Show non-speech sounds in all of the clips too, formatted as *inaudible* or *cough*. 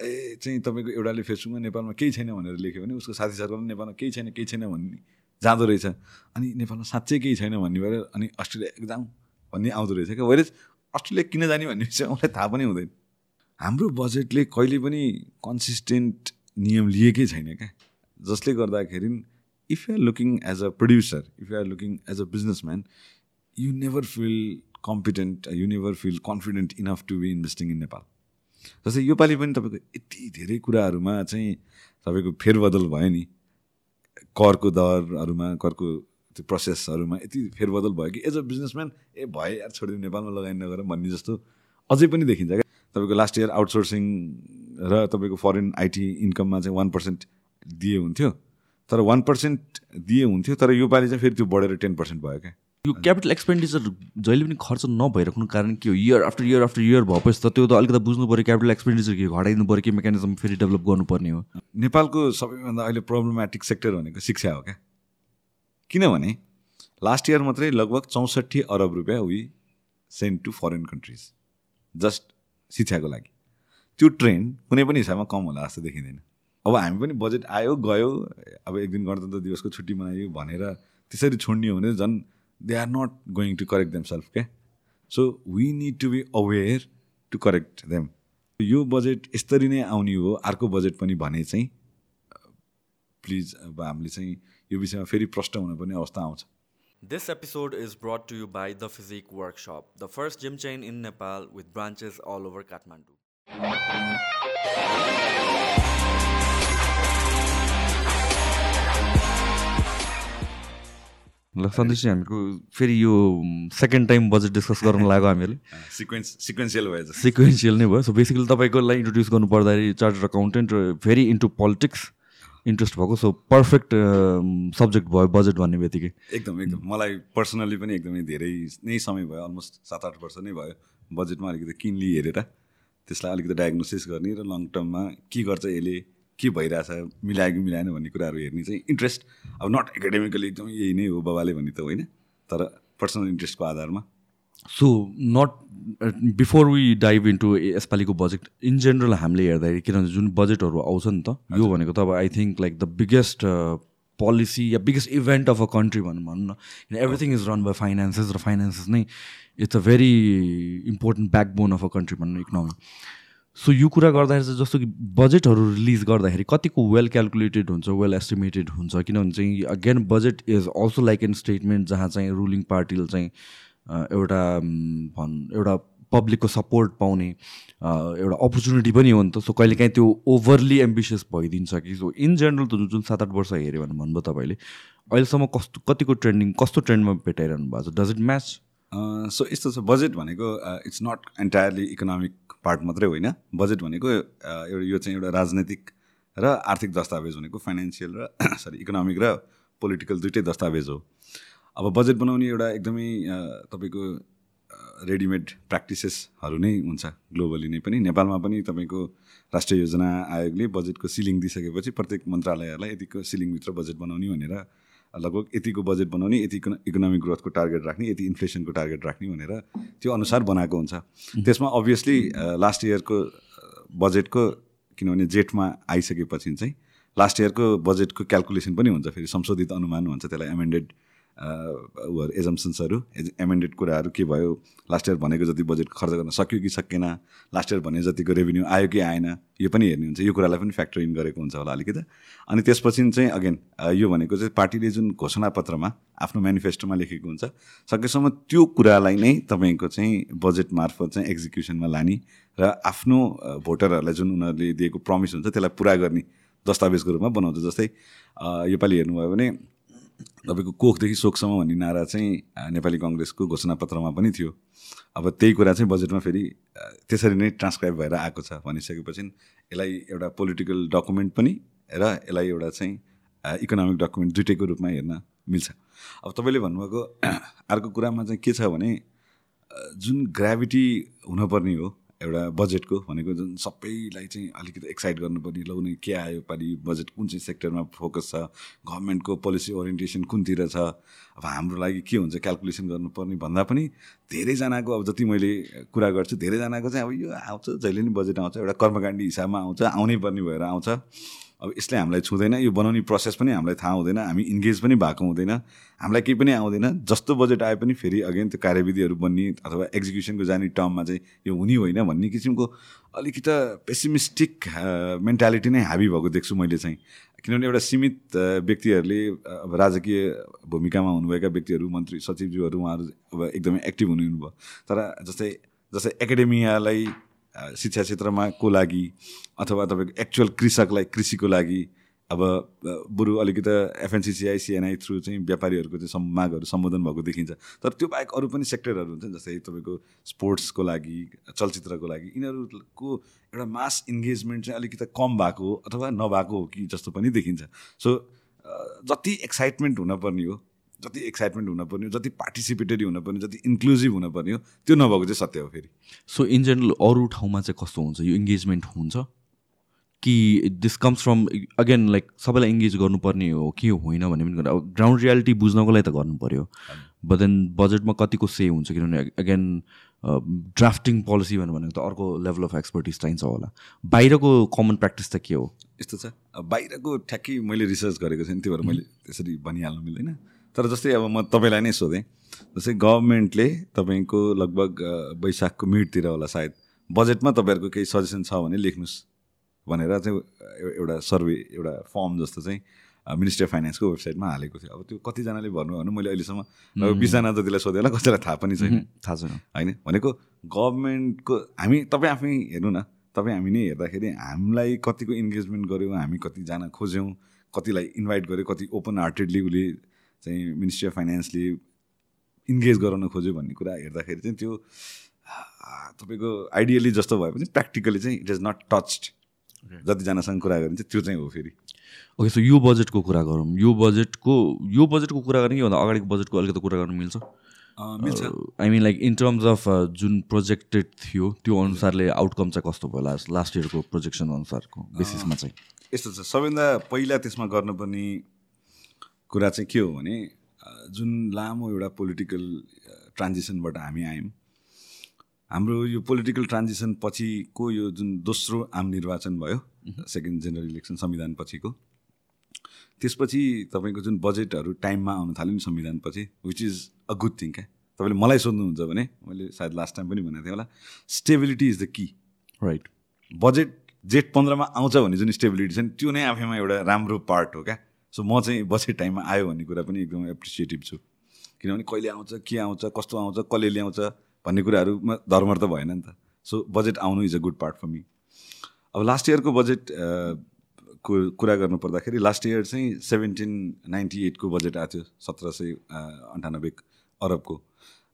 ए चाहिँ तपाईँको एउटाले फेसबुकमा नेपालमा केही छैन भनेर लेख्यो भने उसको साथी सर्कलमा नेपालमा केही छैन केही छैन भन्ने जाँदो रहेछ। अनि नेपालमा साँच्चै केही छैन भन्ने भएर अनि अस्ट्रेलिया एकदम भन्ने आउँदो रहेछ क्या। वेरेज अस्ट्रेलिया किन जाने भन्ने विषय मलाई थाहा पनि हुँदैन। हाम्रो बजेटले कहिले पनि कन्सिस्टेन्ट नियम लिएकै छैन क्या। जसले गर्दाखेरि if you're looking as a producer if you're looking as a businessman you never feel competent you never feel confident enough to be investing in Nepal जस्तै योपालि पनि तपाईँको यति धेरै कुराहरूमा चाहिँ तपाईँको फेरबदल भयो नि। करको दरहरूमा करको त्यो प्रोसेसहरूमा यति फेरबदल भयो कि एज अ बिजनेसम्यान ए भयो यार छोडिदिउँ नेपालमा लगाइ नगर भन्ने जस्तो अझै पनि देखिन्छ क्या। तपाईँको लास्ट इयर आउटसोर्सिङ र तपाईँको फरेन आइटी इन्कममा चाहिँ वान पर्सेन्ट दिए हुन्थ्यो। तर वान पर्सेन्ट दिए हुन्थ्यो तर योपालि चाहिँ फेरि त्यो बढेर टेन पर्सेन्ट भयो क्या। यो क्यापिटल एक्सपेन्डिचर जहिले पनि खर्च नभइराख्नु कारण के हो? Year after year after year भएपछि त त्यो त अलिकति बुझ्नु पऱ्यो क्यापिटल एक्सपेन्डिचर के घटाइदिनु पऱ्यो कि मेकानिजम फेरि डेभलप गर्नुपर्ने हो? नेपालको सबैभन्दा अहिले प्रब्लमेटिक सेक्टर भनेको शिक्षा हो क्या? किनभने लास्ट इयर मात्रै लगभग चौसठी अरब रुपियाँ we send to foreign countries just शिक्षाको लागि। त्यो ट्रेन्ड कुनै पनि हिसाबमा कम होला जस्तो देखिँदैन। अब हामी पनि बजेट आयो गयो अब एक दिन गणतन्त्र दिवसको छुट्टी मनायो भनेर त्यसरी छोड्ने हो भने झन् they are not going to correct them self क्या so we need to be aware to correct them यो बजेट यसरी नै आउने हो अर्को बजेट पनि भने चाहिँ प्लिज अब हामीले चाहिँ यो विषयमा फेरि प्रश्न हुनुपर्ने अवस्था आउँछ। This episode is brought to you by the Physique Workshop the first gym chain in Nepal with branches all over Kathmandu ल सन्देश हामीको फेरि यो सेकेन्ड टाइम बजेट डिस्कस गर्न लाग्यो हामीहरूले। *laughs* सिक्वेन्स सिक्वेन्सियल भयो सिक्वेन्सियल नै भयो। सो बेसिकली तपाईँकोलाई इन्ट्रोड्युस गर्नु पर्दाखेरि चार्टर्ड अकाउन्टेन्ट र भेरी इन्टु पोलिटिक्स इन्ट्रेस्ट भएको। सो पर्फेक्ट सब्जेक्ट भयो बजेट भन्ने बित्तिकै। एकदम एकदम। मलाई पर्सनली पनि एकदमै धेरै नै समय भयो। अलमोस्ट सात आठ वर्ष नै भयो बजेटमा अलिकति किनली हेरेर। त्यसलाई अलिकति डायग्नोसिस गर्ने र लङ टर्ममा के गर्छ यसले के भइरहेछ मिलायो कि मिलाएन भन्ने कुराहरू हेर्ने चाहिँ इन्ट्रेस्ट अब नट एकाडेमिकली एकदम यही नै हो बाबाले भन्ने त होइन तर पर्सनल इन्ट्रेस्टको आधारमा। So not before we dive into यसपालिको budget in general हामीले हेर्दाखेरि किनभने जुन बजेटहरू आउँछ नि त यो भनेको त अब I think like the biggest policy yeah biggest event of a country भनौँ भनौँ न। Everything is run by finances र फाइनेन्सेस नै it's a very important backbone of a country भनौँ इकोनोमी सो यो कुरा गर्दाखेरि चाहिँ जस्तो कि बजेटहरू रिलिज गर्दाखेरि कतिको वेल क्यालकुलेटेड हुन्छ वेल एस्टिमेटेड हुन्छ किनभने चाहिँ again budget is also like an statement जहाँ चाहिँ रुलिङ पार्टीले चाहिँ एउटा भन् एउटा पब्लिकको सपोर्ट पाउने एउटा अपर्च्युनिटी पनि हो नि त। सो कहिलेकाहीँ त्यो ओभरली एम्बिसियस भइदिन्छ कि। सो इन जेनरल त जुन सात आठ वर्ष हेऱ्यो भने भन्नुभयो तपाईँले अहिलेसम्म कस्तो कतिको ट्रेन्डिङ कस्तो ट्रेन्डमा भेटाइरहनु भएको छ? डज इट म्याच सो यस्तो छ बजेट भनेको it's not entirely economic part मात्रै होइन। बजेट भनेको एउटा यो चाहिँ एउटा राजनैतिक र आर्थिक दस्तावेज भनेको फाइनेन्सियल र *coughs* सरी इकोनोमिक र पोलिटिकल दुइटै दस्तावेज हो। अब बजेट बनाउने एउटा एकदमै तपाईँको रेडिमेड प्र्याक्टिसेसहरू नै हुन्छ। ग्लोबली नै पनि नेपालमा पनि तपाईँको राष्ट्रिय योजना आयोगले बजेटको सिलिङ दिइसकेपछि प्रत्येक मन्त्रालयहरूलाई यतिको सिलिङभित्र बजेट बनाउने भनेर लगभग यतिको बजेट बनाउने यति इकोनोमिक ग्रोथको टार्गेट राख्ने यति इन्फ्लेसनको टार्गेट राख्ने भनेर त्यो अनुसार बनाएको हुन्छ। त्यसमा अभियसली लास्ट इयरको बजेटको किनभने जेठमा आइसकेपछि चाहिँ लास्ट इयरको बजेटको क्यालकुलेसन पनि हुन्छ फेरि संशोधित अनुमान हुन्छ त्यसलाई एमेन्डेड उहरू एजम्सन्सहरू एमेन्डेड कुराहरू के भयो? लास्ट इयर भनेको जति बजेट खर्च गर्न सक्यो कि सकेन? लास्ट इयर भने जतिको रेभेन्यू आयो कि आएन? यो पनि हेर्ने हुन्छ यो कुरालाई पनि फ्याक्टर इन गरेको हुन्छ होला अलिकति। अनि त्यसपछि चाहिँ अगेन यो भनेको चाहिँ पार्टीले जुन घोषणापत्रमा आफ्नो मेनिफेस्टोमा लेखेको हुन्छ सकेसम्म त्यो कुरालाई नै तपाईँको चाहिँ बजेट मार्फत चाहिँ एक्जिक्युसनमा लाने र आफ्नो भोटरहरूलाई जुन उनीहरूले दिएको प्रमिस हुन्छ त्यसलाई पुरा गर्ने दस्तावेजको रूपमा बनाउँछ। जस्तै योपालि हेर्नुभयो भने तपाईँको कोखदेखि शोकसम्म भन्ने नारा चाहिँ नेपाली कङ्ग्रेसको घोषणापत्रमा पनि थियो। अब त्यही कुरा चाहिँ बजेटमा फेरि त्यसरी नै ट्रान्सक्राइब भएर आएको छ भनिसकेपछि यसलाई एउटा पोलिटिकल डकुमेन्ट पनि र यसलाई एउटा चाहिँ इकोनोमिक डकुमेन्ट दुइटैको रूपमा हेर्न मिल्छ। अब तपाईँले भन्नुभएको *clears throat* अर्को कुरामा चाहिँ के छ भने जुन ग्राभिटी हुनुपर्ने हो एउटा बजेटको भनेको जुन सबैलाई चाहिँ अलिकति एक्साइट गर्नुपर्ने लौ नै के आयो पालि बजेट कुन चाहिँ सेक्टरमा फोकस छ गभर्मेन्टको पोलिसी ओरिएन्टेसन कुनतिर छ अब हाम्रो लागि के हुन्छ क्यालकुलेसन गर्नुपर्ने भन्दा पनि धेरैजनाको अब जति मैले कुरा गर्छु धेरैजनाको चाहिँ अब यो आउँछ जहिले नि बजेट आउँछ एउटा कर्मकाण्डी हिसाबमा आउँछ आउनै पर्ने भएर आउँछ। अब यसले हामीलाई छुँदैन यो बनाउने प्रोसेस पनि हामीलाई थाहा हुँदैन हामी इन्गेज पनि भएको हुँदैन हामीलाई केही पनि आउँदैन जस्तो बजेट आए पनि फेरि अगेन त्यो कार्यविधिहरू बन्ने अथवा एक्जिक्युसनको जाने टर्ममा चाहिँ यो हुने होइन भन्ने किसिमको अलिकति पेसिमिस्टिक मेन्टालिटी नै हाबी भएको देख्छु मैले चाहिँ। किनभने एउटा सीमित व्यक्तिहरूले अब राजकीय भूमिकामा हुनुभएका व्यक्तिहरू मन्त्री सचिवज्यूहरू उहाँहरू अब एकदमै एक्टिभ हुनुभयो तर जस्तै जस्तै एकाडेमियालाई शिक्षा क्षेत्रमा को लागि अथवा तपाईँको एक्चुअल कृषकलाई कृषिको लागि अब बरु अलिकति एफएनसिसिआई सिएनआई थ्रु चाहिँ व्यापारीहरूको चाहिँ मागहरू सम्बोधन भएको देखिन्छ। तर त्यो बाहेक अरू पनि सेक्टरहरू हुन्छ जस्तै तपाईँको स्पोर्ट्सको लागि चलचित्रको लागि यिनीहरूको एउटा मास इन्गेजमेन्ट चाहिँ अलिकति कम भएको अथवा नभएको हो कि जस्तो पनि देखिन्छ। सो जति एक्साइटमेन्ट हुनपर्ने हो जति एक्साइटमेन्ट हुनपर्ने हो जति पार्टिसिपेटरी हुनपर्ने जति इन्क्लुजिभ हुनपर्ने हो त्यो नभएको चाहिँ सत्य हो फेरि। सो इन जेनरल अरू ठाउँमा चाहिँ कस्तो हुन्छ? यो इङ्गेजमेन्ट हुन्छ? कि this comes from again like सबैलाई इङ्गेज गर्नुपर्ने हो कि होइन भन्ने पनि अब ग्राउन्ड रियालिटी बुझ्नको लागि त गर्नु पऱ्यो बट देन बजेटमा कतिको से हुन्छ? किनभने अगेन ड्राफ्टिङ पोलिसी भनेको त अर्को लेभल अफ एक्सपर्टिज चाहिन्छ होला। बाहिरको कमन प्र्याक्टिस त के हो? यस्तो छ? बाहिरको ठ्याक्कै मैले रिसर्च गरेको छैन त्यो भएर मैले त्यसरी भनिहाल्नु मिल्दैन। तर जस्तै अब म तपाईँलाई नै सोधेँ। जस्तै गभर्मेन्टले तपाईँको लगभग वैशाखको मिडतिर होला सायद। बजेटमा तपाईँहरूको केही सजेसन छ भने लेख्नुहोस्। भनेर चाहिँ एउटा सर्वे एउटा फर्म जस्तो चाहिँ मिनिस्ट्री अफ फाइनेन्सको वेबसाइटमा हालेको थियो। अब त्यो कतिजनाले भन्नु भने मैले अहिलेसम्म अब बिसजना जतिलाई सोधेँ होला कसैलाई थाहा पनि छैन। थाहा छैन। होइन? भनेको गभर्मेन्टको हामी तपाईँ आफै हेर्नु न। तपाईँ हामी नै हेर्दाखेरि हामीलाई कतिको इन्गेजमेन्ट गऱ्यौँ हामी कति जान खोज्यौँ कतिलाई इन्भाइट गऱ्यो कति ओपन हार्टेडली उसले चाहिँ मिनिस्ट्री अफ फाइनेन्सले इन्गेज गराउन खोज्यो भन्ने कुरा हेर्दाखेरि चाहिँ त्यो तपाईँको आइडियली जस्तो भए पनि प्र्याक्टिकली चाहिँ इट इज नट टच्ड जतिजनासँग कुरा गरिन्छ त्यो चाहिँ हो फेरि। ओके सो यो बजेटको कुरा गरौँ। यो बजेटको यो बजेटको कुरा गर्ने कि भन्दा अगाडिको बजेटको अलिकति कुरा गर्नु मिल्छ? मिल्छ। I mean like in terms of जुन प्रोजेक्टेड थियो त्यो अनुसारले आउटकम चाहिँ कस्तो भयो लास्ट लास्ट इयरको प्रोजेक्सन अनुसारको बेसिसमा चाहिँ? यस्तो छ। सबैभन्दा पहिला त्यसमा गर्नुपर्ने कुरा चाहिँ के हो भने जुन लामो एउटा पोलिटिकल ट्रान्जिसनबाट हामी आयौँ हाम्रो यो पोलिटिकल ट्रान्जिसन पछिको यो जुन दोस्रो आम निर्वाचन भयो सेकेन्ड जेनरल इलेक्सन संविधान पछिको त्यसपछि तपाईँको जुन बजेटहरू टाइममा आउन थाल्यो नि संविधानपछि which is a good thing क्या? तपाईँले मलाई सोध्नुहुन्छ भने मैले सायद लास्ट टाइम पनि भनेको थिएँ होला स्टेबिलिटी इज द कि राइट बजेट जेठ पन्ध्रमा आउँछ भने जुन स्टेबिलिटी छ नि त्यो नै आफैमा एउटा राम्रो पार्ट हो क्या? सो म चाहिँ बजेट टाइममा आयो भन्ने कुरा पनि एकदमै एप्रिसिएटिभ छु। किनभने कहिले आउँछ के आउँछ कस्तो आउँछ कसले ल्याउँछ भन्ने कुराहरूमा धर्म त भएन नि त। सो बजेट आउनु is a good part for me अब लास्ट इयरको बजेट को कुरा गर्नु पर्दाखेरि लास्ट इयर चाहिँ सेभेन्टिन नाइन्टी एटको बजेट आएको थियो सत्र सय अन्ठानब्बे अरबको।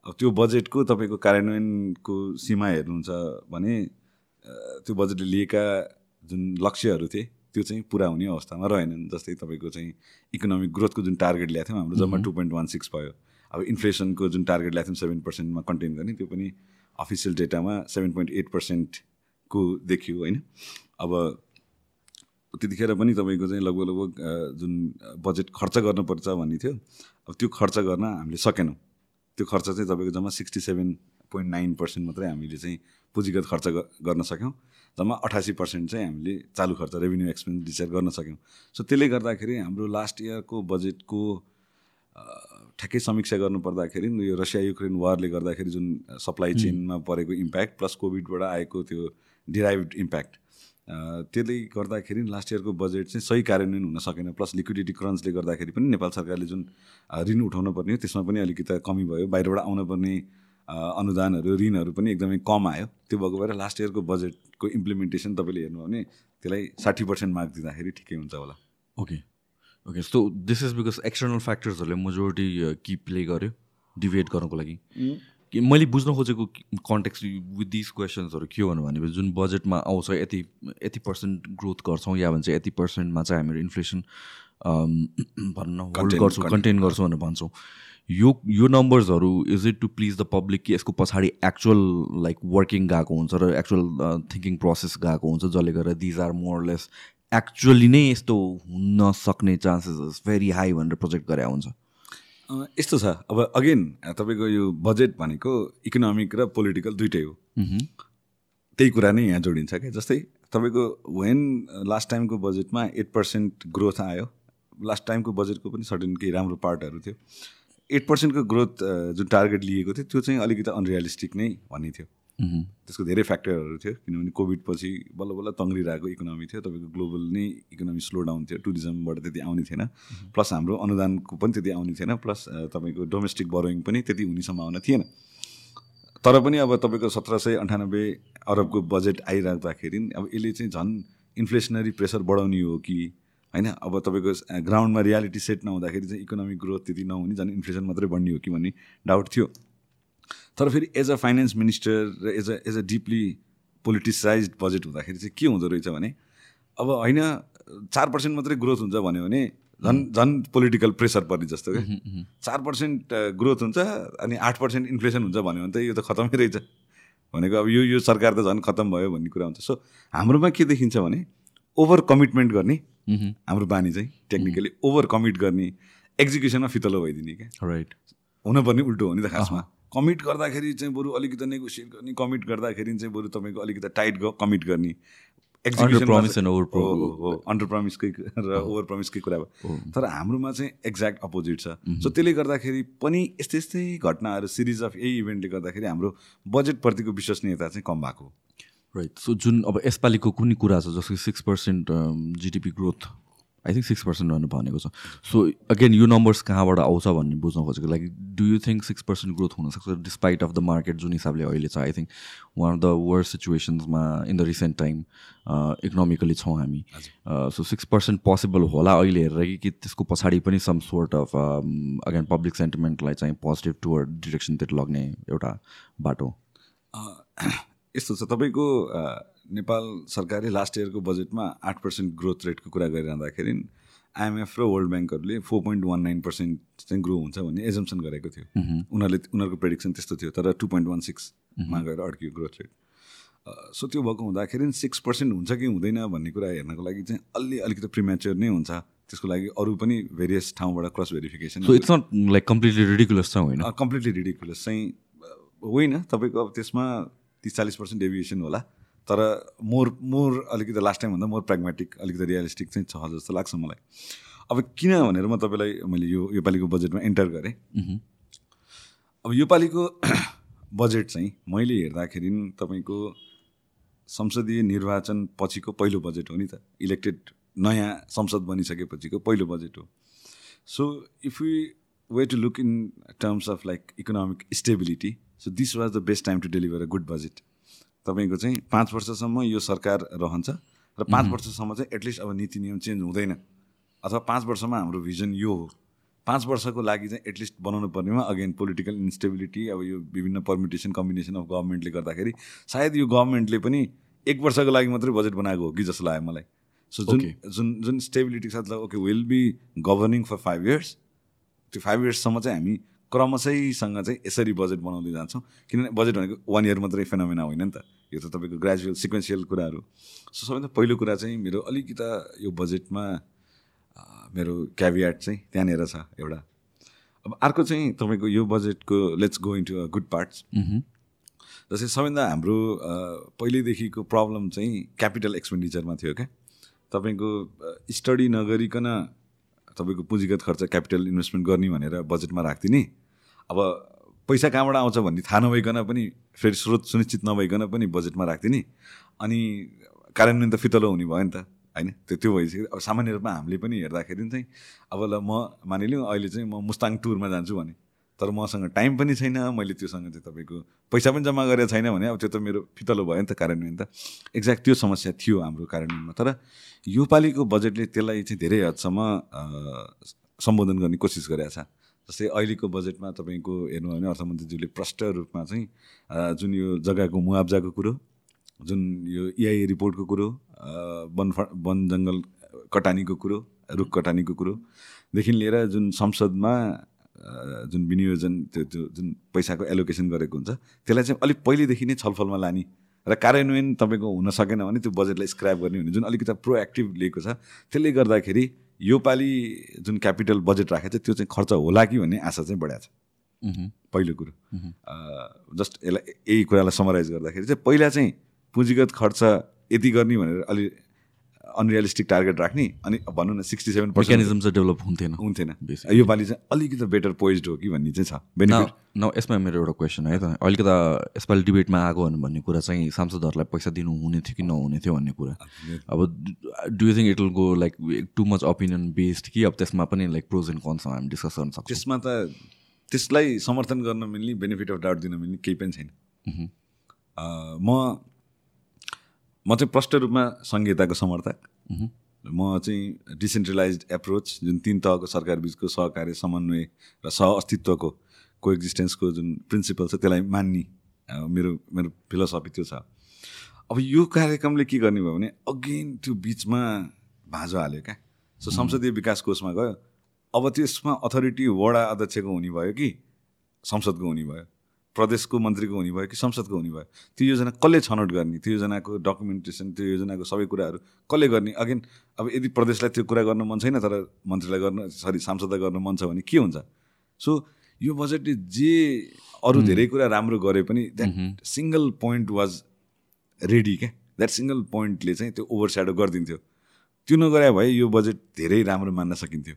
अब त्यो बजेटको तपाईँको कार्यान्वयनको सीमा हेर्नुहुन्छ भने त्यो बजेटले लिएका जुन लक्ष्यहरू थिए त्यो चाहिँ पुरा हुने अवस्थामा रहेनन् जस्तै तपाईँको चाहिँ इकोनोमिक ग्रोथको जुन टार्गेट ल्याएको थियौँ हाम्रो जम्मा टु पोइन्ट वान सिक्स भयो। अब इन्फ्लेसनको जुन टार्गेट ल्याएको थियौँ सेभेन पर्सेन्टमा कन्टेन गर्ने त्यो पनि अफिसियल डेटामा सेभेन पोइन्ट एट पर्सेन्टको देखियो होइन? अब त्यतिखेर पनि तपाईँको चाहिँ लगभग लगभग जुन बजेट खर्च गर्नुपर्छ भन्ने थियो अब त्यो खर्च गर्न हामीले सकेनौँ। त्यो खर्च चाहिँ तपाईँको जम्मा sixty seven point nine percent मात्रै हामीले चाहिँ पुँजीगत खर्च गर्न सक्यौँ। जम्मा अठासी पर्सेन्ट चाहिँ हामीले चालु खर्च रेभेन्यू एक्सपेन्डिचर गर्न सक्यौँ। सो त्यसले गर्दाखेरि हाम्रो लास्ट इयरको बजेटको ठ्याक्कै समीक्षा गर्नु पर्दाखेरि यो रसिया युक्रेन वारले गर्दाखेरि जुन सप्लाई चेनमा परेको इम्प्याक्ट प्लस कोभिडबाट आएको त्यो डिराइभ इम्प्याक्ट त्यसले गर्दाखेरि लास्ट इयरको बजेट चाहिँ सही कार्यान्वयन हुन सकेन। प्लस लिक्विडिटी क्रन्चले गर्दाखेरि पनि नेपाल सरकारले जुन ऋण उठाउनु पर्ने हो त्यसमा पनि अलिकति कमी भयो। बाहिरबाट आउनुपर्ने अनुदानहरू ऋणहरू पनि एकदमै कम आयो। त्यो भएको भएर लास्ट इयरको बजेटको इम्प्लिमेन्टेसन तपाईँले हेर्नु भने त्यसलाई साठी पर्सेन्ट मार्क दिँदाखेरि ठिकै हुन्छ होला। Okay okay so this is because external फ्याक्टर्सहरूले majority कि प्ले गर्यो डिभेट गर्नको लागि। कि मैले बुझ्न खोजेको कन्टेक्स विथ दिस क्वेसन्सहरू के हो भनेपछि जुन बजेटमा आउँछ यति यति पर्सेन्ट ग्रोथ गर्छौँ या भन्छ यति पर्सेन्टमा चाहिँ हामीहरू इन्फ्लेसन भन्न होल्ड गर्छौँ कन्टेन गर्छौँ भनेर भन्छौँ। यो यो नम्बर्सहरू is it to please the public कि यसको पछाडि एक्चुअल लाइक वर्किङ गएको हुन्छ र एक्चुअल थिङ्किङ प्रोसेस गएको हुन्छ जसले गर्दा दिज आर मोरलेस एक्चुअली नै यस्तो हुन सक्ने चान्सेस भेरी हाई भनेर प्रोजेक्ट गरे हुन्छ। यस्तो छ। अब अगेन तपाईँको यो बजेट भनेको इकोनोमिक र पोलिटिकल दुइटै हो। त्यही कुरा नै यहाँ जोडिन्छ क्या। जस्तै तपाईँको वेन लास्ट टाइमको बजेटमा एट पर्सेन्ट ग्रोथ आयो। लास्ट टाइमको बजेटको पनि सर्टेन केही राम्रो पार्टहरू थियो। एट पर्सेन्टको ग्रोथ जुन टार्गेट लिएको थियो त्यो चाहिँ अलिकति अनरियलिस्टिक नै भन्ने थियो। त्यसको धेरै फ्याक्टरहरू थियो किनभने कोभिड पछि बल्ल बल्ल तङ्ग्रिरहेको इकोनोमी थियो तपाईँको ग्लोबल नै इकोनोमी स्लो डाउन थियो टुरिज्मबाट त्यति आउने थिएन। प्लस हाम्रो अनुदानको पनि त्यति आउने थिएन प्लस तपाईँको डोमेस्टिक बोरोइङ पनि त्यति हुने सम्भावना थिएन। तर पनि अब तपाईँको सत्र सय अन्ठानब्बे अरबको बजेट आइराख्दाखेरि अब यसले चाहिँ झन् इन्फ्लेसनरी प्रेसर बढाउने हो कि होइन? अब तपाईँको ग्राउन्डमा रियालिटी सेट नहुँदाखेरि चाहिँ इकोनोमिक ग्रोथ त्यति नहुने झन् इन्फ्लेसन मात्रै बढ्ने हो कि भन्ने डाउट थियो। तर फेरि एज अ फाइनेन्स मिनिस्टर र as a as a deeply politicise budget हुँदाखेरि चाहिँ के हुँदो रहेछ भने अब होइन चार पर्सेन्ट मात्रै ग्रोथ हुन्छ भन्यो भने झन् झन् पोलिटिकल प्रेसर पर्ने जस्तो क्या। चार पर्सेन्ट ग्रोथ हुन्छ अनि आठ पर्सेन्ट इन्फ्लेसन हुन्छ भन्यो भने त यो त खतमै रहेछ। भनेको अब यो यो सरकार त झन् खतम भयो भन्ने कुरा हुन्छ। सो हाम्रोमा के देखिन्छ भने ओभर कमिटमेन्ट गर्ने हाम्रो बानी चाहिँ टेक्निकली ओभर कमिट गर्ने एक्जिक्युसनमा फितलो भइदिने क्या। राइट हुनुपर्ने उल्टो हो नि त खासमा। कमिट गर्दाखेरि चाहिँ बरु अलिकति नेगोसिएट गर्ने कमिट गर्दाखेरि चाहिँ बरु तपाईँको अलिकति टाइट कमिट गर्ने। Pro- हो अन्डर प्रमिसकै र ओभर प्रमिसकै कुरा भयो। तर हाम्रोमा चाहिँ एक्ज्याक्ट अपोजिट छ। सो त्यसले गर्दाखेरि पनि यस्तै यस्तै घटनाहरू सिरिज अफ यही इभेन्टले गर्दाखेरि हाम्रो बजेटप्रतिको विश्वसनीयता चाहिँ कम भएको। राइट सो जुन अब यसपालिको कुनै कुरा छ जस्तो six percent GDP growth I think six percent रहनु भनेको छ सो अगेन यो नम्बर्स कहाँबाट आउँछ भन्ने बुझ्न खोजेको like do you think six percent growth हुनसक्छ डिस्पाइट अफ द मार्केट जुन हिसाबले अहिले छ I think one of the worse सिचुएसन्समा in the recent time economically छौँ हामी। सो सिक्स पर्सेन्ट पोसिबल होला अहिले हेरेर कि कि त्यसको पछाडि पनि some sort of again public सेन्टिमेन्टलाई चाहिँ पोजिटिभ टुवर्ड डिरेक्सनतिर लग्ने एउटा बाटो। अँ, यस्तो छ तपाईँको नेपाल सरकारले लास्ट इयरको बजेटमा आठ पर्सेन्ट ग्रोथ रेटको कुरा गरिरहँदाखेरि आइएमएफ र world ब्याङ्कहरूले four point one nine percent चाहिँ ग्रो हुन्छ भन्ने एजम्सन गरेको थियो। उनीहरूले उनीहरूको प्रेडिक्सन त्यस्तो थियो तर टू पोइन्ट वान सिक्समा गएर अड्कियो ग्रोथ रेट सो त्यो भएको हुँदाखेरि सिक्स पर्सेन्ट हुन्छ कि हुँदैन भन्ने कुरा हेर्नको लागि चाहिँ अलि अलिकति प्रिमेच्योर नै हुन्छ। त्यसको लागि अरू पनि भेरियस ठाउँबाट cross verification so it's not like completely ridiculous छ होइन? कम्प्लिटली रिडिकुलस चाहिँ होइन। तपाईँको अब त्यसमा तिस चालिस पर्सेन्ट डेभिएसन होला। तर मोर मोर अलिकति लास्ट टाइमभन्दा मोर प्र्याग्मेटिक अलिकति रियलिस्टिक चाहिँ छ जस्तो लाग्छ मलाई। अब किन भनेर म तपाईँलाई मैले यो योपालिको बजेटमा इन्टर गरेँ। अब योपालिको बजेट *clears throat* चाहिँ मैले हेर्दाखेरि तपाईँको संसदीय निर्वाचन पछिको पहिलो बजेट हो नि त। इलेक्टेड नयाँ संसद बनिसकेपछिको पहिलो बजेट हो। So if you were to look in terms of like economic stability so this was the best time to deliver a good budget तपाईँको चाहिँ पाँच वर्षसम्म यो सरकार रहन्छ र पाँच वर्षसम्म चाहिँ एटलिस्ट अब नीति नियम चेन्ज हुँदैन। अथवा पाँच वर्षमा हाम्रो भिजन यो हो। पाँच वर्षको लागि चाहिँ एटलिस्ट बनाउनु पर्नेमा अगेन पोलिटिकल इन्स्टेबिलिटी अब यो विभिन्न पर्मिटेसन कम्बिनेसन अफ गभर्मेन्टले गर्दाखेरि सायद यो गभर्मेन्टले पनि एक वर्षको लागि मात्रै बजेट बनाएको हो कि जस्तो लाग्यो मलाई। सो जुन जुन जुन स्टेबिलिटी साथ okay will be governing for five years त्यो फाइभ इयर्ससम्म चाहिँ हामी क्रमशैसँग चाहिँ यसरी बजेट बनाउँदै जान्छौँ। किनभने बजेट भनेको वान इयर मात्रै फेनोमेना होइन नि त। यो त तपाईँको ग्रेजुअल सिक्वेन्सियल कुराहरू। सो सबैभन्दा पहिलो कुरा चाहिँ मेरो अलिकता यो बजेटमा मेरो क्याभियाट चाहिँ त्यहाँनिर छ एउटा। अब अर्को चाहिँ तपाईँको यो बजेटको let's go into a good parts जस्तै सबैभन्दा हाम्रो पहिल्यैदेखिको प्रब्लम चाहिँ क्यापिटल एक्सपेन्डिचरमा थियो क्या। तपाईँको स्टडी नगरिकन तपाईँको पुँजीगत खर्च क्यापिटल इन्भेस्टमेन्ट गर्ने भनेर बजेटमा राखिदिने। अब पैसा कहाँबाट आउँछ भन्ने थाहा नभइकन पनि फेरि स्रोत सुनिश्चित नभइकन पनि बजेटमा राखिदिने। अनि कार्यान्वयन त फितलो हुने भयो नि त होइन? त्यो त्यो भइसक्यो। अब सामान्य रूपमा हामीले पनि हेर्दाखेरि चाहिँ अब ल म मानिलिउँ अहिले चाहिँ म मुस्ताङ टुरमा जान्छु भने। तर मसँग टाइम पनि छैन मैले त्योसँग चाहिँ तपाईँको पैसा पनि जम्मा गरेको छैन भने अब त्यो त मेरो फितलो भयो नि त कार्यान्वयन त। एक्ज्याक्ट त्यो समस्या थियो हाम्रो कार्यान्वयनमा तर योपालिको बजेटले त्यसलाई चाहिँ धेरै हदसम्म सम्बोधन गर्ने कोसिस गरेको छ जस्तै अहिलेको बजेटमा तपाईँको हेर्नु हो भने अर्थमन्त्रीज्यूले प्रष्ट रूपमा चाहिँ जुन यो जग्गाको मुआब्जाको कुरो जुन यो इआई रिपोर्टको कुरो वन वन जङ्गल कटानीको कुरो रुख कटानीको कुरोदेखि लिएर जुन संसदमा जुन विनियोजन त्यो त्यो जुन पैसाको एलोकेसन गरेको हुन्छ त्यसलाई चाहिँ अलिक पहिलेदेखि नै छलफलमा लाने र कार्यान्वयन तपाईँको हुन सकेन भने त्यो बजेटलाई स्क्रैप गर्ने भने जुन अलिकति प्रोएक्टिभ लिएको छ त्यसले गर्दाखेरि योपालि जुन क्यापिटल बजेट राखेको छ त्यो चाहिँ खर्च होला कि भन्ने आशा चाहिँ बढाएको छ। पहिलो कुरो। जस्ट यसलाई यही कुरालाई समराइज गर्दाखेरि चाहिँ पहिला चाहिँ पुँजीगत खर्च यति गर्ने भनेर अलि अनरियलिस्टिक टार्गेट राख्ने अनि भनौँ न सिक्सटी सेभेन मेकानिजम चाहिँ डेभलप हुन्थेन। हुन्थेन. योपालि चाहिँ अलिकति बेटर पोइज्ड हो कि भन्ने चाहिँ छ। बेनिफिट न यसमा मेरो एउटा क्वेसन है त? अलिकति यसपालि डिबेटमा आएको भन्ने कुरा चाहिँ सांसदहरूलाई पैसा दिनु हुने थियो कि नहुने थियो भन्ने कुरा। अब do you think it will go like too much opinion based कि अब त्यसमा पनि लाइक प्रोज एन्ड कन्स हामी डिस्कस गर्न सक्छौँ। त्यसमा त त्यसलाई समर्थन गर्न मिल्ने बेनिफिट अफ डाउट दिन मिल्ने केही पनि छैन। म म चाहिँ प्रष्ट रूपमा संहिताको समर्थक। म चाहिँ डिसेन्ट्रलाइज एप्रोच जुन तिन तहको सरकार बिचको सहकार्य समन्वय र सह अस्तित्वको को एक्जिस्टेन्सको जुन प्रिन्सिपल छ त्यसलाई मान्ने मेरो मेरो फिलोसफी त्यो छ। अब यो कार्यक्रमले के गर्ने भयो भने अगेन त्यो बिचमा भाँजो हाल्यो क्या। सो संसदीय विकास कोषमा गयो। अब त्यसमा अथोरिटी वडा अध्यक्षको हुने भयो कि संसदको हुने भयो? प्रदेशको मन्त्रीको हुने भयो कि संसदको हुने भयो त्यो योजना कसले छनौट गर्ने? त्यो योजनाको डकुमेन्टेसन त्यो योजनाको सबै कुराहरू कसले गर्ने? अगेन अब यदि प्रदेशलाई त्यो कुरा गर्न मन छैन तर मन्त्रीलाई गर्न सरी सांसदलाई गर्न मन छ भने के हुन्छ? सो यो बजेटले जे अरू धेरै कुरा राम्रो गरे पनि that single point was ready क्या? द्याट सिङ्गल पोइन्टले चाहिँ त्यो ओभर स्याडो गरिदिन्थ्यो। त्यो नगरे भए यो बजेट धेरै राम्रो मान्न सकिन्थ्यो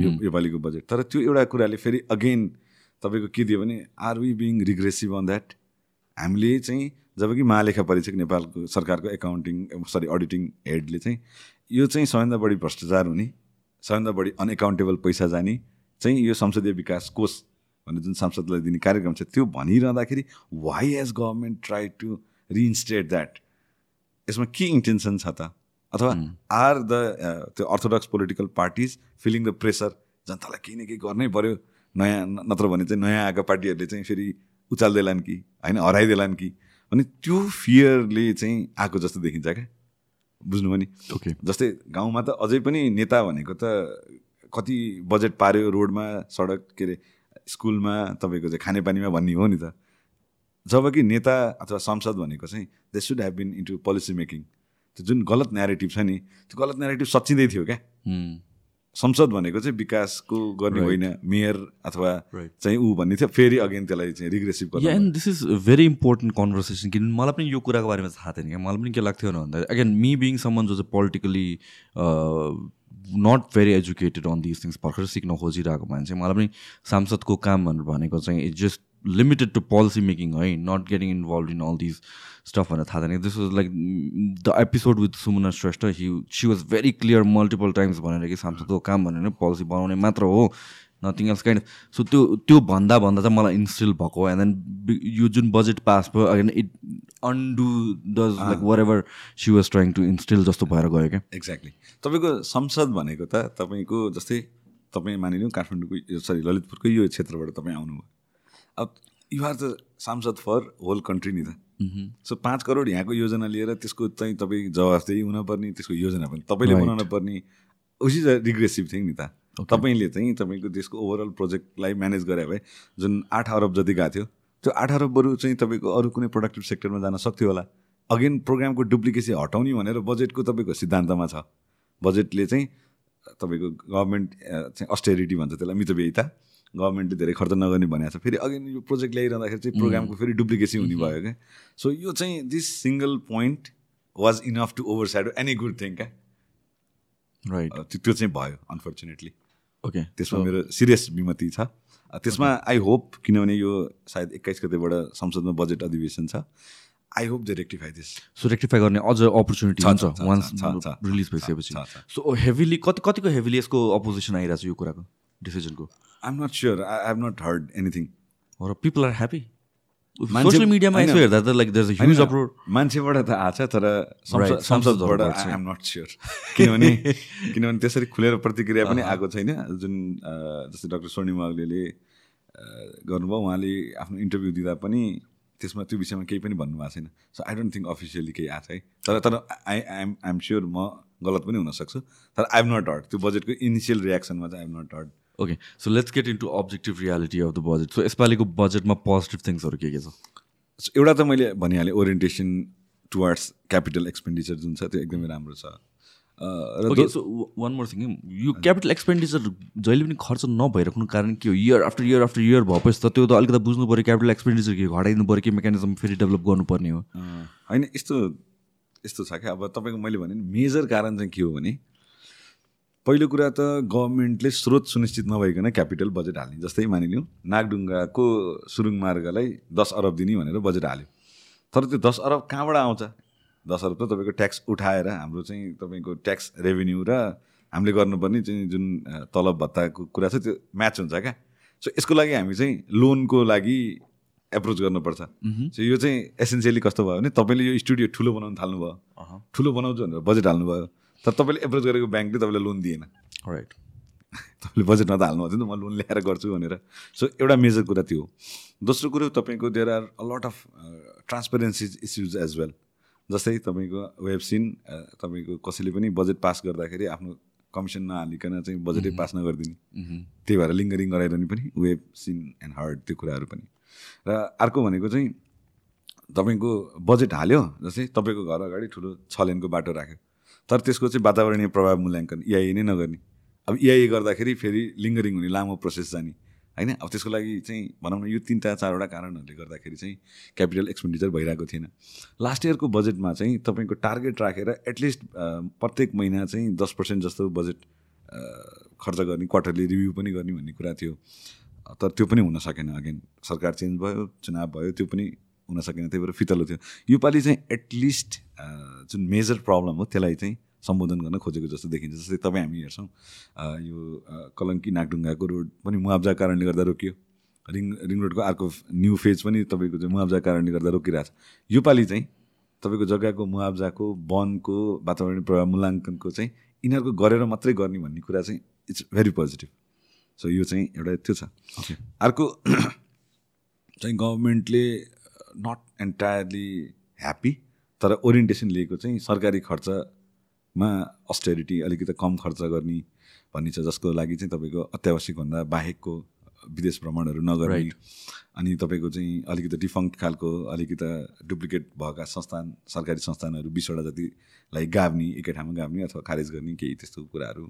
यो योपालिको बजेट तर त्यो एउटा कुराले फेरि अगेन तपाईँको के दियो भने are we being regressive on that हामीले चाहिँ जब कि महालेखा परीक्षक नेपालको सरकारको एकाउन्टिङ सरी अडिटिङ हेडले चाहिँ यो चाहिँ सबैभन्दा बढी भ्रष्टाचार हुने सबैभन्दा बढी अनएकाउन्टेबल पैसा जाने चाहिँ यो संसदीय विकास कोष भन्ने जुन सांसदलाई दिने कार्यक्रम छ त्यो भनिरहँदाखेरि why as government try to reinstate that यसमा के इन्टेन्सन छ त? अथवा आर द त्यो orthodox political parties feeling the pressure जनतालाई केही न केही गर्नै पऱ्यो नयाँ नत्र भने चाहिँ नयाँ आएका पार्टीहरूले चाहिँ फेरि उचाल्दैलान् कि होइन हराइदेलान् कि? अनि त्यो फियरले चाहिँ आएको जस्तो देखिन्छ क्या। बुझ्नुभयो नि ओके जस्तै गाउँमा त अझै पनि नेता भनेको त कति बजेट पार्यो रोडमा सडक के अरे स्कुलमा तपाईँको चाहिँ खानेपानीमा भन्ने हो नि त। जब कि नेता अथवा संसद भनेको चाहिँ they should have been into policy making त्यो जुन गलत न्यारेटिभ छ नि त्यो गलत न्यारेटिभ सच्चिँदै थियो क्या. संसद भनेको चाहिँ विकासको गर्ने होइन मेयर अथवा. चाहिँ ऊ भन्ने थियो फेरि अगेन त्यसलाई चाहिँ रिग्रेसिभ गर्नु and this is very important conversation किनभने मलाई पनि यो कुराको बारेमा थाहा थिएन क्या। मलाई पनि के लाग्थ्यो भने भन्दा अगेन मी बिङ समन जो चाहिँ politically not very educated on this things भर्खर सिक्न खोजिरहेको मान्छे मलाई पनि सांसदको काम भनेर भनेको चाहिँ it's just limited to policy making है not getting involve in all this stuff भनेर थाहा थिएन this was like the episode with Sumana Shrestha he she was very clear multiple times भनेर कि सांसदको काम भनेर पोलिसी बनाउने मात्र हो नथिङ एल्स काइन्ड सो त्यो त्यो भन्दा भन्दा चाहिँ मलाई इन्स्टिल भएको एन्ड देन यो जुन बजेट पास भयो again it undo does like whatever she was trying to instill जस्तो भएर गयो क्या एक्ज्याक्टली तपाईँको संसद भनेको त तपाईँको जस्तै तपाईँ मानिलिउँ काठमाडौँको सरी ललितपुरको यो क्षेत्रबाट तपाईँ आउनुभयो। अब युआर द सांसद फर होल कन्ट्री नि त। सो पाँच करोड यहाँको योजना लिएर त्यसको चाहिँ तपाईँ जवाफदेही हुनपर्ने त्यसको योजना पनि तपाईँले. बनाउन पर्ने उसी रिग्रेसिभ थिङ नि त। तपाईँले चाहिँ तपाईँको देशको ओभरअल प्रोजेक्टलाई म्यानेज गरे भए जुन आठ अरब जति गएको थियो त्यो आठ अरब बरु चाहिँ तपाईँको अरू कुनै प्रोडक्टिभ सेक्टरमा जान सक्थ्यो होला। अगेन प्रोग्रामको डुप्लिकेसी हटाउने भनेर बजेटको तपाईँको सिद्धान्तमा छ। बजेटले चाहिँ तपाईँको गभर्मेन्ट चाहिँ अस्टेरिटी भन्छ त्यसलाई मितव्ययिता। गभर्मेन्टले धेरै खर्च नगर्ने भनेको छ। फेरि अगेन यो प्रोजेक्ट ल्याइरहँदाखेरि चाहिँ प्रोग्रामको फेरि डुप्लिकेसी हुने भयो क्या। सो यो चाहिँ this single point was enough to override any good thing क्या राइट त्यो चाहिँ भयो अनफर्चुनेटली ओके त्यसमा मेरो सिरियस विमति छ। त्यसमा आई होप किनभने यो सायद एक्काइस गतेबाट संसदमा बजेट अधिवेशन छ। I hope they rectify this so rectify गर्ने अझ अपर्च्युनिटी हुन्छ वान्स रिलिज भइसकेपछि। सो हेभिली कति कतिको हेभिली यसको अपोजिसन आइरहेको छ यो कुराको? डिसिजनको I am not sure I have not heard anything र पिपल आर ह्याप्पी सोसियल मिडियामा यसो। हेर्दा त लाइक देयर ह्युज अप्रोड मान्छेबाट त आएको छ तर संसदबाट आई। एम नट स्योर किनभने किनभने त्यसरी खुलेर प्रतिक्रिया पनि आएको छैन जुन जस्तै डक्टर स्वर्णिमा अग्लेले गर्नुभयो उहाँले आफ्नो इन्टरभ्यू दिँदा पनि त्यसमा त्यो विषयमा केही पनि भन्नुभएको छैन। So I don't think officially केही आएको छ है। तर तर आई आइएम आइएम स्योर म गलत पनि हुनसक्छु तर आई एम नट हर्ड त्यो बजेटको इनिसियल रियाक्सनमा चाहिँ I am not heard okay so let's get into objective reality of the budget so यसपालिको बजेटमा पोजिटिभ थिङ्सहरू के के छ? एउटा त मैले भनिहालेँ ओरिएन्टेसन टुवार्ड्स क्यापिटल एक्सपेन्डिचर जुन छ त्यो एकदमै राम्रो छ। र सो वान मोर थिङ यो क्यापिटल एक्सपेन्डिचर जहिले पनि खर्च नभइराख्नु कारण के हो? Year after year after year भएपछि त त्यो त अलिकति बुझ्नु पऱ्यो क्यापिटल एक्सपेन्डिचर के घटाइदिनु पऱ्यो कि मेकानिजम फेरि डेभलप गर्नुपर्ने हो? होइन यस्तो यस्तो छ क्या। अब तपाईँको मैले भने मेजर कारण चाहिँ के हो भने पहिलो कुरा त गभर्मेन्टले स्रोत सुनिश्चित नभइकन क्यापिटल बजेट हाल्ने जस्तै मानिलिउँ नागडुङ्गाको सुरुङ मार्गलाई दस अरब दिने भनेर बजेट हाल्यो। तर त्यो दस अरब कहाँबाट आउँछ? दस अरब त तपाईँको ट्याक्स उठाएर हाम्रो चाहिँ तपाईँको ट्याक्स रेभेन्यू र हामीले गर्नुपर्ने चाहिँ जुन तलब भत्ताको कुरा छ त्यो म्याच हुन्छ क्या। सो यसको लागि हामी चाहिँ लोनको लागि एप्रोच गर्नुपर्छ। सो यो चाहिँ एसेन्सियली कस्तो भयो भने तपाईँले यो स्टुडियो ठुलो बनाउनु थाल्नुभयो। ठुलो बनाउँछु भनेर बजेट हाल्नुभयो। तर तपाईँले एप्रोच गरेको ब्याङ्कले तपाईँलाई लोन दिएन। राइट तपाईँले बजेटमा त हाल्नु थियो नि त म लोन ल्याएर गर्छु भनेर। सो एउटा मेजर कुरा त्यो हो। दोस्रो कुरो तपाईँको there are a lot of transparency issues as well जस्तै तपाईँको वेब सिन तपाईँको कसैले पनि बजेट पास गर्दाखेरि आफ्नो कमिसन नहालिकन चाहिँ बजेटै पास नगरिदिने। त्यही भएर लिङ्गरिङ गराइरहने पनि वेब सिन एन्ड हर्ड त्यो कुराहरू पनि। र अर्को भनेको चाहिँ तपाईँको बजेट हाल्यो। जस्तै तपाईँको घर अगाडि ठुलो छ लेनको बाटो राख्यो। तर त्यसको चाहिँ वातावरणीय प्रभाव मूल्याङ्कन इआइए नै नगर्ने। अब इआइए गर्दाखेरि फेरि लिङ्गरिङ हुने लामो प्रोसेस जाने। होइन? अब त्यसको लागि चाहिँ भनौँ न यो तिनवटा चारवटा कारणहरूले गर्दाखेरि चाहिँ क्यापिटल एक्सपेन्डिचर भइरहेको थिएन। लास्ट इयरको बजेटमा चाहिँ तपाईँको टार्गेट राखेर एटलिस्ट प्रत्येक महिना चाहिँ दस पर्सेन्ट जस्तो बजेट खर्च गर्ने क्वार्टरली रिभ्यू पनि गर्ने भन्ने कुरा थियो। तर त्यो पनि हुन सकेन अगेन। सरकार चेन्ज भयो चुनाव भयो त्यो पनि हुन सकेन त्यही भएर फितलो थियो। योपालि चाहिँ एटलिस्ट जुन मेजर प्रब्लम हो त्यसलाई चाहिँ सम्बोधन गर्न खोजेको जस्तो देखिन्छ। जस्तै तपाईँ हामी हेर्छौँ यो कलङ्की नागडुङ्गाको रोड पनि मुआब्जा कारणले गर्दा रोकियो। रिङ रिङ रोडको अर्को न्यू फेज पनि तपाईँको चाहिँ मुआब्जा कारणले गर्दा रोकिरहेछ। योपालि चाहिँ तपाईँको जग्गाको मुआब्जाको वनको वातावरण प्रभाव मूल्याङ्कनको चाहिँ यिनीहरूको गरेर मात्रै गर्ने भन्ने कुरा चाहिँ इट्स भेरी पोजिटिभ सो यो चाहिँ एउटा त्यो छ। अर्को चाहिँ गभर्मेन्टले नट एन्टायरली ह्याप्पी तर ओरिएन्टेसन लिएको चाहिँ सरकारी खर्चमा अस्टेरिटी अलिकति कम खर्च गर्ने भन्ने छ जसको लागि चाहिँ तपाईँको अत्यावश्यकभन्दा बाहेकको विदेश भ्रमणहरू नगर्ने अनि तपाईँको चाहिँ अलिकति डिफङ्क्ट खालको अलिकति डुप्लिकेट भएका संस्थान सरकारी संस्थानहरू बिसवटा जतिलाई गाभ्ने एकै ठाउँमा गाभ्ने अथवा खारेज गर्ने केही त्यस्तो कुराहरू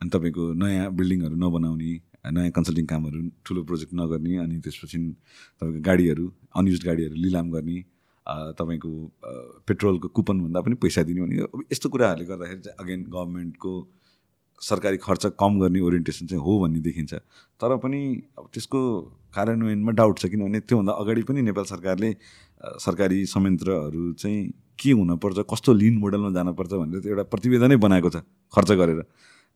अनि तपाईँको नयाँ बिल्डिङहरू नबनाउने नयाँ कन्सल्टिङ कामहरू ठुलो प्रोजेक्ट नगर्ने अनि त्यसपछि तपाईँको गाडीहरू अनयुज गाडीहरू लिलाम गर्ने तपाईँको पेट्रोलको कुपनभन्दा पनि पैसा दिने भने यस्तो कुराहरूले गर्दाखेरि चाहिँ अगेन गभर्मेन्टको सरकारी खर्च कम गर्ने ओरिएन्टेसन चाहिँ हो भन्ने देखिन्छ। तर पनि अब त्यसको कार्यान्वयनमा डाउट छ किनभने त्योभन्दा अगाडि पनि नेपाल सरकारले सरकारी संयन्त्रहरू चाहिँ के हुनपर्छ कस्तो लिन मोडलमा जानुपर्छ भनेर एउटा प्रतिवेदनै बनाएको छ खर्च गरेर।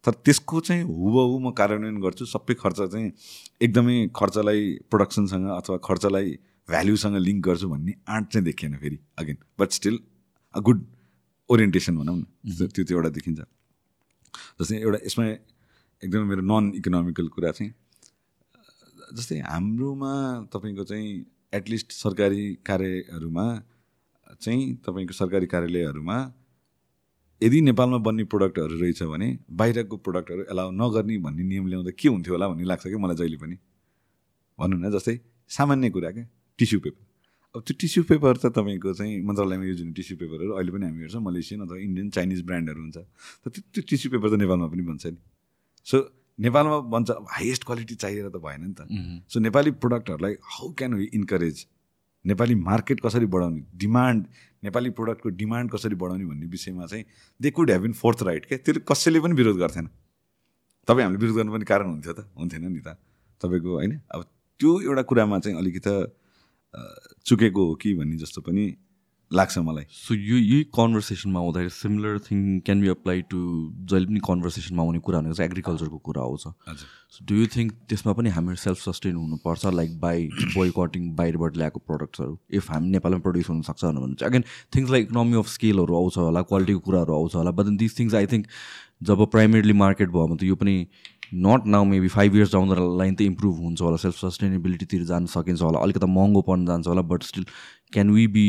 तर त्यसको चाहिँ हुबहु म कार्यान्वयन गर्छु। सबै खर्च चाहिँ एकदमै खर्चलाई प्रोडक्सनसँग अथवा खर्चलाई भ्याल्युसँग लिङ्क गर्छु भन्ने आँट चाहिँ देखिएन फेरि again. But still a good orientation भनौँ न। त्यो त्यो एउटा देखिन्छ। जस्तै एउटा यसमा एकदमै मेरो नन इकोनोमिकल कुरा चाहिँ जस्तै हाम्रोमा तपाईँको चाहिँ एटलिस्ट सरकारी कार्यहरूमा चाहिँ तपाईँको सरकारी कार्यालयहरूमा यदि नेपालमा बन्ने प्रोडक्टहरू रहेछ भने बाहिरको प्रोडक्टहरू एलाउ नगर्ने भन्ने नियम ल्याउँदा के हुन्थ्यो होला भन्ने लाग्छ कि मलाई जहिले पनि। भनौँ न जस्तै सामान्य कुरा क्या टिस्यु पेपर अब त्यो टिस्यु पेपर त तपाईँको चाहिँ मन्त्रालयमा युज हुने टिस्यु पेपरहरू अहिले पनि हामी हेर्छौँ मलेसियन अथवा इन्डियन चाइनिज ब्रान्डहरू हुन्छ। त त्यो त्यो टिस्यु पेपर त नेपालमा पनि बन्छ नि। सो नेपालमा बन्छ हाइएस्ट क्वालिटी चाहिएर त भएन नि त। So Nepali प्रोडक्टहरूलाई how can we encourage Nepali market कसरी बढाउने? डिमान्ड नेपाली प्रोडक्टको डिमान्ड कसरी बढाउने भन्ने विषयमा चाहिँ they could have enforced right क्या? त्यो कसैले पनि विरोध गर्थेन। तपाईँ हामीले विरोध गर्नु पनि कारण हुन्थ्यो त? हुन्थेन नि त। तपाईँको होइन? अब त्यो एउटा कुरामा चाहिँ अलिकति चुकेको हो कि भन्ने जस्तो पनि लाग्छ मलाई। सो यो यही कन्भर्सेसनमा आउँदाखेरि similar thing can be apply to जहिले पनि कन्भर्सेसनमा आउने कुरा भनेको चाहिँ एग्रिकल्चरको कुरा आउँछ सो डु यु थिङ्क त्यसमा पनि हामी सेल्फ सस्टेन हुनुपर्छ लाइक बाई बोय कटिङ बाहिरबाट ल्याएको प्रडक्ट्सहरू इफ हामी नेपालमा प्रड्युस हुनसक्छ भने चाहिँ again things like economy of स्केलहरू आउँछ होला क्वालिटीको कुराहरू आउँछ होला but this things I think job primarily market भयो भने त यो पनि not now maybe five years down the line त इम्प्रुभ हुन्छ होला सेल्फ सस्टेनेबिलिटीतिर जान सकिन्छ होला अलिकति महँगो पर्न जान्छ होला but still can we be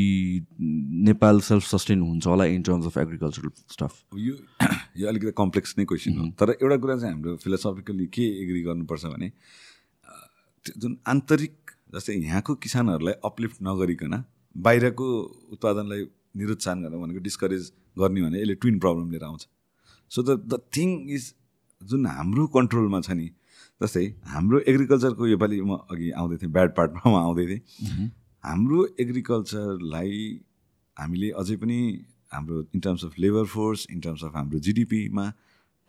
Nepal self sustain हुन्छ होला in terms of agricultural stuff यो *coughs* यो अलिकति कम्प्लेक्स नै क्वेसन हो। तर एउटा कुरा चाहिँ हाम्रो फिलोसफिकली के एग्री गर्नुपर्छ भने जुन आन्तरिक जस्तै यहाँको किसानहरूलाई अपलिफ्ट नगरिकन बाहिरको उत्पादनलाई निरुत्साहन गर्न भनेको डिस्करेज गर्ने भने यसले ट्विन प्रब्लम लिएर आउँछ। So the the thing is जुन हाम्रो कन्ट्रोलमा छ नि जस्तै हाम्रो एग्रिकल्चरको योपालि म अघि आउँदै थिएँ ब्याड पार्टमा म आउँदै थिएँ। हाम्रो एग्रिकल्चरलाई हामीले अझै पनि हाम्रो in terms of labour force in terms of हाम्रो जिडिपीमा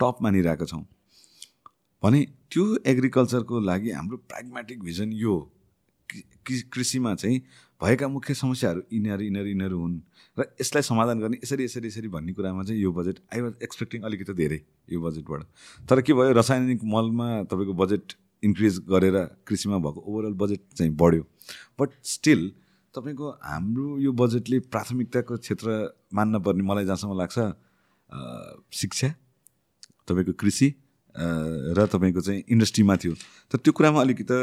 टप मानिरहेका छौँ। भने त्यो एग्रिकल्चरको लागि हाम्रो प्राग्मेटिक भिजन यो कृषिमा चाहिँ भएका मुख्य समस्याहरू यिनीहरू यिनीहरू यिनीहरू हुन् र यसलाई समाधान गर्ने यसरी यसरी यसरी भन्ने कुरामा चाहिँ यो बजेट आई वाज एक्सपेक्टिङ अलिकति धेरै यो बजेटबाट तर के भयो रासायनिक मलमा तपाईँको बजेट इन्क्रिज गरेर कृषिमा भएको ओभरअल बजेट चाहिँ बढ्यो। बट स्टिल तपाईँको हाम्रो यो बजेटले प्राथमिकताको क्षेत्र मान्न पर्ने मलाई जहाँसम्म लाग्छ शिक्षा तपाईँको कृषि र तपाईँको चाहिँ इन्डस्ट्रीमा थियो। तर त्यो कुरामा अलिकति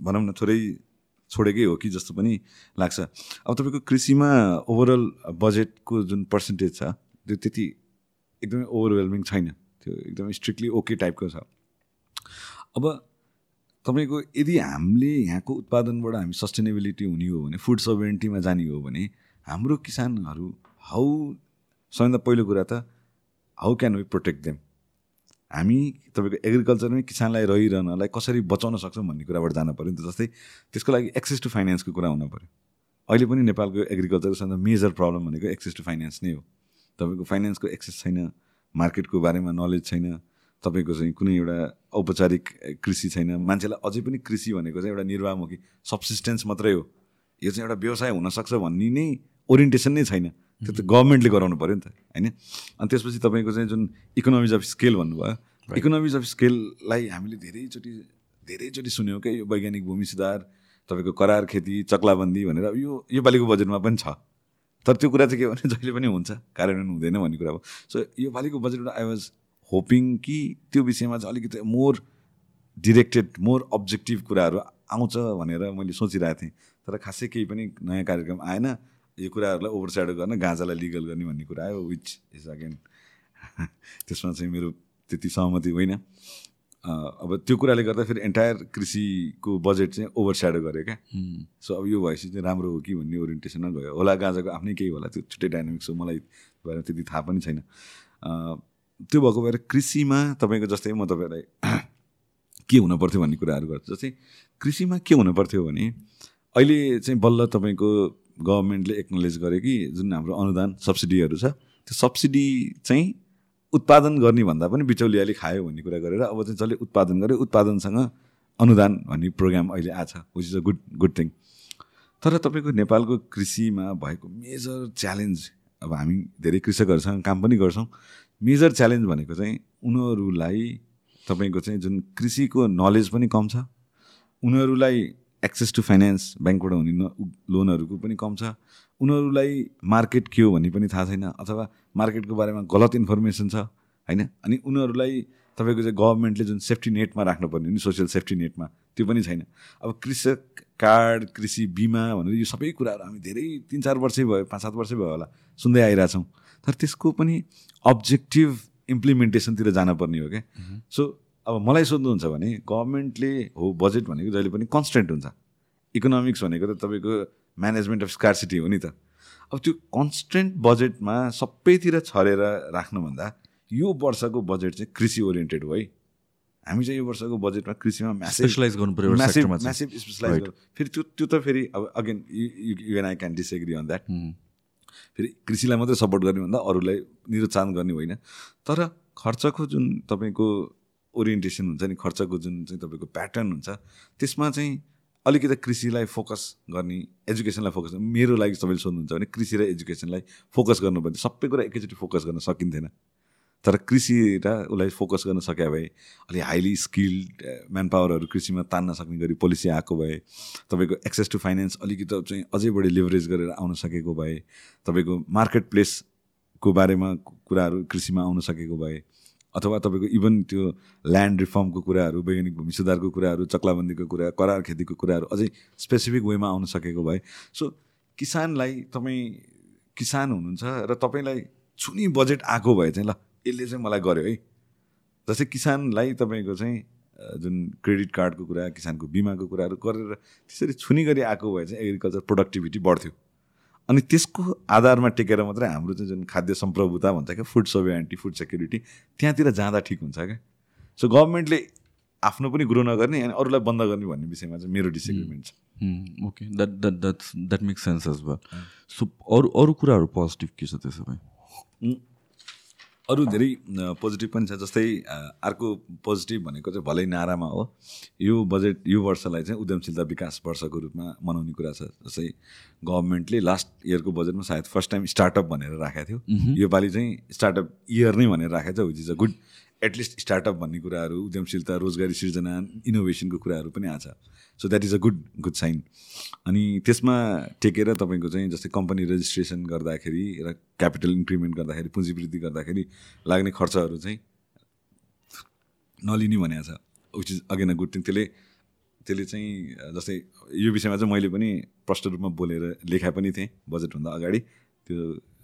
भनौँ न थोरै छोडेकै हो कि जस्तो पनि लाग्छ। अब तपाईँको कृषिमा ओभरअल बजेटको जुन पर्सेन्टेज छ त्यो त्यति एकदमै ओभरवेल्मिङ छैन। त्यो एकदमै स्ट्रिक्टली ओके टाइपको छ। अब तपाईँको यदि हामीले यहाँको उत्पादनबाट हामी सस्टेनेबिलिटी हुने हो भने फुड सभरेन्टीमा जाने हो भने हाम्रो किसानहरू हाउ सबैभन्दा पहिलो कुरा त how can we protect them हामी तपाईँको एग्रिकल्चरमै किसानलाई रहिरहनलाई कसरी बचाउन सक्छौँ भन्ने कुराबाट जानु पऱ्यो नि त जस्तै त्यसको लागि एक्सेस टु फाइनेन्सको कुरा हुनु पऱ्यो अहिले पनि नेपालको एग्रिकल्चरको मेजर प्रब्लम भनेको एक्सेस टु फाइनेन्स नै हो। तपाईँको फाइनेन्सको एक्सेस छैन मार्केटको बारेमा नलेज छैन तपाईँको चाहिँ कुनै एउटा औपचारिक कृषि छैन। मान्छेलाई अझै पनि कृषि भनेको चाहिँ एउटा निर्वाहमुखी सब्सिस्टेन्स मात्रै हो। यो चाहिँ एउटा व्यवसाय हुनसक्छ भन्ने नै ओरिएन्टेसन नै छैन। त्यो त गभर्मेन्टले गराउनु पऱ्यो नि त होइन? अनि त्यसपछि तपाईँको चाहिँ जुन इकोनोमिज अफ स्केल भन्नुभयो इकोनोमिज अफ स्केललाई हामीले धेरैचोटि धेरैचोटि सुन्यौँ क्या यो वैज्ञानिक भूमि सुधार तपाईँको करार खेती चक्लाबन्दी भनेर यो योपालिको बजेटमा पनि छ। तर त्यो कुरा चाहिँ के भने जहिले पनि हुन्छ कार्यान्वयन हुँदैन भन्ने कुरा हो। सो योपालिको बजेटबाट आई वाज होपिङ कि त्यो विषयमा चाहिँ अलिकति मोर डिरेक्टेड मोर अब्जेक्टिभ कुराहरू आउँछ भनेर मैले सोचिरहेको थिएँ। तर खासै केही पनि नयाँ कार्यक्रम आएन। यो कुराहरूलाई ओभरस्याडो गर्न गाँजालाई लिगल गर्ने भन्ने कुरा आयो विच इज अगेन त्यसमा चाहिँ मेरो त्यति सहमति होइन। अब त्यो कुराले गर्दा फेरि एन्टायर कृषिको बजेट चाहिँ ओभरस्याडो गर्यो क्या। सो अब यो भएपछि चाहिँ राम्रो हो कि भन्ने ओरिएन्टेसनमा गयो। होला गाँजाको आफ्नै केही होला त्यो छुट्टै डाइनामिक्स हो मलाई बारेमा त्यति थाहा पनि छैन। त्यो भएको भएर कृषिमा तपाईँको जस्तै म तपाईँलाई *clears throat* के हुन पर्थ्यो भन्ने कुराहरू गर्छु। जस्तै कृषिमा के हुन पर्थ्यो भने अहिले चाहिँ बल्ल तपाईँको गभर्मेन्टले एक्नोलेज गर्यो कि जुन हाम्रो अनुदान सब्सिडीहरू छ त्यो सब्सिडी चाहिँ उत्पादन गर्ने भन्दा पनि बिचौलियाले खायो भन्ने कुरा गरेर अब चाहिँ जसले उत्पादन गर्यो उत्पादनसँग अनुदान भन्ने प्रोग्राम अहिले आछ which is a good good thing तर तपाईँको नेपालको कृषिमा भएको मेजर च्यालेन्ज अब हामी धेरै कृषकहरूसँग काम पनि गर्छौँ। मेजर च्यालेन्ज भनेको चाहिँ उनीहरूलाई तपाईँको चाहिँ जुन कृषिको नलेज पनि कम छ। उनीहरूलाई एक्सेस टु फाइनेन्स ब्याङ्कबाट हुने लोनहरूको पनि कम छ। उनीहरूलाई मार्केट के हो भन्ने पनि थाहा छैन अथवा मार्केटको बारेमा गलत इन्फर्मेसन छ होइन? अनि उनीहरूलाई तपाईँको चाहिँ गभर्मेन्टले जुन सेफ्टी नेटमा राख्नुपर्ने नि सोसियल सेफ्टी नेटमा त्यो पनि छैन। अब कृषक कार्ड कृषि बिमा भनेर यो सबै कुराहरू हामी धेरै तिन चार वर्षै भयो पाँच सात वर्षै भयो होला सुन्दै आइरहेछौँ। तर त्यसको पनि अब्जेक्टिभ इम्प्लिमेन्टेसनतिर जानुपर्ने हो क्या। सो अब मलाई सोध्नुहुन्छ भने गभर्मेन्टले हो बजेट भनेको जहिले पनि कन्सटेन्ट हुन्छ। इकोनोमिक्स भनेको त तपाईँको म्यानेजमेन्ट अफ स्कार्सिटी हो नि त। अब त्यो कन्सटेन्ट बजेटमा सबैतिर छरेर राख्नुभन्दा यो वर्षको बजेट चाहिँ कृषि ओरिएन्टेड हो है। हामी चाहिँ यो वर्षको बजेटमा कृषिमा म्यासिभ स्पेसलाइज गर्नु पऱ्यो म्यासिभ स्पेसलाइज. फेरि त्यो त्यो त फेरि अब again you and I can disagree on that. फेरि कृषिलाई मात्रै सपोर्ट गर्ने भन्दा अरूलाई निरुत्साहन गर्ने होइन। तर खर्चको जुन तपाईँको ओरिएन्टेसन हुन्छ नि खर्चको जुन चाहिँ तपाईँको प्याटर्न हुन्छ। त्यसमा चाहिँ अलिकति कृषिलाई फोकस गर्ने एजुकेसनलाई फोकस मेरो लागि तपाईँले सोध्नुहुन्छ भने कृषि र एजुकेसनलाई फोकस गर्नुपर्ने सबै कुरा एकैचोटि फोकस गर्न सकिन्थेन तर कृषि र उसलाई फोकस गर्न सके भए अलि हाइली स्किल्ड म्यान पावरहरू कृषिमा तान्न सक्ने गरी पोलिसी आएको भए तपाईँको एक्सेस टु फाइनेन्स अलिकति चाहिँ अझै बढी लिभरेज गरेर आउन सकेको भए तपाईँको मार्केट प्लेसको बारेमा कुराहरू कृषिमा आउन सकेको भए अथवा तपाईँको इभन त्यो ल्यान्ड रिफर्मको कुराहरू वैज्ञानिक भूमि सुधारको कुराहरू चक्लाबन्दीको कुरा करार खेतीको कुराहरू अझै स्पेसिफिक वेमा आउन सकेको भए। सो किसानलाई तपाईँ किसान हुनुहुन्छ र तपाईँलाई छुनी बजेट आएको भए चाहिँ ल यसले चाहिँ मलाई गर्यो है। जस्तै किसानलाई तपाईँको चाहिँ जुन क्रेडिट कार्डको कुरा किसानको बिमाको कुराहरू गरेर त्यसरी छुनी गरी आएको भए चाहिँ एग्रिकल्चर प्रोडक्टिभिटी बढ्थ्यो। अनि त्यसको आधारमा टेकेर मात्रै हाम्रो चाहिँ जुन खाद्य सम्प्रभुता भन्छ क्या फुड सोभेन्टी फुड सेक्युरिटी त्यहाँतिर जाँदा ठिक हुन्छ क्या? सो गभर्मेन्टले आफ्नो पनि ग्रो नगर्ने अनि अरूलाई बन्द गर्ने भन्ने विषयमा चाहिँ मेरो डिसएग्रिमेन्ट छ। Okay that that that's that makes sense as well so अरू अरू कुराहरू पोजिटिभ के छ त्यसो भए? अरू धेरै पोजिटिभ पनि छ जस्तै अर्को पोजिटिभ भनेको चाहिँ भलै नारामा हो। यो बजेट यो वर्षलाई चाहिँ उद्यमशीलता विकास वर्षको रूपमा मनाउने कुरा छ जस्तै गभर्मेन्टले लास्ट इयरको बजेटमा सायद फर्स्ट टाइम स्टार्टअप भनेर राखेको थियो। योपालि चाहिँ स्टार्टअप इयर नै भनेर राखेको छ which is a good at least startup भन्ने कुराहरू उद्यमशीलता रोजगारी सिर्जना इनोभेसनको कुराहरू पनि आएको छ so that is a good good sign अनि त्यसमा टेकेर तपाईँको चाहिँ जस्तै कम्पनी रेजिस्ट्रेसन गर्दाखेरि र क्यापिटल इन्क्रिमेन्ट गर्दाखेरि पुँजीवृद्धि गर्दाखेरि लाग्ने खर्चहरू चाहिँ नलिने भनेको छ। Which is again a good thing त्यसले त्यसले चाहिँ जस्तै यो विषयमा चाहिँ मैले पनि प्रष्ट रूपमा बोलेर लेखा पनि थिएँ बजेटभन्दा अगाडि। त्यो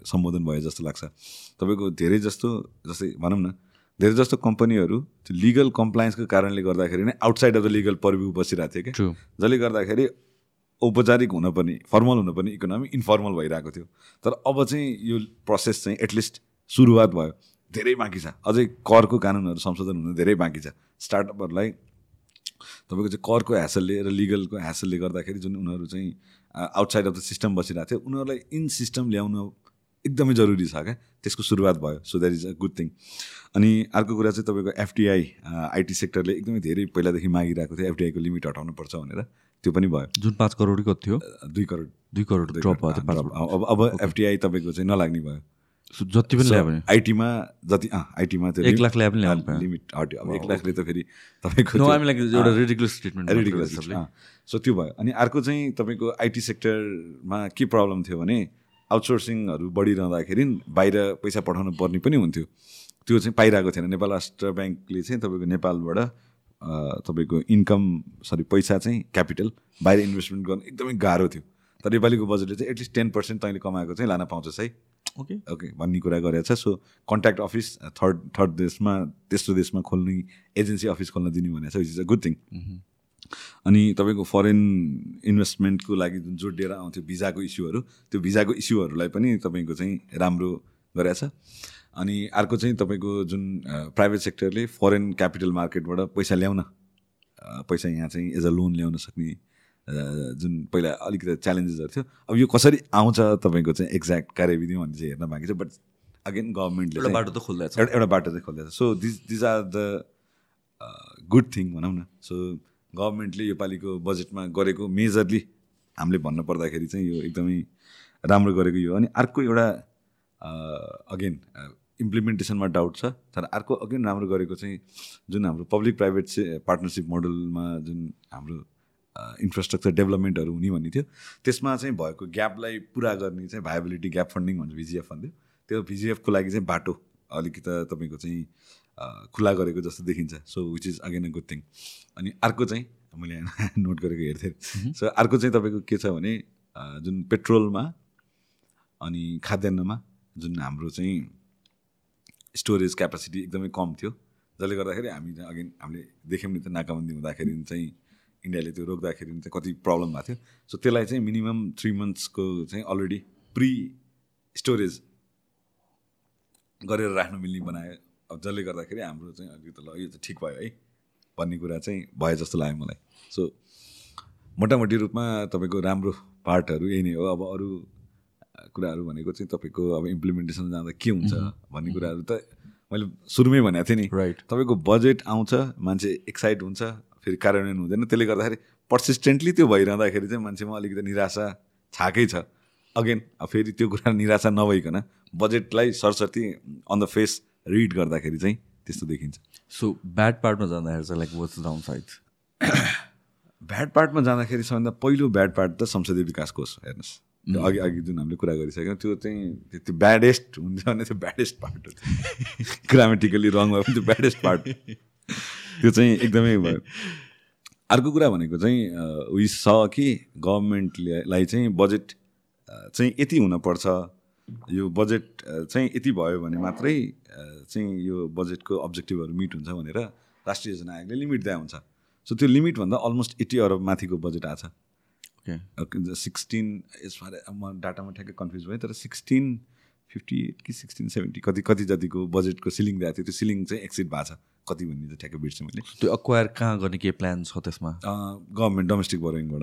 सम्बोधन भयो जस्तो लाग्छ। तपाईँको धेरै जस्तो जस्तै भनौँ न धेरै जस्तो कम्पनीहरू त्यो लिगल कम्प्लायन्सको कारणले गर्दाखेरि नै outside of the legal purview बसिरहेको थियो कि ट्रु जसले गर्दाखेरि औपचारिक हुनुपर्ने फर्मल हुनुपर्ने इकोनोमी इन्फर्मल भइरहेको थियो। तर अब चाहिँ यो प्रोसेस चाहिँ एटलिस्ट सुरुवात भयो। धेरै बाँकी छ। अझै करको कानुनहरू संशोधन हुन धेरै बाँकी छ। स्टार्टअपहरूलाई तपाईँको चाहिँ करको ह्यासलले र लिगलको ह्यासलले गर्दाखेरि जुन उनीहरू चाहिँ आउटसाइड अफ द सिस्टम बसिरहेको थियो उनीहरूलाई इन सिस्टम ल्याउन एकदमै जरुरी छ क्या? त्यसको सुरुवात भयो so that is a good thing अनि अर्को कुरा चाहिँ तपाईँको एफटिआई आइटी सेक्टरले एकदमै धेरै पहिलादेखि मागिरहेको थियो एफडिआईको लिमिट हटाउनुपर्छ भनेर। त्यो पनि भयो। जुन पाँच करोड कति थियो दुई करोड। दुई करोड ड्रप। अब अब एफटिआई तपाईँको चाहिँ नलाग्ने भयो। जति पनि ल्यायो भने। आइटीमा जति अँ आइटीमा त्यो एक लाख ल्याए पनि लिमिट हट्यो। अब एक लाखले त फेरि तपाईँको एउटा रिडिकुलस स्टेटमेन्ट रिडिकुलस सो त्यो भयो। अनि अर्को चाहिँ तपाईँको आइटी सेक्टरमा के प्रब्लम थियो भने आउटसोर्सिङहरू बढिरहँदाखेरि बाहिर पैसा पठाउनु पर्ने पनि हुन्थ्यो। त्यो चाहिँ पाइरहेको थिएन। नेपाल राष्ट्र ब्याङ्कले चाहिँ तपाईँको नेपालबाट तपाईँको इन्कम सरी पैसा चाहिँ क्यापिटल बाहिर इन्भेस्टमेन्ट गर्नु एकदमै गाह्रो थियो। तर नेपालीको बजेटले चाहिँ एटलिस्ट टेन पर्सेन्ट तैँले कमाएको चाहिँ लान पाउँछस् है ओके। ओके भन्ने कुरा गरेको छ। So contact office third third देशमा तेस्रो देशमा खोल्ने एजेन्सी अफिस खोल्न दिने भनेको छ which is a good thing अनि तपाईँको फरेन इन्भेस्टमेन्टको लागि जुन जोडिएर आउँथ्यो भिजाको इस्युहरू त्यो भिजाको इस्युहरूलाई पनि तपाईँको चाहिँ राम्रो गरेको छ। अनि अर्को चाहिँ तपाईँको जुन प्राइभेट सेक्टरले फरेन क्यापिटल मार्केटबाट पैसा ल्याउन पैसा यहाँ चाहिँ एज अ लोन ल्याउन सक्ने जुन पहिला अलिकति च्यालेन्जेसहरू थियो। अब यो कसरी आउँछ तपाईँको चाहिँ एक्ज्याक्ट कार्यविधि भन्ने चाहिँ हेर्न बाँकी छ बट अगेन गभर्मेन्टले एउटा बाटो त खोल्दैछ। एउटा एउटा बाटो चाहिँ खोल्दैछ। So this these are the good thing भनौँ न। सो गभर्मेन्टले योपालिको बजेटमा गरेको मेजरली हामीले भन्नु पर्दाखेरि चाहिँ यो एकदमै राम्रो गरेको यो। अनि अर्को एउटा अगेन इम्प्लिमेन्टेसनमा डाउट छ तर अर्को अगेन राम्रो गरेको चाहिँ जुन हाम्रो पब्लिक प्राइभेट पार्टनरसिप मोडलमा जुन हाम्रो इन्फ्रास्ट्रक्चर डेभलपमेन्टहरू हुने भन्ने थियो त्यसमा चाहिँ भएको ग्यापलाई पुरा गर्ने चाहिँ भाइबिलिटी ग्याप फन्डिङ भन्छ भिजिएफ भन्थ्यो त्यो भिजिएफको लागि चाहिँ बाटो अलिकति तपाईँको चाहिँ खुला गरेको जस्तो देखिन्छ। So which is again a good thing अनि अर्को चाहिँ मैले नोट *laughs* गरेको हेर्थेँ। सो अर्को चाहिँ तपाईँको के छ भने जुन पेट्रोलमा अनि खाद्यान्नमा जुन हाम्रो चाहिँ स्टोरेज क्यापासिटी एकदमै कम थियो जसले गर्दाखेरि हामी अगेन हामीले देख्यौँ नि त नाकाबन्दी हुँदाखेरि चाहिँ इन्डियाले त्यो रोक्दाखेरि चाहिँ कति प्रब्लम भएको थियो। सो त्यसलाई चाहिँ मिनिमम थ्री मन्थ्सको चाहिँ अलरेडी प्री स्टोरेज गरेर राख्नु मिल्ने बनायो अब जसले गर्दाखेरि हाम्रो चाहिँ अलिकति ल यो चाहिँ ठिक भयो है भन्ने कुरा चाहिँ भयो जस्तो लाग्यो मलाई। सो मोटामोटी रूपमा तपाईँको राम्रो पार्टहरू यही नै हो। अब अरू कुराहरू भनेको चाहिँ तपाईँको अब इम्प्लिमेन्टेसन जाँदा के हुन्छ भन्ने कुराहरू त मैले सुरुमै भनेको थिएँ नि। राइट तपाईँको बजेट आउँछ मान्छे एक्साइट हुन्छ फेरि कार्यान्वयन हुँदैन। त्यसले गर्दाखेरि पर्सिस्टेन्टली त्यो भइरहँदाखेरि चाहिँ मान्छेमा अलिकति निराशा छाकै छ। अगेन फेरि त्यो कुरा निराशा नभइकन बजेटलाई सरस्वती अन द फेस रिड गर्दाखेरि चाहिँ त्यस्तो देखिन्छ। सो ब्याड पार्टमा जाँदाखेरि चाहिँ like what's downside bad पार्टमा जाँदाखेरि सबभन्दा पहिलो ब्याड पार्ट त संसदीय विकास कोष हेर्नुहोस्। त्यो अघि अघि जुन हामीले कुरा गरिसक्यौँ त्यो चाहिँ त्यो- ब्याडेस्ट हुन्छ भने त्यो ब्याडेस्ट पार्ट हो। ग्रामेटिकली रङ भयो भने त्यो ब्याडेस्ट पार्ट *laughs* त्यो चाहिँ एकदमै भयो। अर्को कुरा भनेको चाहिँ उयो छ कि गभर्मेन्टलाई चाहिँ बजेट चाहिँ यति हुनपर्छ। यो बजेट चाहिँ यति भयो भने मात्रै चाहिँ यो बजेटको अब्जेक्टिभहरू मिट हुन्छ भनेर राष्ट्रिय योजना आयोगले लिमिट दिए हुन्छ। सो त्यो लिमिटभन्दा अलमोस्ट एट्टी अरब माथिको बजेट आएको छ। ओके सिक्सटिन यसमा म डाटामा ठ्याक्कै कन्फ्युज भएँ तर सिक्सटिन फिफ्टी एट कि सिक्सटिन सेभेन्टी कति कति जतिको बजेटको सिलिङ दिएको थियो त्यो सिलिङ चाहिँ एक्सिड भएको छ। कति भन्ने चाहिँ ठ्याक्कै बिर्सेँ मैले। त्यो अक्वायर कहाँ गर्ने के प्लान छ त्यसमा? गभर्मेन्ट डोमेस्टिक बोरोइङबाट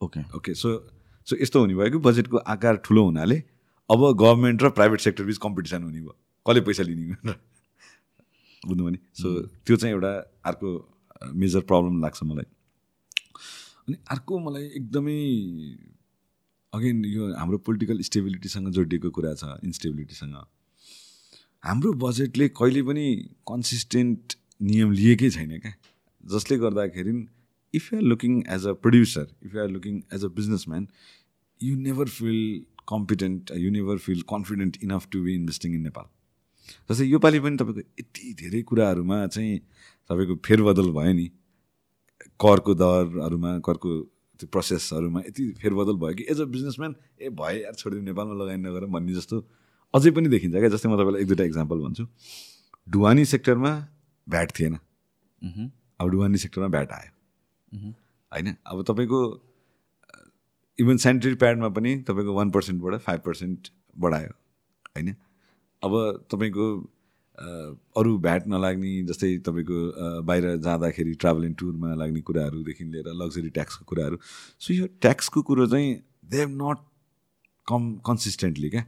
ओके ओके सो सो यस्तो हुने भयो कि बजेटको आकार ठुलो हुनाले अब गभर्मेन्ट र प्राइभेट सेक्टर बिच कम्पिटिसन हुने भयो। कसले पैसा लिने बुझ्नु भने। सो त्यो चाहिँ एउटा अर्को मेजर प्रब्लम लाग्छ मलाई। अनि अर्को मलाई एकदमै अगेन यो हाम्रो पोलिटिकल स्टेबिलिटीसँग जोडिएको कुरा छ इन्स्टेबिलिटीसँग हाम्रो बजेटले कहिले पनि कन्सिस्टेन्ट नियम लिएकै छैन क्या। जसले गर्दाखेरि if you are looking as a producer if you are looking as a businessman you never feel competent you never feel confident enough to be investing in Nepal जस्तै योपालि पनि तपाईँको यति धेरै कुराहरूमा चाहिँ तपाईँको फेरबदल भयो नि। करको दरहरूमा करको त्यो प्रोसेसहरूमा यति फेरबदल भयो कि एज अ बिजनेसम्यान ए भयो यार छोडिदिउँ नेपालमा लगानी नगर भन्ने जस्तो अझै पनि देखिन्छ क्या। जस्तै म तपाईँलाई एक दुईवटा इक्जाम्पल भन्छु। ढुवानी सेक्टरमा भ्याट थिएन। अब ढुवानी सेक्टरमा भ्याट आयो। होइन? अब तपाईँको इभन सेनिटरी प्याडमा पनि तपाईँको वान पर्सेन्टबाट फाइभ पर्सेन्ट बढायो होइन? अब तपाईँको अरू भ्याट नलाग्ने जस्तै तपाईँको बाहिर जाँदाखेरि ट्राभल एन्ड टुरमा लाग्ने कुराहरूदेखि लिएर लग्जरी ट्याक्सको कुराहरू सो यो ट्याक्सको कुरो चाहिँ they have not come consistently क्या?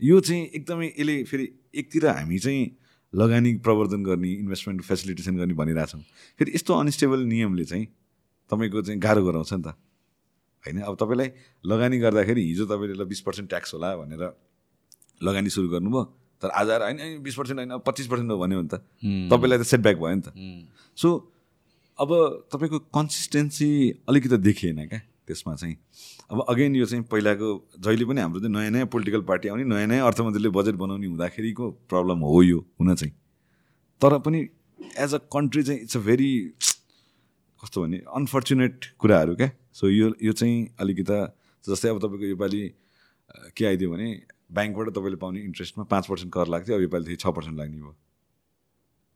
यो चाहिँ एकदमै यसले फेरि एकतिर हामी चाहिँ लगानी प्रवर्धन गर्ने इन्भेस्टमेन्ट फेसिलिटेसन गर्ने भनिरहेछौँ। फेरि यस्तो अनस्टेबल नियमले चाहिँ तपाईँको चाहिँ गाह्रो गराउँछ नि त। होइन? अब तपाईँलाई लगानी गर्दाखेरि हिजो तपाईँले बिस पर्सेन्ट ट्याक्स होला भनेर लगानी सुरु गर्नुभयो। तर आज आएर होइन बिस पर्सेन्ट होइन पच्चिस पर्सेन्ट हो भन्यो भने त तपाईँलाई त सेटब्याक भयो नि त। सो अब तपाईँको कन्सिस्टेन्सी अलिकति देखिएन क्या त्यसमा चाहिँ। अब अगेन यो चाहिँ पहिलाको जहिले पनि हाम्रो चाहिँ नयाँ नयाँ पोलिटिकल पार्टी आउने नयाँ नयाँ अर्थमन्त्रीले बजेट बनाउने हुँदाखेरिको प्रब्लम हो यो हुन चाहिँ। तर पनि एज अ कन्ट्री चाहिँ इट्स अ भेरी कस्तो भने अनफर्चुनेट कुराहरू क्या। सो यो यो चाहिँ अलिकति जस्तै अब तपाईँको योपालि के आइदियो भने ब्याङ्कबाट तपाईँले पाउने इन्ट्रेस्टमा पाँच पर्सेन्ट कर लाग्थ्यो अब योपालि चाहिँ छ पर्सेन्ट लाग्ने भयो।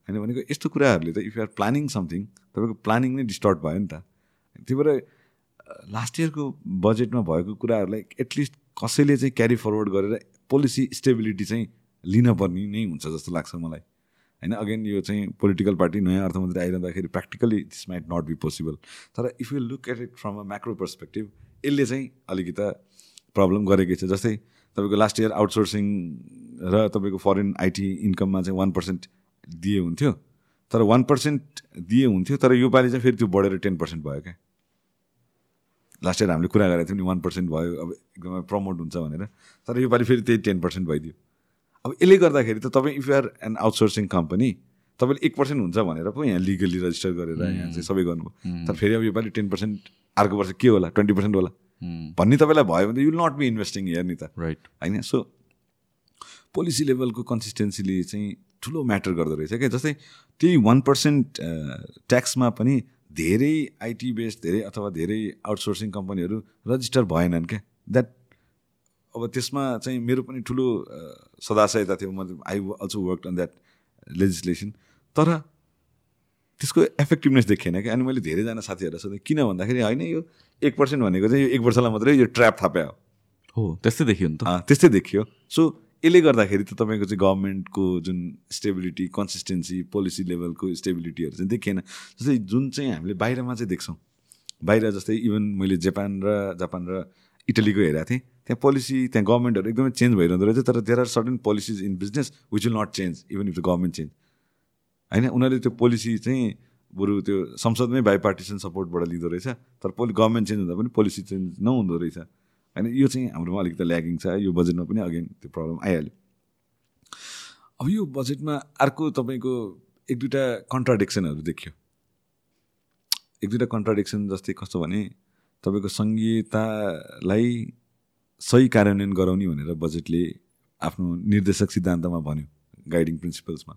होइन भनेको यस्तो कुराहरूले त if you are planning something तपाईँको प्लानिङ नै डिस्टर्ट भयो नि त। त्यही भएर लास्ट इयरको बजेटमा भएको कुराहरूलाई एटलिस्ट कसैले चाहिँ क्यारी फरवर्ड गरेर पोलिसी स्टेबिलिटी चाहिँ लिन पर्ने नै हुन्छ जस्तो लाग्छ मलाई। होइन? अगेन यो चाहिँ पोलिटिकल पार्टी नयाँ अर्थमन्त्री आइरहँदाखेरि practically this might not be possible तर if you look at it from a macro perspective यसले चाहिँ अलिकति प्रब्लम गरेकै छ। जस्तै तपाईँको लास्ट इयर आउटसोर्सिङ र तपाईँको फरेन आइटी इन्कममा चाहिँ वान पर्सेन्ट दिए हुन्थ्यो। तर वान पर्सेन्ट दिए हुन्थ्यो तर योपालि चाहिँ फेरि त्यो बढेर टेन पर्सेन्ट भयो क्या। लास्ट इयर हामीले कुरा गरेको थियौँ नि वान पर्सेन्ट भयो अब एकदमै प्रमोट हुन्छ भनेर। तर योपालि फेरि त्यही टेन पर्सेन्ट भइदियो। अब यसले गर्दाखेरि त तपाईँ if you're an outsourcing company तपाईँले एक पर्सेन्ट हुन्छ भनेर पो यहाँ लिगली रजिस्टर गरेर यहाँ चाहिँ सबै गर्नुभयो। तर फेरि अब योपालि टेन पर्सेन्ट अर्को वर्ष के होला ट्वेन्टी पर्सेन्ट होला? भन्ने तपाईँलाई भयो भने you'll not be investing here नि त। राइट होइन? सो पोलिसी लेभलको कन्सिस्टेन्सीले चाहिँ ठुलो म्याटर गर्दो रहेछ क्या। जस्तै त्यही वान पर्सेन्ट ट्याक्समा पनि धेरै आइटी बेस्ड धेरै अथवा धेरै आउटसोर्सिङ कम्पनीहरू रजिस्टर भएनन् क्या। द्याट अब त्यसमा चाहिँ मेरो पनि ठुलो सदाशयता थियो। मतलब I also work on that legislation. तर त्यसको इफेक्टिभनेस देखिएन क्या। अनि मैले धेरैजना साथीहरूलाई सोधेँ किन भन्दाखेरि होइन यो एक पर्सेन्ट भनेको चाहिँ यो एक वर्षलाई मात्रै यो ट्र्याप थाप्या। हो हो त्यस्तै देखियो नि त। त्यस्तै देखियो। सो यसले गर्दाखेरि त तपाईँको चाहिँ गभर्मेन्टको जुन स्टेबिलिटी कन्सिस्टेन्सी पोलिसी लेभलको स्टेबिलिटीहरू चाहिँ देखिएन। जस्तै जुन चाहिँ हामीले बाहिरमा चाहिँ देख्छौँ। बाहिर जस्तै इभन मैले जापान र जापान र इटलीको हेरेको थिएँ। त्यहाँ पोलिसी त्यहाँ गभर्मेन्टहरू एकदमै चेन्ज भइरहँदो रहेछ तर there are certain policies in business which will not change even if the government change होइन? उनीहरूले त्यो पोलिसी चाहिँ बरु त्यो संसदमै बाई पार्टिसन सपोर्टबाट लिँदो रहेछ तर पोलि गभर्मेन्ट चेन्ज हुँदा पनि पोलिसी चेन्ज नहुँदो रहेछ। होइन? यो चाहिँ हाम्रोमा अलिकति ल्यागिङ छ यो बजेटमा पनि अगेन त्यो प्रब्लम आइहाल्यो। अब यो बजेटमा अर्को तपाईँको एक दुईवटा कन्ट्राडिक्सनहरू देखियो। एक दुईवटा कन्ट्राडिक्सन जस्तै कस्तो भने तपाईँको सङ्घीयतालाई सही कार्यान्वयन गराउने भनेर बजेटले आफ्नो निर्देशक सिद्धान्तमा भन्यो गाइडिङ प्रिन्सिपल्समा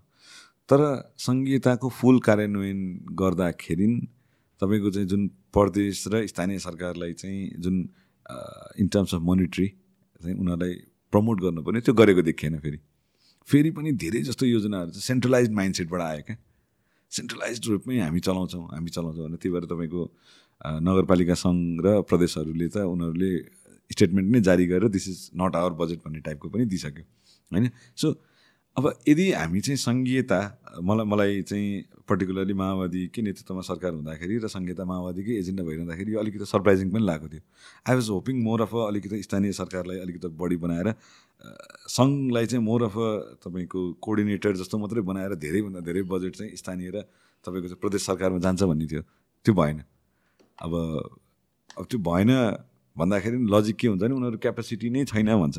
तर सङ्घीयताको फुल कार्यान्वयन गर्दाखेरि तपाईँको चाहिँ जुन प्रदेश र स्थानीय सरकारलाई चाहिँ जुन इन टर्म्स अफ मोनिट्री चाहिँ उनीहरूलाई प्रमोट गर्नुपर्ने त्यो गरेको देखिएन फेरि। फेरि पनि धेरै जस्तो योजनाहरू चाहिँ सेन्ट्रलाइज माइन्डसेटबाट आयो क्या। सेन्ट्रलाइज रूपमै हामी चलाउँछौँ हामी चलाउँछौँ भने त्यही भएर तपाईँको नगरपालिका सङ्घ र प्रदेशहरूले त उनीहरूले स्टेटमेन्ट नै जारी गरेर this is not our budget भन्ने टाइपको पनि दिइसक्यो होइन? सो अब यदि हामी चाहिँ सङ्घीयता मलाई मलाई चाहिँ पर्टिकुलरली माओवादीकै नेतृत्वमा सरकार हुँदाखेरि र सङ्घीयता माओवादीकै एजेन्डा भइरहँदाखेरि यो अलिकति सरप्राइजिङ पनि लागेको थियो। I was hoping more of अलिकति स्थानीय सरकारलाई अलिकति बढी बनाएर सङ्घलाई चाहिँ मोर अफ तपाईँको कोअर्डिनेटर जस्तो मात्रै बनाएर धेरैभन्दा धेरै बजेट चाहिँ स्थानीय र तपाईँको चाहिँ प्रदेश सरकारमा जान्छ भन्ने थियो। त्यो भएन। अब अब त्यो भएन भन्दाखेरि लजिक के हुन्छ नि उनीहरू क्यापेसिटी नै छैन भन्छ।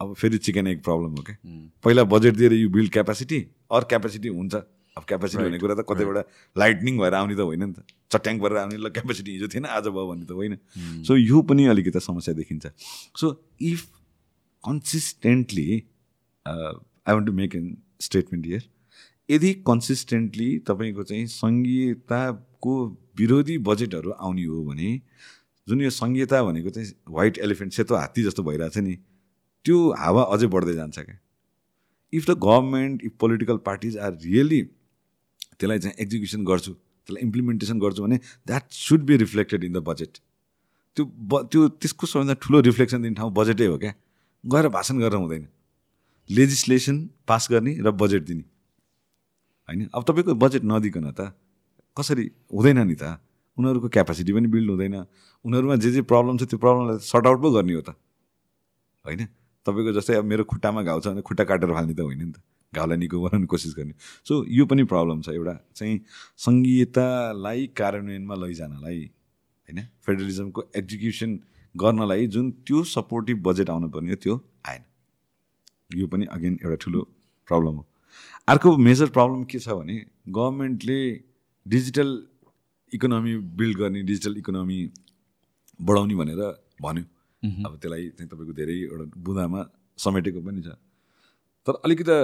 अब फेरि चिकन एग प्रब्लम हो क्या पहिला बजेट दिएर you build capacity or capacity हुन्छ। अब क्यापेसिटी भन्ने कुरा त कतैबाट लाइटनिङ भएर आउने त होइन नि त। चट्याङ परेर आउने ल क्यापेसिटी हिजो थिएन आज भयो भन्ने त होइन। सो यो पनि अलिकति समस्या देखिन्छ। So if consistently I want to make an statement here यदि कन्सिस्टेन्टली तपाईँको चाहिँ सङ्घीयताको विरोधी बजेटहरू आउने हो भने जुन यो सङ्घीयता भनेको चाहिँ व्हाइट एलिफेन्ट सेतो हात्ती जस्तो भइरहेछ नि त्यो हावा अझै बढ्दै जान्छ क्या। If the government if political parties are really त्यसलाई चाहिँ एक्जिक्युसन गर्छु त्यसलाई इम्प्लिमेन्टेसन गर्छु भने that should be reflected in the budget त्यो ब त्यो त्यसको सबैभन्दा ठुलो रिफ्लेक्सन दिने ठाउँ बजेटै हो क्या। गएर भाषण गरेर हुँदैन। लेजिस्लेसन पास गर्ने र बजेट दिने। होइन? अब तपाईँको बजेट नदिकन त कसरी हुँदैन नि त? उनीहरूको क्यापेसिटी पनि बिल्ड हुँदैन। उनीहरूमा जे जे प्रब्लम छ त्यो प्रब्लमलाई सर्ट आउट पो गर्ने हो त। होइन? तपाईँको जस्तै अब मेरो खुट्टामा घाउ छ भने खुट्टा काटेर फाल्ने त होइन नि त। घाउलाई निको बनाउने कोसिस गर्ने। सो यो पनि प्रब्लम छ। एउटा चाहिँ सङ्घीयतालाई कार्यान्वयनमा लैजानलाई होइन? फेडरलिजमको एक्जिक्युसन गर्नलाई जुन त्यो सपोर्टिभ बजेट आउनुपर्ने हो त्यो आएन। यो पनि अगेन एउटा ठुलो प्रब्लम हो। अर्को मेजर प्रब्लम के छ भने गभर्मेन्टले डिजिटल इकोनोमी बिल्ड गर्ने डिजिटल इकोनोमी बढाउने भनेर भन्यो। अब त्यसलाई चाहिँ तपाईँको धेरै एउटा बुँदामा समेटेको पनि छ। तर अलिकति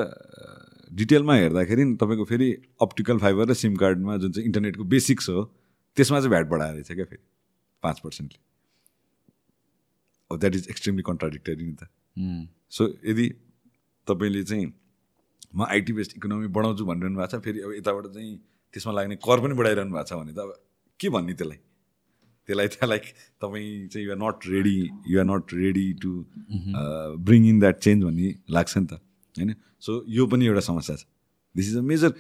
डिटेलमा हेर्दाखेरि तपाईँको फेरि अप्टिकल फाइबर र सिम कार्डमा जुन चाहिँ इन्टरनेटको बेसिक्स हो त्यसमा चाहिँ भ्याट बढाएर रहेछ क्या फेरि पाँच पर्सेन्टले। अब द्याट इज एक्सट्रिमली कन्ट्राडिक्टरी नि त। सो यदि तपाईँले चाहिँ म आइटी बेस्ड इकोनोमी बढाउँछु भनिरहनु भएको छ फेरि अब यताबाट चाहिँ त्यसमा लाग्ने कर पनि बढाइरहनु भएको छ भने त अब के भन्ने त्यसलाई? त्यसलाई त लाइक तपाईँ चाहिँ you're not ready you're not ready to bring in that change भन्ने लाग्छ नि त होइन? सो यो पनि एउटा समस्या छ। दिस इज अ मेजर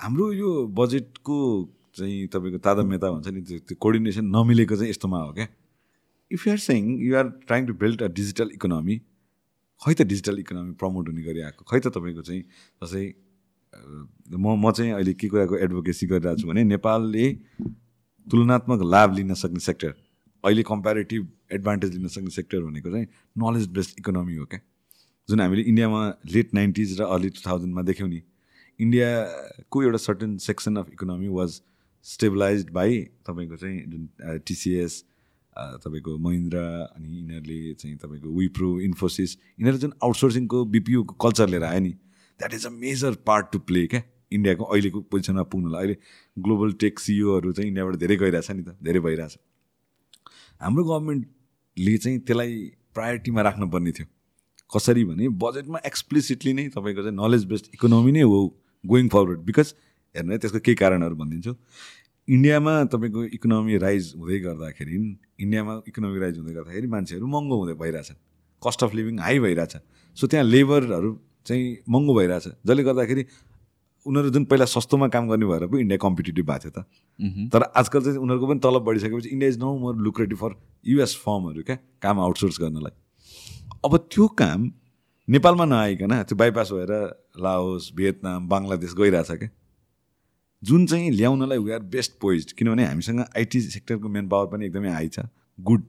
हाम्रो यो बजेटको चाहिँ तपाईँको तादम्यता भन्छ नि त्यो त्यो कोअर्डिनेसन नमिलेको चाहिँ यस्तोमा हो क्या। If you're saying you're trying to build a digital economy खै त डिजिटल इकोनोमी प्रमोट हुने गरी आएको खै त तपाईँको चाहिँ जस्तै म म चाहिँ अहिले के कुराको एडभोकेसी गरिरहेको छु भने नेपालले तुलनात्मक लाभ लिन सक्ने सेक्टर अहिले कम्पेरिटिभ एडभान्टेज लिन सक्ने सेक्टर भनेको चाहिँ नलेज बेस्ड इकोनोमी हो क्या। जुन हामीले इन्डियामा लेट नाइन्टिज र अर्ली टु थाउजन्डमा देख्यौँ नि इन्डियाको एउटा certain section of economy was stabilize by तपाईँको चाहिँ जुन टिसिएस तपाईँको महिन्द्रा अनि यिनीहरूले चाहिँ तपाईँको विप्रो इन्फोसिस यिनीहरू जुन आउटसोर्सिङको बिपियुको कल्चर लिएर आयो नि that is a major part to play क्या इन्डियाको अहिलेको पोजिसनमा पुग्नुलाई अहिले ग्लोबल टेक सिओहरू चाहिँ इन्डियाबाट धेरै गइरहेछ नि त धेरै भइरहेछ। हाम्रो गभर्मेन्टले चाहिँ त्यसलाई प्रायोरिटीमा राख्नुपर्ने थियो। कसरी भने बजेटमा एक्सप्लिसिटली नै तपाईँको चाहिँ नलेज बेस्ड इकोनोमी नै हो गोइङ फरवर्ड बिकज हेर्नु है त्यसको केही कारणहरू भनिदिन्छु। इन्डियामा तपाईँको इकोनोमी राइज हुँदै गर्दाखेरि इन्डियामा इकोनोमी राइज हुँदै गर्दाखेरि मान्छेहरू महँगो हुँदै भइरहेछन्। कस्ट अफ लिभिङ हाई भइरहेछ। सो त्यहाँ लेबरहरू चाहिँ महँगो भइरहेछ। जसले गर्दाखेरि उनीहरू जुन पहिला सस्तोमा काम गर्ने भएर पो इन्डिया कम्पिटेटिभ भएको थियो त। तर आजकल चाहिँ उनीहरूको पनि तलब बढिसकेपछि India is no more lucrative for US फर्महरू क्या काम आउटसोर्स गर्नलाई। अब त्यो काम नेपालमा नआइकन त्यो बाइपास भएर लाओस भियतनाम बङ्गलादेश गइरहेछ क्या। जुन चाहिँ ल्याउनलाई वी आर बेस्ट पोइज किनभने हामीसँग आइटी सेक्टरको मेन पावर पनि एकदमै हाई छ। गुड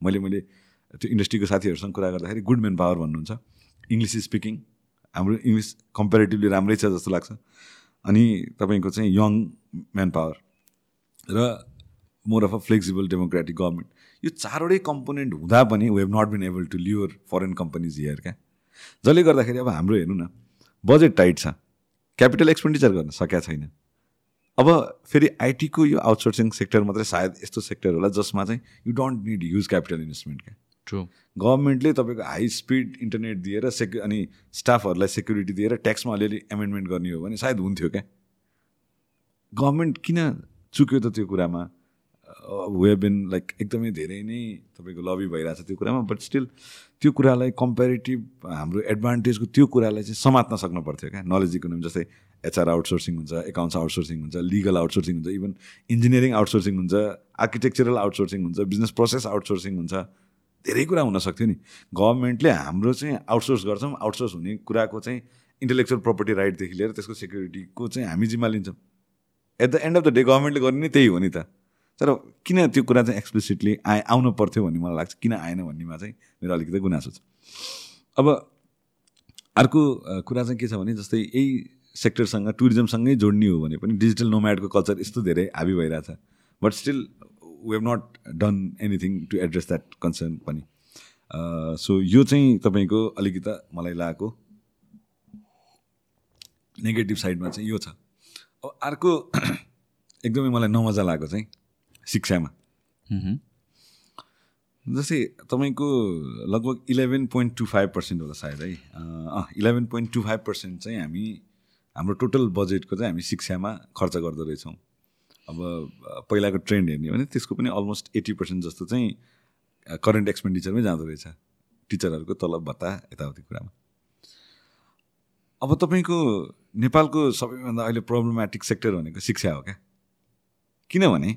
मैले मैले त्यो इन्डस्ट्रीको साथीहरूसँग कुरा गर्दाखेरि गुड मेन पावर भन्नुहुन्छ। इङ्ग्लिस स्पिकिङ हाम्रो इङ्ग्लिस कम्पेरिटिभली राम्रै छ जस्तो लाग्छ। अनि तपाईँको चाहिँ यङ म्यान पावर र more of a flexible democratic government यो चारवटै कम्पोनेन्ट हुँदा पनि we have not been able to lever foreign companies here क्या? जसले गर्दाखेरि अब हाम्रो हेर्नु न बजेट टाइट छ। क्यापिटल एक्सपेन्डिचर गर्न सकेका छैन। अब फेरि आइटीको यो आउटसोर्सिङ सेक्टर मात्रै सायद यस्तो सेक्टर होला जसमा चाहिँ you don't need huge capital investment क्या? ट्रु गभर्मेन्टले तपाईँको हाई स्पिड इन्टरनेट दिएर सेक्यु अनि स्टाफहरूलाई सेक्युरिटी दिएर ट्याक्समा अलिअलि एमेन्डमेन्ट गर्ने हो भने सायद हुन्थ्यो क्या। गभर्मेन्ट किन चुक्यो त त्यो कुरामा? वे बिन लाइक एकदमै धेरै नै तपाईँको लबी भइरहेछ त्यो कुरामा बट स्टिल त्यो कुरालाई कम्पेरिटिभ हाम्रो एडभान्टेजको त्यो कुरालाई चाहिँ समात्न सक्नु पर्थ्यो क्या। नलेज इकोनोमी जस्तै एचआर आउटसोर्सिङ हुन्छ एकाउन्ट्स आउटसोर्सिङ हुन्छ लिगल आउटसोर्सिङ हुन्छ इभन इन्जिनियरिङ आउटसोर्सिङ हुन्छ आर्किटेक्चरल आउटसोर्सिङ हुन्छ बिजनेस प्रोसेस आउटसोर्सिङ हुन्छ। धेरै कुरा हुनसक्थ्यो नि। गभर्मेन्टले हाम्रो चाहिँ आउटसोर्स गर्छौँ। आउटसोर्स हुने कुराको चाहिँ इन्टेलेक्चुअल प्रपर्टी राइटदेखि लिएर त्यसको सेक्युरिटीको चाहिँ हामी जिम्मा लिन्छौँ। At the end of the day गभर्मेन्टले गर्ने नै त्यही हो नि त। तर किन त्यो कुरा चाहिँ एक्सप्लिसिटली आए आउनु पर्थ्यो भन्ने मलाई लाग्छ। किन आएन भन्नेमा चाहिँ मेरो अलिकति गुनासो छ। अब अर्को कुरा चाहिँ के छ भने जस्तै यही सेक्टरसँग टुरिज्मसँगै जोड्ने हो भने पनि डिजिटल नोम्याडको कल्चर यस्तो धेरै हाबी भइरहेछ। But still we have not done anything to address that concern पनि. सो यो चाहिँ तपाईँको अलिकति मलाई लागेको नेगेटिभ साइडमा चाहिँ यो छ. अब अर्को *clears throat* एकदमै मलाई नमजा लागेको चाहिँ शिक्षामा। जस्तै तपाईँको लगभग eleven point two five percent होला सायद है। Eleven point two five percent चाहिँ हामी हाम्रो टोटल बजेटको चाहिँ हामी शिक्षामा खर्च गर्दो रहेछौँ। अब पहिलाको ट्रेन्ड हेर्ने भने त्यसको पनि अलमोस्ट एट्टी पर्सेन्ट जस्तो चाहिँ करेन्ट एक्सपेन्डिचरमै जाँदो रहेछ। टिचरहरूको तलब भत्ता यताउति कुरामा। अब तपाईँको नेपालको सबैभन्दा अहिले प्रब्लमेटिक सेक्टर भनेको शिक्षा हो क्या? किनभने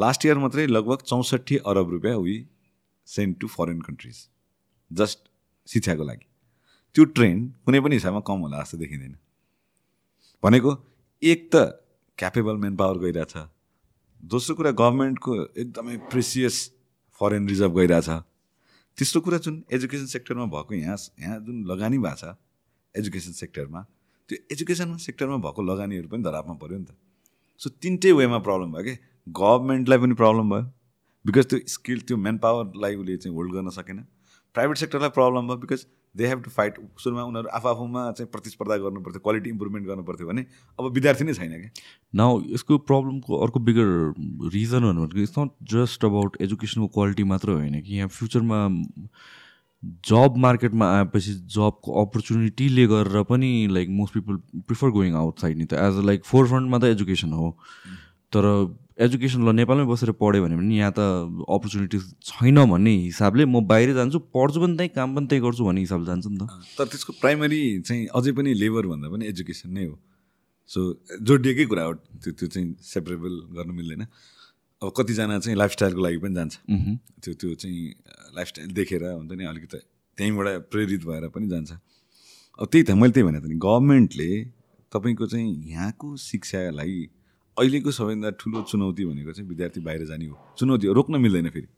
लास्ट इयर मात्रै लगभग चौसठी अरब रुपियाँ we send to foreign countries just शिक्षाको लागि। त्यो ट्रेन्ड कुनै पनि हिसाबमा कम होला जस्तो देखिँदैन। भनेको एक त क्यापेबल मेन पावर गइरहेछ। दोस्रो कुरा गभर्मेन्टको एकदमै प्रेसियस फरेन रिजर्भ गइरहेछ। तेस्रो कुरा जुन एजुकेसन सेक्टरमा भएको यहाँ यहाँ जुन लगानी भएको छ एजुकेसन सेक्टरमा त्यो एजुकेसन सेक्टरमा भएको लगानीहरू पनि धरापमा पऱ्यो नि त। सो तिनटै वेमा प्रब्लम भयो कि? गभर्मेन्टलाई पनि प्रब्लम भयो। बिकज त्यो स्किल त्यो मेन पावरलाई उसले चाहिँ होल्ड गर्न सकेन। प्राइभेट सेक्टरलाई प्रब्लम भयो because they have to fight सुरुमा उनीहरू आफू आफूमा चाहिँ प्रतिस्पर्धा गर्नु पर्थ्यो क्वालिटी इम्प्रुभमेन्ट गर्नु पर्थ्यो भने अब विद्यार्थी नै छैन क्या। नाउ यसको प्रब्लमको अर्को बिगर रिजन भनेको इट्स नट जस्ट अबाउट एजुकेसनको क्वालिटी मात्र होइन कि यहाँ फ्युचरमा जब मार्केटमा आएपछि जबको अपर्च्युनिटीले गरेर पनि like most people prefer going outside नि त। एज अ लाइक फोर फ्रन्टमा त एजुकेसन हो। तर एजुकेसन ल नेपालमै बसेर पढ्यो भने पनि यहाँ त अपर्च्युनिटिज छैन भन्ने हिसाबले म बाहिर जान्छु पढ्छु पनि त्यहीँ काम पनि त्यहीँ गर्छु भन्ने हिसाबले जान्छु नि त। तर त्यसको प्राइमरी चाहिँ अझै पनि लेबर भन्दा पनि एजुकेसन नै हो। सो जोडिएकै कुरा हो त्यो त्यो चाहिँ सेपरेबल गर्नु मिल्दैन। अब कतिजना चाहिँ लाइफस्टाइलको लागि पनि जान्छ। त्यो त्यो चाहिँ लाइफस्टाइल देखेर हुन्छ नि अलिकति त्यहीँबाट प्रेरित भएर पनि जान्छ। अब त्यही त मैले त्यही भनेको थिएँ गभर्मेन्टले तपाईँको चाहिँ यहाँको शिक्षालाई अहिलेको सबैभन्दा ठुलो चुनौती भनेको चाहिँ विद्यार्थी बाहिर जाने हो। चुनौती हो रोक्न मिल्दैन फेरि।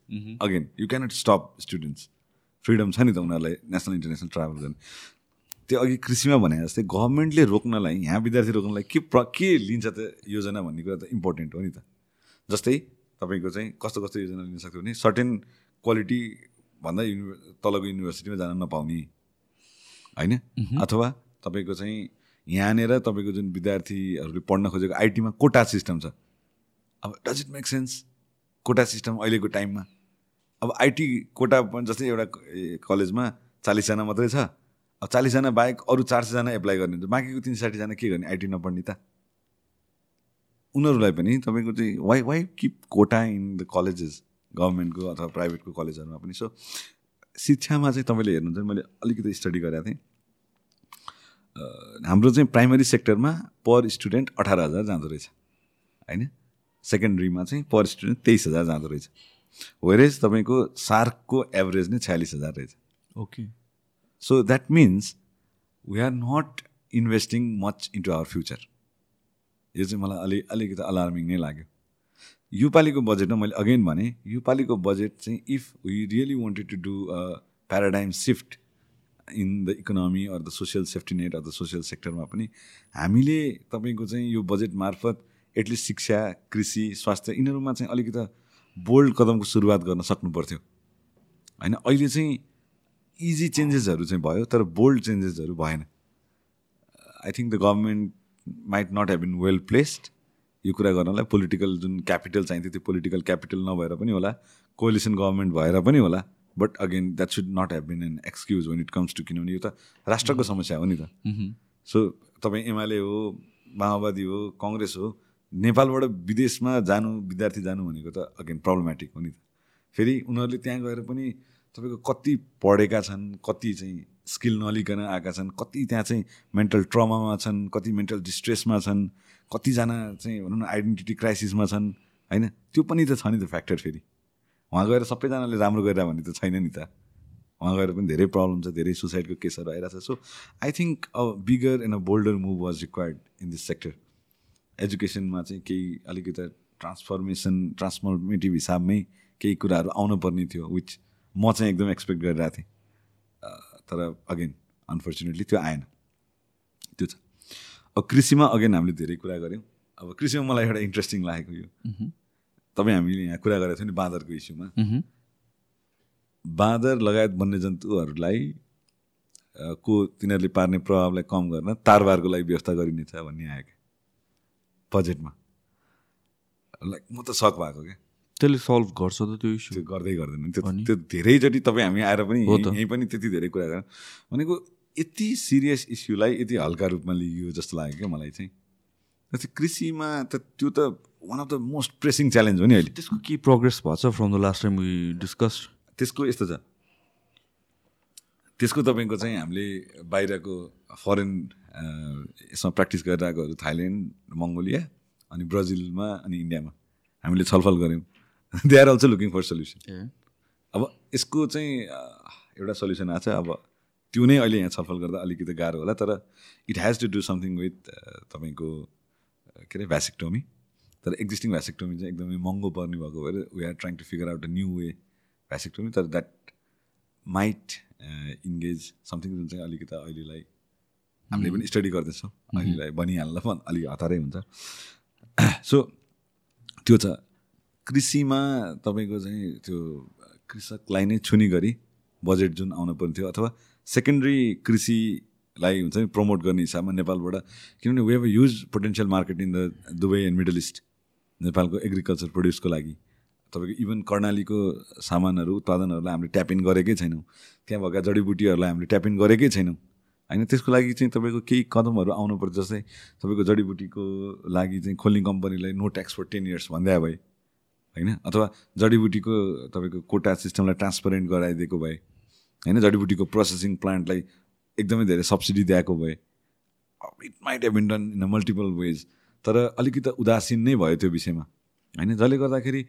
Again you cannot stop students freedom छ नि त उनीहरूलाई नेसनल इन्टरनेसनल ट्राभल गर्ने। त्यो अघि कृषिमा भने जस्तै गभर्मेन्टले रोक्नलाई यहाँ विद्यार्थी रोक्नलाई के प्र के लिन्छ त योजना भन्ने कुरा त इम्पोर्टेन्ट हो नि त। जस्तै तपाईँको चाहिँ कस्तो कस्तो योजना लिन सक्थ्यो भने सर्टेन क्वालिटी भन्दा युनि तलको युनिभर्सिटीमा जान नपाउने। होइन? अथवा तपाईँको चाहिँ यहाँनिर तपाईँको जुन विद्यार्थीहरूले पढ्न खोजेको आइटीमा कोटा सिस्टम छ। अब does it make sense quota system अहिलेको टाइममा। अब आइटी कोटा जस्तै एउटा कलेजमा चालिसजना मात्रै छ। अब चालिसजना बाहेक अरू चार सयजना एप्लाई गर्ने हुन्छ। बाँकीको तिन साठीजना के गर्ने? आइटी नपढ्ने त। उनीहरूलाई पनि तपाईँको चाहिँ why why keep quota in the colleges गभर्मेन्टको अथवा प्राइभेटको कलेजहरूमा पनि। सो शिक्षामा चाहिँ तपाईँले हेर्नुहुन्छ मैले अलिकति स्टडी गरेको थिएँ। हाम्रो चाहिँ प्राइमरी सेक्टरमा पर स्टुडेन्ट अठार हजार जाँदो रहेछ होइन? सेकेन्ड्रीमा चाहिँ पर स्टुडेन्ट तेइस हजार जाँदो रहेछ। वेरेज तपाईँको सार्कको एभरेज नै छयालिस हजार रहेछ। Okay so that means we are not investing much into our future यो चाहिँ मलाई अलि अलिकति अलार्मिङ नै लाग्यो। योपालिको बजेटमा मैले अगेन भने योपालिको बजेट चाहिँ if we really wanted to do a paradigm shift in the economy or the social safety net or the social सेक्टरमा पनि हामीले तपाईँको चाहिँ यो बजेट मार्फत एटलिस्ट शिक्षा कृषि स्वास्थ्य यिनीहरूमा चाहिँ अलिकति बोल्ड कदमको सुरुवात गर्न सक्नु पर्थ्यो होइन अहिले चाहिँ इजी चेन्जेसहरू चाहिँ भयो तर बोल्ड चेन्जेसहरू भएन। I think the government might not have been well placed यो कुरा गर्नलाई पोलिटिकल जुन क्यापिटल चाहिन्थ्यो त्यो पोलिटिकल क्यापिटल नभएर पनि होला कोलिसन गभर्मेन्ट भएर पनि होला। But again that should not have been an excuse when it comes to किनभने यो त राष्ट्रको समस्या हो नि त। सो तपाईँ एमाले हो माओवादी हो कङ्ग्रेस हो नेपालबाट विदेशमा जानु विद्यार्थी जानु भनेको त अगेन प्रब्लमेटिक हो नि त। फेरि उनीहरूले त्यहाँ गएर पनि तपाईँको कति पढेका छन् कति चाहिँ स्किल नलिकन आएका छन् कति त्यहाँ चाहिँ मेन्टल ट्रमामा छन् कति मेन्टल डिस्ट्रेसमा छन् कतिजना चाहिँ भनौँ न आइडेन्टिटी क्राइसिसमा छन् होइन? त्यो पनि त छ नि त फ्याक्टर फेरि। उहाँ गएर सबैजनाले राम्रो गरेर भन्ने त छैन नि त। उहाँ गएर पनि धेरै प्रब्लम छ धेरै सुसाइडको केसहरू आइरहेको छ so I think a bigger and a bolder move was required in this sector एजुकेसनमा चाहिँ केही अलिकति ट्रान्सफर्मेसन ट्रान्सफर्मेटिभ हिसाबमै केही कुराहरू आउनु पर्ने थियो विच म चाहिँ एकदम एक्सपेक्ट गरिरहेको थिएँ। तर अगेन अनफर्चुनेटली त्यो आएन। त्यो छ। अब कृषिमा अगेन हामीले धेरै कुरा गऱ्यौँ। अब कृषिमा मलाई एउटा इन्ट्रेस्टिङ लागेको यो। तपाईँ हामीले यहाँ कुरा गरेको थियौँ नि बाँदरको इस्युमा। बाँदर लगायत वन्यजन्तुहरूलाई को तिनीहरूले पार्ने प्रभावलाई कम गर्न तारबारको लागि व्यवस्था गरिनेछ भन्ने आयो क्या बजेटमा। लाइक म त सक भएको क्या। त्यसले सल्भ गर्छ त त्यो इस्यु। त्यो गर्दै गर्दैन। त्यो त्यो धेरैचोटि तपाईँ हामी आएर पनि यहीँ पनि त्यति धेरै कुरा गरेर भनेको यति सिरियस इस्युलाई यति हल्का रूपमा लिइयो जस्तो लाग्यो क्या मलाई चाहिँ। कृषिमा त त्यो त one of the most pressing challenge हो नि अहिले। त्यसको के प्रोग्रेस भएको छ from the last time we discuss त्यसको यस्तो छ। त्यसको तपाईँको चाहिँ हामीले बाहिरको फरेन यसमा प्र्याक्टिस गरिरहेकोहरू थाइल्यान्ड मङ्गोलिया अनि ब्राजिलमा अनि इन्डियामा हामीले छलफल गऱ्यौँ। They are also looking for solution अब यसको चाहिँ एउटा सल्युसन आएको छ। अब त्यो नै अहिले यहाँ छलफल गर्दा अलिकति गाह्रो होला तर it has to do something with तपाईँको के अरे भ्यासेक्टोमी तर एक्जिस्टिङ भ्यासेक्टोमी चाहिँ एकदमै महँगो पर्ने भएको भएर we are trying to figure out a new way vasectomy तर द्याट माइट इन्गेज समथिङ जुन चाहिँ अलिकति अहिलेलाई हामीले पनि स्टडी गर्दैछौँ। अहिलेलाई भनिहाल्दा पनि अलिक हतारै हुन्छ। *clears throat* सो त्यो छ। कृषिमा तपाईँको चाहिँ त्यो कृषकलाई नै छुने गरी बजेट जुन आउनु पर्ने थियो अथवा सेकेन्ड्री कृषिलाई हुन्छ नि प्रमोट गर्ने हिसाबमा नेपालबाट किनभने we have a huge potential market in the Dubai and Middle East नेपालको एग्रिकल्चर प्रड्युसको लागि। तपाईँको इभन कर्णालीको सामानहरू उत्पादनहरूलाई हामीले ट्याप इन गरेकै छैनौँ। त्यहाँ भएका जडीबुटीहरूलाई हामीले ट्याप इन गरेकै छैनौँ। होइन त्यसको लागि चाहिँ तपाईँको केही कदमहरू आउनुपर्छ। जस्तै तपाईँको जडीबुटीको लागि चाहिँ खोल्ने कम्पनीलाई no tax for ten years भन्दै भए। होइन अथवा जडीबुटीको तपाईँको कोटा सिस्टमलाई ट्रान्सपरेन्ट गराइदिएको भए। होइन जडीबुटीको प्रोसेसिङ प्लान्टलाई एकदमै धेरै सब्सिडी दिएको भए। It might have been done in a multiple ways तर अलिकति उदासीन नै भयो त्यो विषयमा। होइन? जसले गर्दाखेरि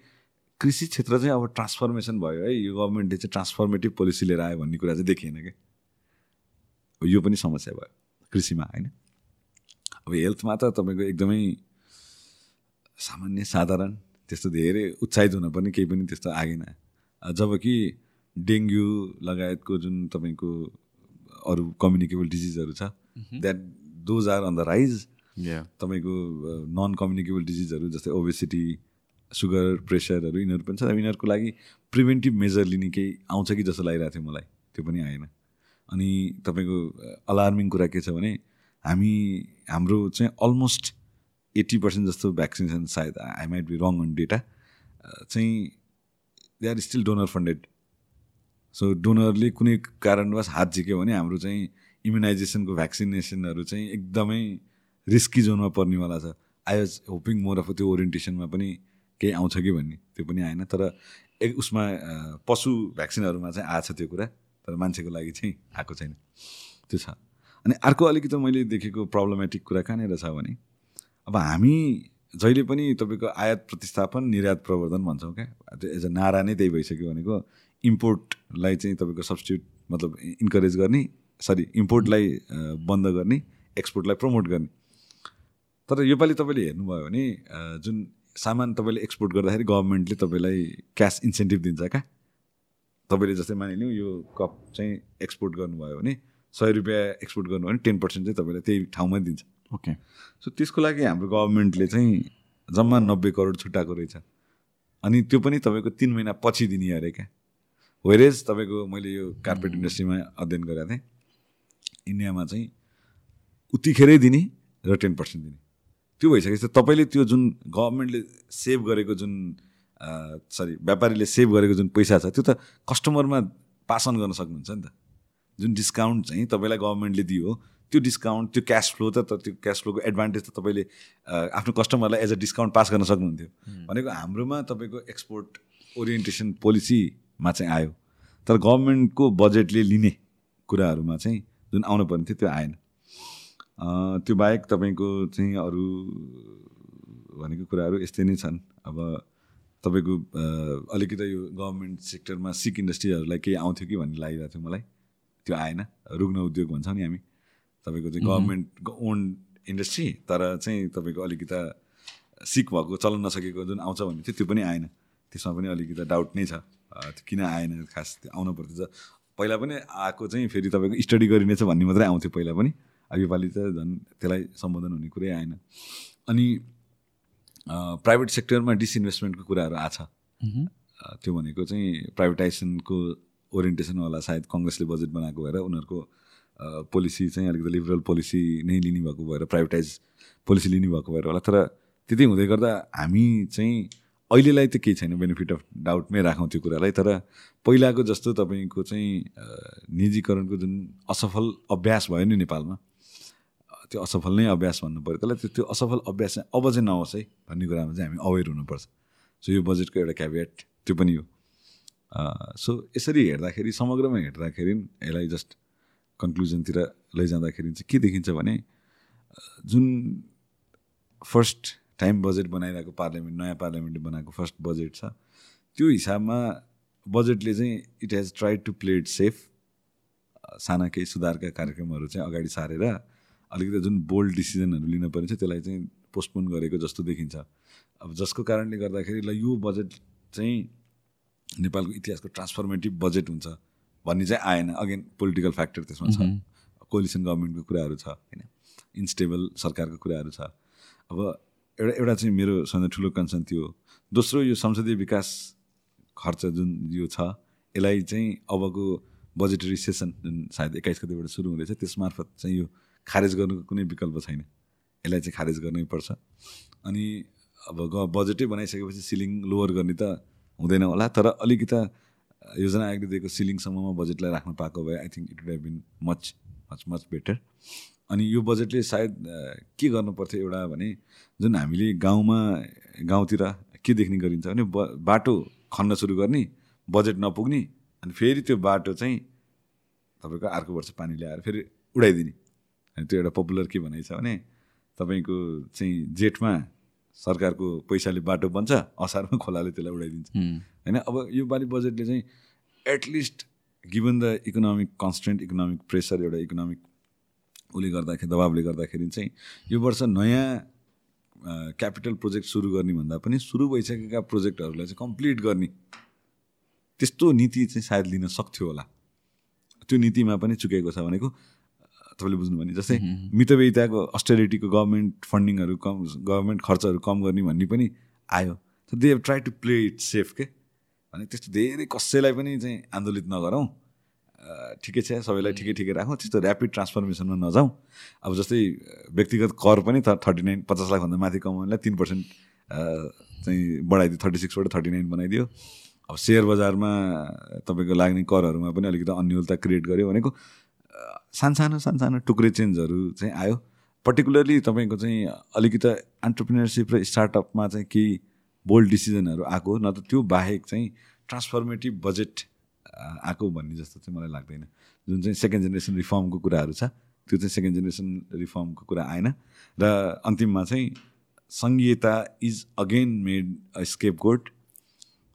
कृषि क्षेत्र चाहिँ अब ट्रान्सफर्मेसन भयो है। यो गभर्मेन्टले चाहिँ ट्रान्सफर्मेटिभ पोलिसी लिएर आयो भन्ने कुरा चाहिँ देखिएन क्या यो पनि समस्या भयो कृषिमा होइन? अब हेल्थमा त तपाईँको एकदमै सामान्य साधारण त्यस्तो धेरै उत्साहित हुन पनि केही पनि त्यस्तो आएन। जब कि डेङ्गु लगायतको जुन तपाईँको अरू कम्युनिकेबल डिजिजहरू छ that those are on the rise तपाईँको नन कम्युनिकेबल डिजिजहरू जस्तै ओबेसिटी सुगर प्रेसरहरू यिनीहरू पनि छ यिनीहरूको लागि प्रिभेन्टिभ मेजर लिने केही आउँछ कि जस्तो लागिरहेको थियो मलाई? त्यो पनि आएन। अनि तपाईँको अलार्मिङ कुरा के छ भने हामी हाम्रो चाहिँ अलमोस्ट एट्टी पर्सेन्ट जस्तो भ्याक्सिनेसन सायद I might be wrong on data चाहिँ they are still donor funded so डोनरले कुनै कारणवश हात झिक्यो भने हाम्रो चाहिँ इम्युनाइजेसनको भ्याक्सिनेसनहरू चाहिँ एकदमै रिस्की जोनमा पर्नेवाला छ। I was hoping more of त्यो ओरिएन्टेसनमा पनि केही आउँछ कि भन्ने त्यो पनि आएन। तर एक उसमा पशु भ्याक्सिनहरूमा चाहिँ आएको छ त्यो कुरा तर मान्छेको लागि चाहिँ आएको छैन। त्यो छ। अनि अर्को अलिकति मैले देखेको प्रब्लमेटिक कुरा कहाँनिर छ भने अब हामी जहिले पनि तपाईँको आयात प्रतिस्थापन निर्यात प्रवर्धन भन्छौँ क्या। एज अ नारा नै त्यही भइसक्यो भनेको इम्पोर्टलाई चाहिँ तपाईँको सब्सिट्युट मतलब इन्करेज गर्ने सरी इम्पोर्टलाई बन्द गर्ने एक्सपोर्टलाई प्रमोट गर्ने। तर योपालि तपाईँले हेर्नुभयो भने जुन सामान तपाईँले एक्सपोर्ट गर्दाखेरि गभर्मेन्टले तपाईँलाई क्यास इन्सेन्टिभ दिन्छ क्या? तपाईँले जस्तै मानिलिउँ यो कप चाहिँ एक्सपोर्ट गर्नुभयो भने सय रुपियाँ एक्सपोर्ट गर्नुभयो भने टेन पर्सेन्ट चाहिँ तपाईँलाई त्यही ठाउँमै दिन्छ। ओके सो त्यसको लागि हाम्रो गभर्मेन्टले चाहिँ जम्मा नब्बे करोड छुट्याएको रहेछ। अनि त्यो पनि तपाईँको तिन महिना पछि दिने अरे क्या। वेरेज तपाईँको मैले यो कार्पेट इन्डस्ट्रीमा अध्ययन गरेको थिएँ इन्डियामा चाहिँ उतिखेरै दिने र टेन पर्सेन्ट दिने। त्यो भइसकेपछि तपाईँले त्यो जुन गभर्मेन्टले सेभ गरेको जुन सरी व्यापारीले सेभ गरेको जुन पैसा छ त्यो त कस्टमरमा पास अन गर्न सक्नुहुन्छ नि त। जुन डिस्काउन्ट चाहिँ तपाईँलाई गभर्मेन्टले दियो त्यो डिस्काउन्ट त्यो क्यास फ्लो त त्यो क्यास फ्लोको एडभान्टेज त तपाईँले आफ्नो कस्टमरलाई एज अ डिस्काउन्ट पास गर्न सक्नुहुन्थ्यो। भनेको हाम्रोमा तपाईँको एक्सपोर्ट ओरिएन्टेसन पोलिसीमा चाहिँ आयो। तर गभर्मेन्टको बजेटले लिने कुराहरूमा चाहिँ जुन आउनु पर्ने थियो त्यो आएन। त्यो बाहेक तपाईँको चाहिँ अरू भनेको कुराहरू यस्तै नै छन्। अब तपाईँको अलिकति यो गभर्मेन्ट सेक्टरमा सिक इन्डस्ट्रीहरूलाई केही आउँथ्यो कि भन्ने लागिरहेको थियो मलाई। त्यो आएन। रुग्न उद्योग भन्छौँ नि हामी। तपाईँको चाहिँ गभर्मेन्ट ओन इन्डस्ट्री तर चाहिँ तपाईँको अलिकति सिक भएको चल्न नसकेको जुन आउँछ भन्ने थियो त्यो पनि आएन। त्यसमा पनि अलिकति डाउट नै छ। त्यो किन आएन? खास आउनु पर्थ्यो पहिला पनि आएको चाहिँ फेरि तपाईँको स्टडी गरिनेछ भन्ने मात्रै आउँथ्यो पहिला पनि। अब योपालि त झन् त्यसलाई सम्बोधन हुने कुरै आएन। अनि प्राइभेट सेक्टरमा डिसइन्भेस्टमेन्टको कुराहरू आछ। त्यो भनेको चाहिँ प्राइभेटाइजेसनको ओरिएन्टेसनवाला सायद कङ्ग्रेसले बजेट बनाएको भएर उनीहरूको पोलिसी चाहिँ अलिकति लिबरल पोलिसी नै लिने भएको भएर प्राइभेटाइज पोलिसी लिने भएको भएर होला। तर त्यति हुँदै गर्दा हामी चाहिँ अहिलेलाई त केही छैन बेनिफिट अफ डाउटमै राखौँ त्यो कुरालाई। तर पहिलाको जस्तो तपाईँको चाहिँ निजीकरणको जुन असफल अभ्यास भयो नि नेपालमा त्यो असफल नै अभ्यास भन्नु पऱ्यो त्यसलाई त्यो असफल अभ्यास चाहिँ अब चाहिँ नहोस् है भन्ने कुरामा चाहिँ हामी अवेर हुनुपर्छ। सो यो बजेटको एउटा क्याबिएट त्यो पनि हो। सो यसरी हेर्दाखेरि समग्रमा हेर्दाखेरि यसलाई जस्ट कन्क्लुजनतिर लैजाँदाखेरि चाहिँ के देखिन्छ भने जुन फर्स्ट टाइम बजेट बनाइरहेको पार्लियामेन्ट नयाँ पार्लियामेन्टले बनाएको फर्स्ट बजेट छ त्यो हिसाबमा बजेटले चाहिँ it has try to play it safe साना केही सुधारका कार्यक्रमहरू चाहिँ अगाडि सारेर अलिकति जुन बोल्ड डिसिजनहरू लिन पर्ने छ त्यसलाई चाहिँ पोस्टपोन गरेको जस्तो देखिन्छ। अब जसको कारणले गर्दाखेरि ल यो बजेट चाहिँ नेपालको इतिहासको ट्रान्सफर्मेटिभ बजेट हुन्छ भन्ने चाहिँ आएन। अगेन पोलिटिकल फ्याक्टर त्यसमा छ। कोलिसन गभर्मेन्टको कुराहरू छ होइन? इन्स्टेबल सरकारको कुराहरू छ। अब एउटा एउटा चाहिँ मेरो सबभन्दा ठुलो कन्सर्न थियो दोस्रो यो संसदीय विकास खर्च जुन यो छ यसलाई चाहिँ अबको बजेटरी सेसन जुन सायद एक्काइस गतिबाट सुरु हुँदैछ त्यस मार्फत चाहिँ यो खारेज गर्नुको कुनै विकल्प छैन। यसलाई चाहिँ खारेज गर्नै पर्छ। अनि अब ग बजेटै बनाइसकेपछि सिलिङ लोवर गर्ने त हुँदैन होला। तर अलिकति योजना आयोगले दिएको सिलिङसम्ममा बजेटलाई राख्न पाएको भए I think it would have been much much much better अनि यो बजेटले सायद के गर्नु पर्थ्यो एउटा भने जुन हामीले गाउँमा गाउँतिर के देख्ने गरिन्छ भने ब बाटो खन्न सुरु गर्ने बजेट नपुग्ने अनि फेरि त्यो बाटो चाहिँ तपाईँको अर्को वर्ष पानी ल्याएर फेरि उडाइदिने। अनि त्यो एउटा पपुलर के भनाइ छ भने तपाईँको चाहिँ जेठमा सरकारको पैसाले बाटो बन्छ असारमा खोलाले त्यसलाई उडाइदिन्छ। होइन अब यो पालि बजेटले चाहिँ at least given the economic constant economic pressure एउटा इकोनोमिक उसले गर्दाखेरि दबावले गर्दाखेरि चाहिँ यो वर्ष नयाँ क्यापिटल प्रोजेक्ट सुरु गर्ने भन्दा पनि सुरु भइसकेका प्रोजेक्टहरूलाई चाहिँ कम्प्लिट गर्ने त्यस्तो नीति चाहिँ सायद लिन सक्थ्यो होला। त्यो नीतिमा पनि चुकेको छ भनेको तपाईँले बुझ्नु भने जस्तै मितव्ययिताको अस्टेरिटीको गभर्मेन्ट फन्डिङहरू कम गभर्मेन्ट खर्चहरू कम गर्ने भन्ने पनि आयो। They have try to play it safe के भने त्यस्तो धेरै कसैलाई पनि चाहिँ आन्दोलित नगरौँ। ठिकै छ सबैलाई ठिकै ठिकै राखौँ त्यस्तो ऱ्यापिड ट्रान्सफर्मेसनमा नजाउँ। अब जस्तै व्यक्तिगत कर पनि थर्टी नाइन पचास लाखभन्दा माथि कमाउनेलाई तिन पर्सेन्ट चाहिँ बढाइदियो थर्टी सिक्सबाट थर्टी नाइन बनाइदियो। अब सेयर बजारमा तपाईँको लाग्ने करहरूमा पनि अलिकति अन्यलता क्रिएट गर्यो भनेको सानसानो सानसानो टुक्रे चेन्जहरू चाहिँ आयो। पर्टिकुलरली तपाईँको चाहिँ अलिकति एन्टरप्रिनरसिप र स्टार्टअपमा चाहिँ केही बोल्ड डिसिजनहरू आएको त त्यो बाहेक चाहिँ ट्रान्सफर्मेटिभ बजेट आएको भन्ने जस्तो चाहिँ मलाई लाग्दैन। जुन चाहिँ सेकेन्ड जेनेरेसन रिफर्मको कुराहरू छ त्यो चाहिँ सेकेन्ड जेनेरेसन रिफर्मको कुरा आएन। र अन्तिममा चाहिँ सङ्घीयता is again made a scapegoat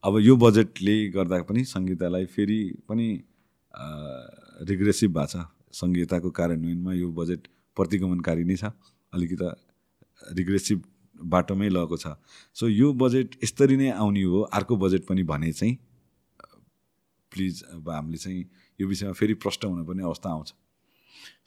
अब यो बजेटले गर्दा पनि संहितालाई फेरि पनि रिग्रेसिभ भएको छ। संहिताको कार्यान्वयनमा यो बजेट प्रतिगमनकारी नै छ अलिकति रिग्रेसिभ बाटोमै लगेको छ। सो यो बजेट यसरी नै आउने हो अर्को बजेट पनि भने चाहिँ प्लिज अब हामीले चाहिँ यो विषयमा फेरि प्रष्ट हुनुपर्ने अवस्था आउँछ।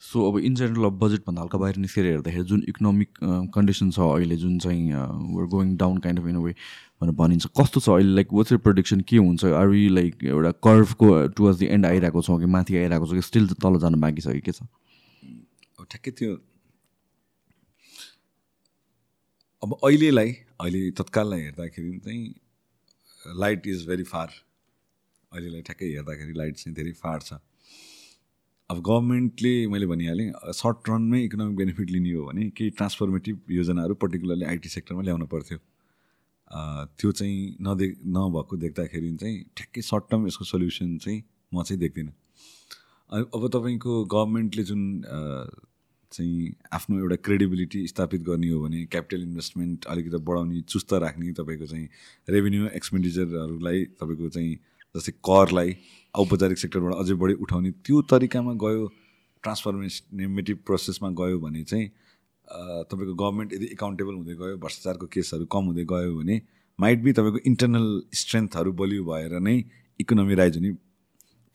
सो अब इन जेनरल अब बजेटभन्दा हल्का बाहिर निस्केर हेर्दाखेरि जुन इकोनोमिक कन्डिसन छ अहिले जुन चाहिँ were going down kind of in way भनेर भनिन्छ कस्तो छ अहिले? लाइक वाट्स यर प्रोडिक्सन के हुन्छ? आर वी लाइक एउटा कर्भको टुवर्ड्स द एन्ड आइरहेको छौँ कि माथि आइरहेको छ कि स्टिल तल जानु बाँकी छ कि के छ? अब ठ्याक्कै त्यो अब अहिलेलाई अहिले तत्काललाई हेर्दाखेरि चाहिँ लाइट इज भेरी फार अहिलेलाई ठ्याक्कै हेर्दाखेरि लाइट चाहिँ धेरै फार छ। अब गभर्मेन्टले मैले भनिहालेँ सर्ट रनमै इकोनोमिक बेनिफिट लिने हो भने केही ट्रान्सफर्मेटिभ योजनाहरू पर्टिकुलरली आइटी सेक्टरमा ल्याउनु पर्थ्यो। त्यो चाहिँ नदेख नभएको देख्दाखेरि चाहिँ ठ्याक्कै सर्ट टर्म यसको सल्युसन चाहिँ म चाहिँ देख्दिनँ। अब तपाईँको गभर्मेन्टले जुन चाहिँ आफ्नो एउटा क्रेडिबिलिटी स्थापित गर्ने हो भने क्यापिटल इन्भेस्टमेन्ट अलिकति बढाउने चुस्त राख्ने तपाईँको चाहिँ रेभेन्यू एक्सपेन्डिचरहरूलाई तपाईँको चाहिँ जस्तै करलाई औपचारिक सेक्टरबाट अझै बढी उठाउने त्यो तरिकामा गयो ट्रान्सफर्मेटिभ प्रोसेसमा गयो भने चाहिँ तपाईँको गभर्मेन्ट यदि एकाउन्टेबल हुँदै गयो भ्रष्टाचारको केसहरू कम हुँदै गयो भने माइट बी तपाईँको इन्टरनल स्ट्रेन्थहरू बलियो भएर नै इकोनोमी राइज हुने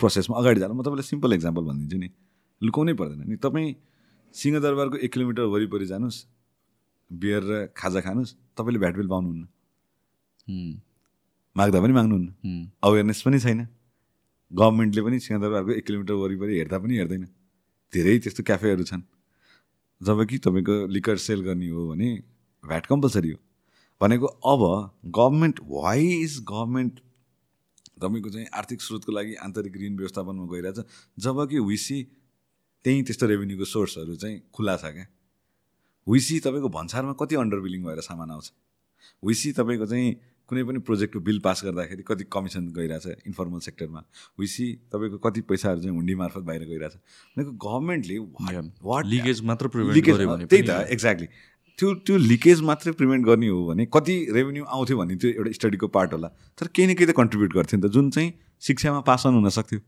प्रोसेसमा अगाडि जानु। म तपाईँलाई सिम्पल इक्जाम्पल भनिदिन्छु नि। लुकाउनै पर्दैन नि। तपाईँ सिंहदरबारको एक किलोमिटर वरिपरि जानुहोस् बियर र खाजा खानुहोस् तपाईँले भ्याट बिल पाउनुहुन्न. माग्दा पनि माग्नुहुन्न. अवेरनेस पनि छैन। गभर्मेन्टले पनि सिंहदरबारको एक किलोमिटर वरिपरि हेर्दा पनि हेर्दैन। धेरै त्यस्तो क्याफेहरू छन्। जब कि तपाईँको लिकर सेल गर्ने हो भने भ्याट कम्पलसरी हो। भनेको अब गभर्मेन्ट वाइ इज गभर्मेन्ट तपाईँको चाहिँ आर्थिक स्रोतको लागि आन्तरिक ऋण व्यवस्थापनमा गइरहेछ। जब कि विसी त्यहीँ त्यस्तो रेभेन्यूको सोर्सहरू चाहिँ खुला छ क्या। विसी तपाईँको भन्सारमा कति अन्डर बिलिङ भएर सामान आउँछ? विसी तपाईँको चाहिँ कुनै पनि प्रोजेक्टको बिल पास गर्दाखेरि कति कमिसन गइरहेछ इन्फर्मल सेक्टरमा विसी तपाईँको कति पैसाहरू चाहिँ हुन्डी मार्फत बाहिर गइरहेछ। भनेको गभर्मेन्टले. वाट लिकेज मात्र लिकेज भने त्यही त एक्ज्याक्टली त्यो त्यो लिकेज मात्रै प्रिभेन्ट गर्ने हो भने कति रेभेन्यू आउँथ्यो भन्ने त्यो एउटा स्टडीको पार्ट होला। तर केही न केही त कन्ट्रिब्युट गर्थ्यो नि त। जुन चाहिँ शिक्षामा पास अन हुन सक्थ्यो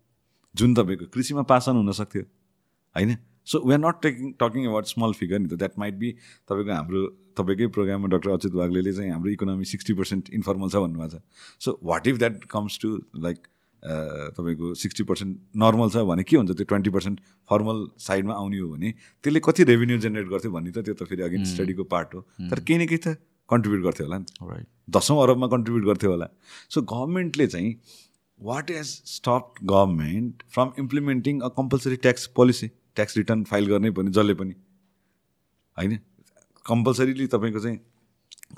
जुन तपाईँको कृषिमा पास अन हुन सक्थ्यो होइन? So we are not taking talking about small figure नि त। द्याट माइट बी तपाईँको हाम्रो तपाईँकै प्रोग्राममा डक्टर अच्युत वाग्लेले चाहिँ हाम्रो इकोनोमी सिक्सटी पर्सेन्ट इन्फर्मल छ भन्नुभएको छ। So what if that comes to like तपाईँको सिक्सटी पर्सेन्ट नर्मल छ भने के हुन्छ? त्यो ट्वेन्टी पर्सेन्ट फर्मल साइडमा आउने हो भने त्यसले कति रेभेन्यू जेनेरेट गर्थ्यो भन्ने त त्यो त फेरि अगेन स्टडीको पार्ट हो। तर केही न केही त कन्ट्रिब्युट गर्थ्यो होला नि त। Right. दसौँ अरबमा कन्ट्रिब्युट गर्थ्यो होला। सो गभर्मेन्टले चाहिँ what has stop government from implementing a compulsory tax policy tax return file गर्नै पर्ने जसले पनि। होइन? कम्पलसरीली तपाईँको चाहिँ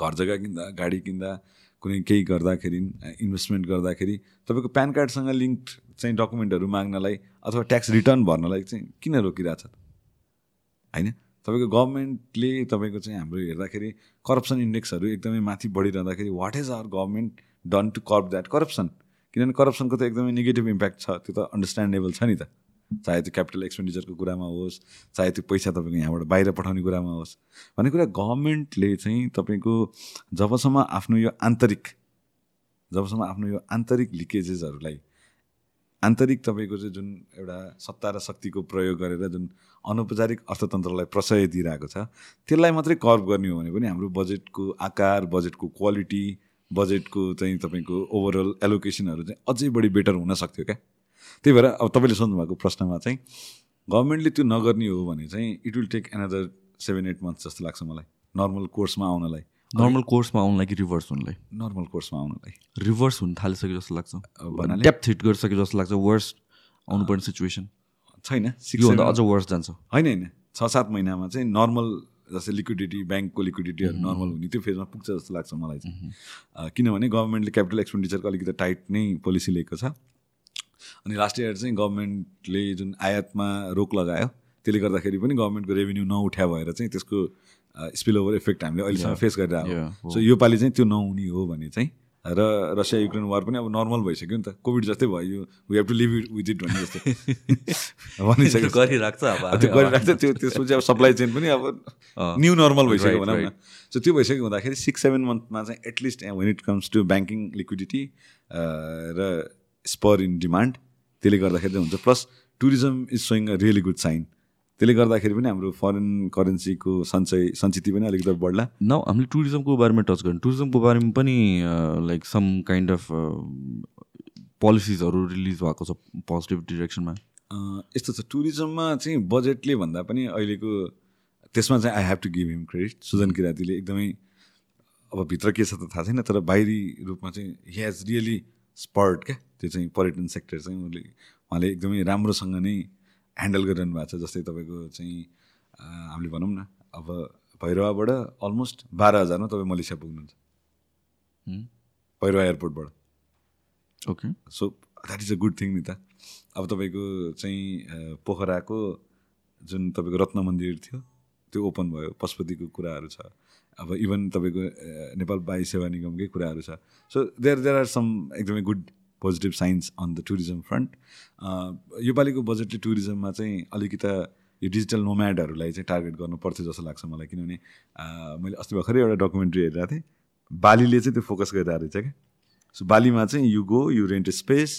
घर जग्गा किन्दा गाडी किन्दा कुनै केही गर्दाखेरि इन्भेस्टमेन्ट गर्दाखेरि तपाईँको प्यान कार्डसँग लिङ्क चाहिँ डकुमेन्टहरू माग्नलाई अथवा ट्याक्स रिटर्न भर्नलाई चाहिँ किन रोकिरहेछ होइन? तपाईँको गभर्मेन्टले तपाईँको चाहिँ हाम्रो हेर्दाखेरि करप्सन इन्डेक्सहरू एकदमै माथि बढिरहँदाखेरि what is our government done to curb that corruption किनभने करप्सनको त एकदमै नेगेटिभ इम्प्याक्ट छ त्यो त अन्डरस्ट्यान्डेबल छ नि त। चाहे त्यो क्यापिटल एक्सपेन्डिचरको कुरामा होस् चाहे त्यो पैसा तपाईँको यहाँबाट बाहिर पठाउने कुरामा होस् भन्ने कुरा गभर्मेन्टले चाहिँ तपाईँको जबसम्म आफ्नो यो आन्तरिक जबसम्म आफ्नो यो आन्तरिक लिकेजेसहरूलाई आन्तरिक तपाईँको चाहिँ जुन एउटा सत्ता र शक्तिको प्रयोग गरेर जुन अनौपचारिक अर्थतन्त्रलाई प्रशय दिइरहेको छ त्यसलाई मात्रै कर्भ गर्ने हो भने पनि हाम्रो बजेटको आकार बजेटको क्वालिटी बजेटको चाहिँ तपाईँको ओभरअल एलोकेसनहरू चाहिँ अझै बढी बेटर हुन सक्थ्यो क्या? त्यही भएर अब तपाईँले सोध्नुभएको प्रश्नमा चाहिँ गभर्मेन्टले त्यो नगर्ने हो भने चाहिँ it will take another seven eight month जस्तो लाग्छ मलाई। नर्मल कोर्समा आउनलाई। नर्मल कोर्समा आउनलाई कि रिभर्स हुनलाई? नर्मल कोर्समा आउनलाई। रिभर्स हुन थालिसक्यो जस्तो लाग्छ। भन्नाले? डेप्थ हिट गरिसक्यो जस्तो लाग्छ। वर्स्ट आउनुपर्ने सिचुएसन छैन। सिक्स योभन्दा अझ वर्स जान्छ। होइन होइन। छ सात महिनामा चाहिँ नर्मल जस्तै लिक्विडिटी ब्याङ्कको लिक्विडिटीहरू नर्मल हुने त्यो फेजमा पुग्छ जस्तो लाग्छ मलाई चाहिँ। किनभने गभर्मेन्टले क्यापिटल एक्सपेन्डिचरको अलिकति टाइट नै पोलिसी लिएको छ। अनि लास्ट इयर चाहिँ गभर्मेन्टले जुन आयातमा रोक लगायो त्यसले गर्दाखेरि पनि गभर्मेन्टको रेभेन्यू नउठ्या भएर चाहिँ त्यसको स्पिल ओभर इफेक्ट हामीले अहिलेसम्म फेस गरिरहेको। सो योपालि चाहिँ त्यो नहुने हो भने चाहिँ र रसिया युक्रेन वार पनि अब नर्मल भइसक्यो नि त। कोभिड जस्तै भयो we have to live it with it भन्ने जस्तो। *laughs* भनिसक्यो गरिरहेको छ अब त्यो गरिरहेको थियो त्यसपछि अब सप्लाई चेन पनि अब न्यू नर्मल भइसक्यो भनौँ न. सो त्यो भइसक्यो हुँदाखेरि सिक्स सेभेन मन्थमा चाहिँ at least when it comes to banking liquidity र स्पर इन डिमान्ड त्यसले गर्दाखेरि चाहिँ हुन्छ। Plus tourism is showing a really good sign त्यसले गर्दाखेरि पनि हाम्रो फरेन करेन्सीको सञ्चय सञ्चित पनि अलिकति बढ्ला। न हामीले टुरिज्मको बारेमा टच गर्यौँ टुरिज्मको बारेमा पनि लाइक सम काइन्ड अफ पोलिसिजहरू रिलिज भएको छ पोजिटिभ डिरेक्सनमा यस्तो छ। टुरिज्ममा चाहिँ बजेटले भन्दा पनि अहिलेको त्यसमा चाहिँ I have to give him credit Sujan किरातीले एकदमै अब भित्र के छ त थाहा छैन तर बाहिरी रूपमा चाहिँ हि हेज रियली स्पर्ड क्या? त्यो चाहिँ पर्यटन सेक्टर चाहिँ उसले उहाँले एकदमै राम्रोसँग नै ह्यान्डल गरिरहनु भएको छ जस्तै तपाईँको चाहिँ हामीले भनौँ न अब भैरवाबाट अलमोस्ट बाह्र हजारमा तपाईँ मलेसिया पुग्नुहुन्छ? Bhairahawa एयरपोर्टबाट। Okay. So that is a good thing नि त। अब तपाईँको चाहिँ पोखराको जुन तपाईँको रत्न मन्दिर थियो त्यो ओपन भयो पशुपतिको कुराहरू छ। अब इभन तपाईँको नेपाल वायु सेवा निगमकै कुराहरू छ। So there there are some एकदमै good positive signs on the tourism front योपालिको बजेटले टुरिज्ममा चाहिँ अलिकति यो डिजिटल नोम्याडहरूलाई चाहिँ टार्गेट गर्नु पर्थ्यो जस्तो लाग्छ मलाई किनभने मैले अस्ति भर्खरै एउटा डकुमेन्ट्री हेरिरहेको थिएँ बालीले चाहिँ त्यो फोकस गरिरहेको रहेछ क्या। सो बालीमा चाहिँ you go you rent space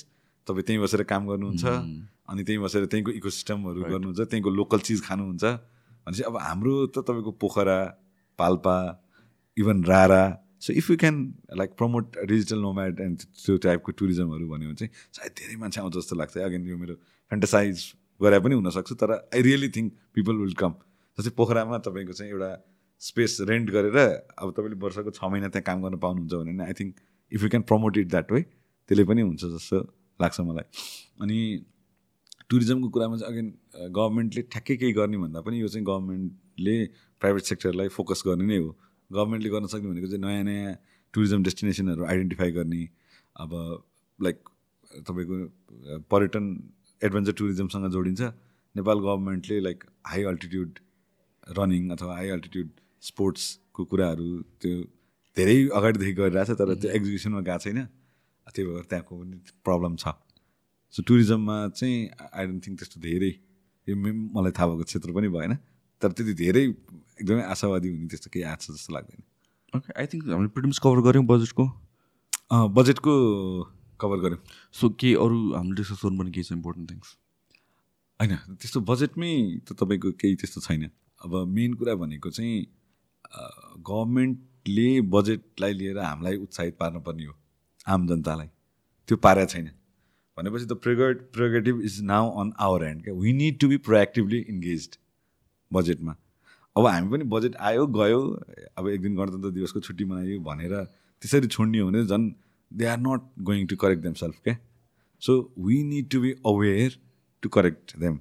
तपाईँ त्यहीँ बसेर काम गर्नुहुन्छ अनि त्यहीँ बसेर त्यहीँको इकोसिस्टमहरू गर्नुहुन्छ त्यहीँको लोकल चिज खानुहुन्छ। भनेपछि अब हाम्रो त तपाईँको Pokhara Palpa even Rara so if you can like promote digital nomad and त्यो टाइपको टुरिज्महरू भन्यो भने चाहिँ सायद धेरै मान्छे आउँछ जस्तो लाग्छ। अगेन यो मेरो फ्यान्टासाइज गरे पनि हुनसक्छ तर I really think people will come जस्तै पोखरामा तपाईँको चाहिँ एउटा स्पेस रेन्ट गरेर अब तपाईँले वर्षको छ महिना त्यहाँ काम गर्न पाउनुहुन्छ भने I think if you can promote it that way त्यसले पनि हुन्छ जस्तो लाग्छ मलाई। अनि टुरिज्मको कुरामा चाहिँ अगेन गभर्मेन्टले ठ्याक्कै केही गर्ने भन्दा पनि यो चाहिँ गभर्मेन्टले प्राइभेट सेक्टरलाई फोकस गर्ने नै हो। गभर्मेन्टले गर्न सक्ने भनेको चाहिँ नयाँ नयाँ टुरिज्म डेस्टिनेसनहरू आइडेन्टिफाई गर्ने अब लाइक तपाईँको पर्यटन एडभेन्चर टुरिज्मसँग जोडिन्छ। नेपाल गभर्मेन्टले लाइक हाई अल्टिट्युड रनिङ अथवा हाई अल्टिट्युड स्पोर्ट्सको कुराहरू त्यो धेरै अगाडिदेखि गरिरहेछ तर त्यो एक्जिक्युसनमा गएको छैन। त्यही भएर त्यहाँको पनि प्रब्लम छ। सो टुरिज्ममा चाहिँ आई डोन्ट थिङ्क त्यस्तो धेरै यो मलाई थाहा भएको क्षेत्र पनि भएन। तर त्यति धेरै एकदमै आशावादी हुने त्यस्तो केही आएको छ जस्तो लाग्दैन। ओके आई थिङ्क हामीले प्रिटिम्स कभर गऱ्यौँ बजेटको बजेटको कभर गऱ्यौँ। सो के अरू हामीले डिस्कस गर्नुपर्ने केही छ इम्पोर्टेन्ट थिङ्स होइन त्यस्तो बजेटमै त तपाईँको केही त्यस्तो छैन। अब मेन कुरा भनेको चाहिँ गभर्मेन्टले बजेटलाई लिएर हामीलाई उत्साहित पार्नुपर्ने हो आम जनतालाई। त्यो पारेको छैन। भनेपछि the प्रेगट prerogative is now on our hand क्या we need to be proactively engage बजेटमा अब हामी पनि बजेट आयो गयो अब एक दिन गणतन्त्र दिवसको छुट्टी मनायो भनेर त्यसरी छोड्ने हो भने झन् they are not going to correct them self क्या so we need to be aware to correct them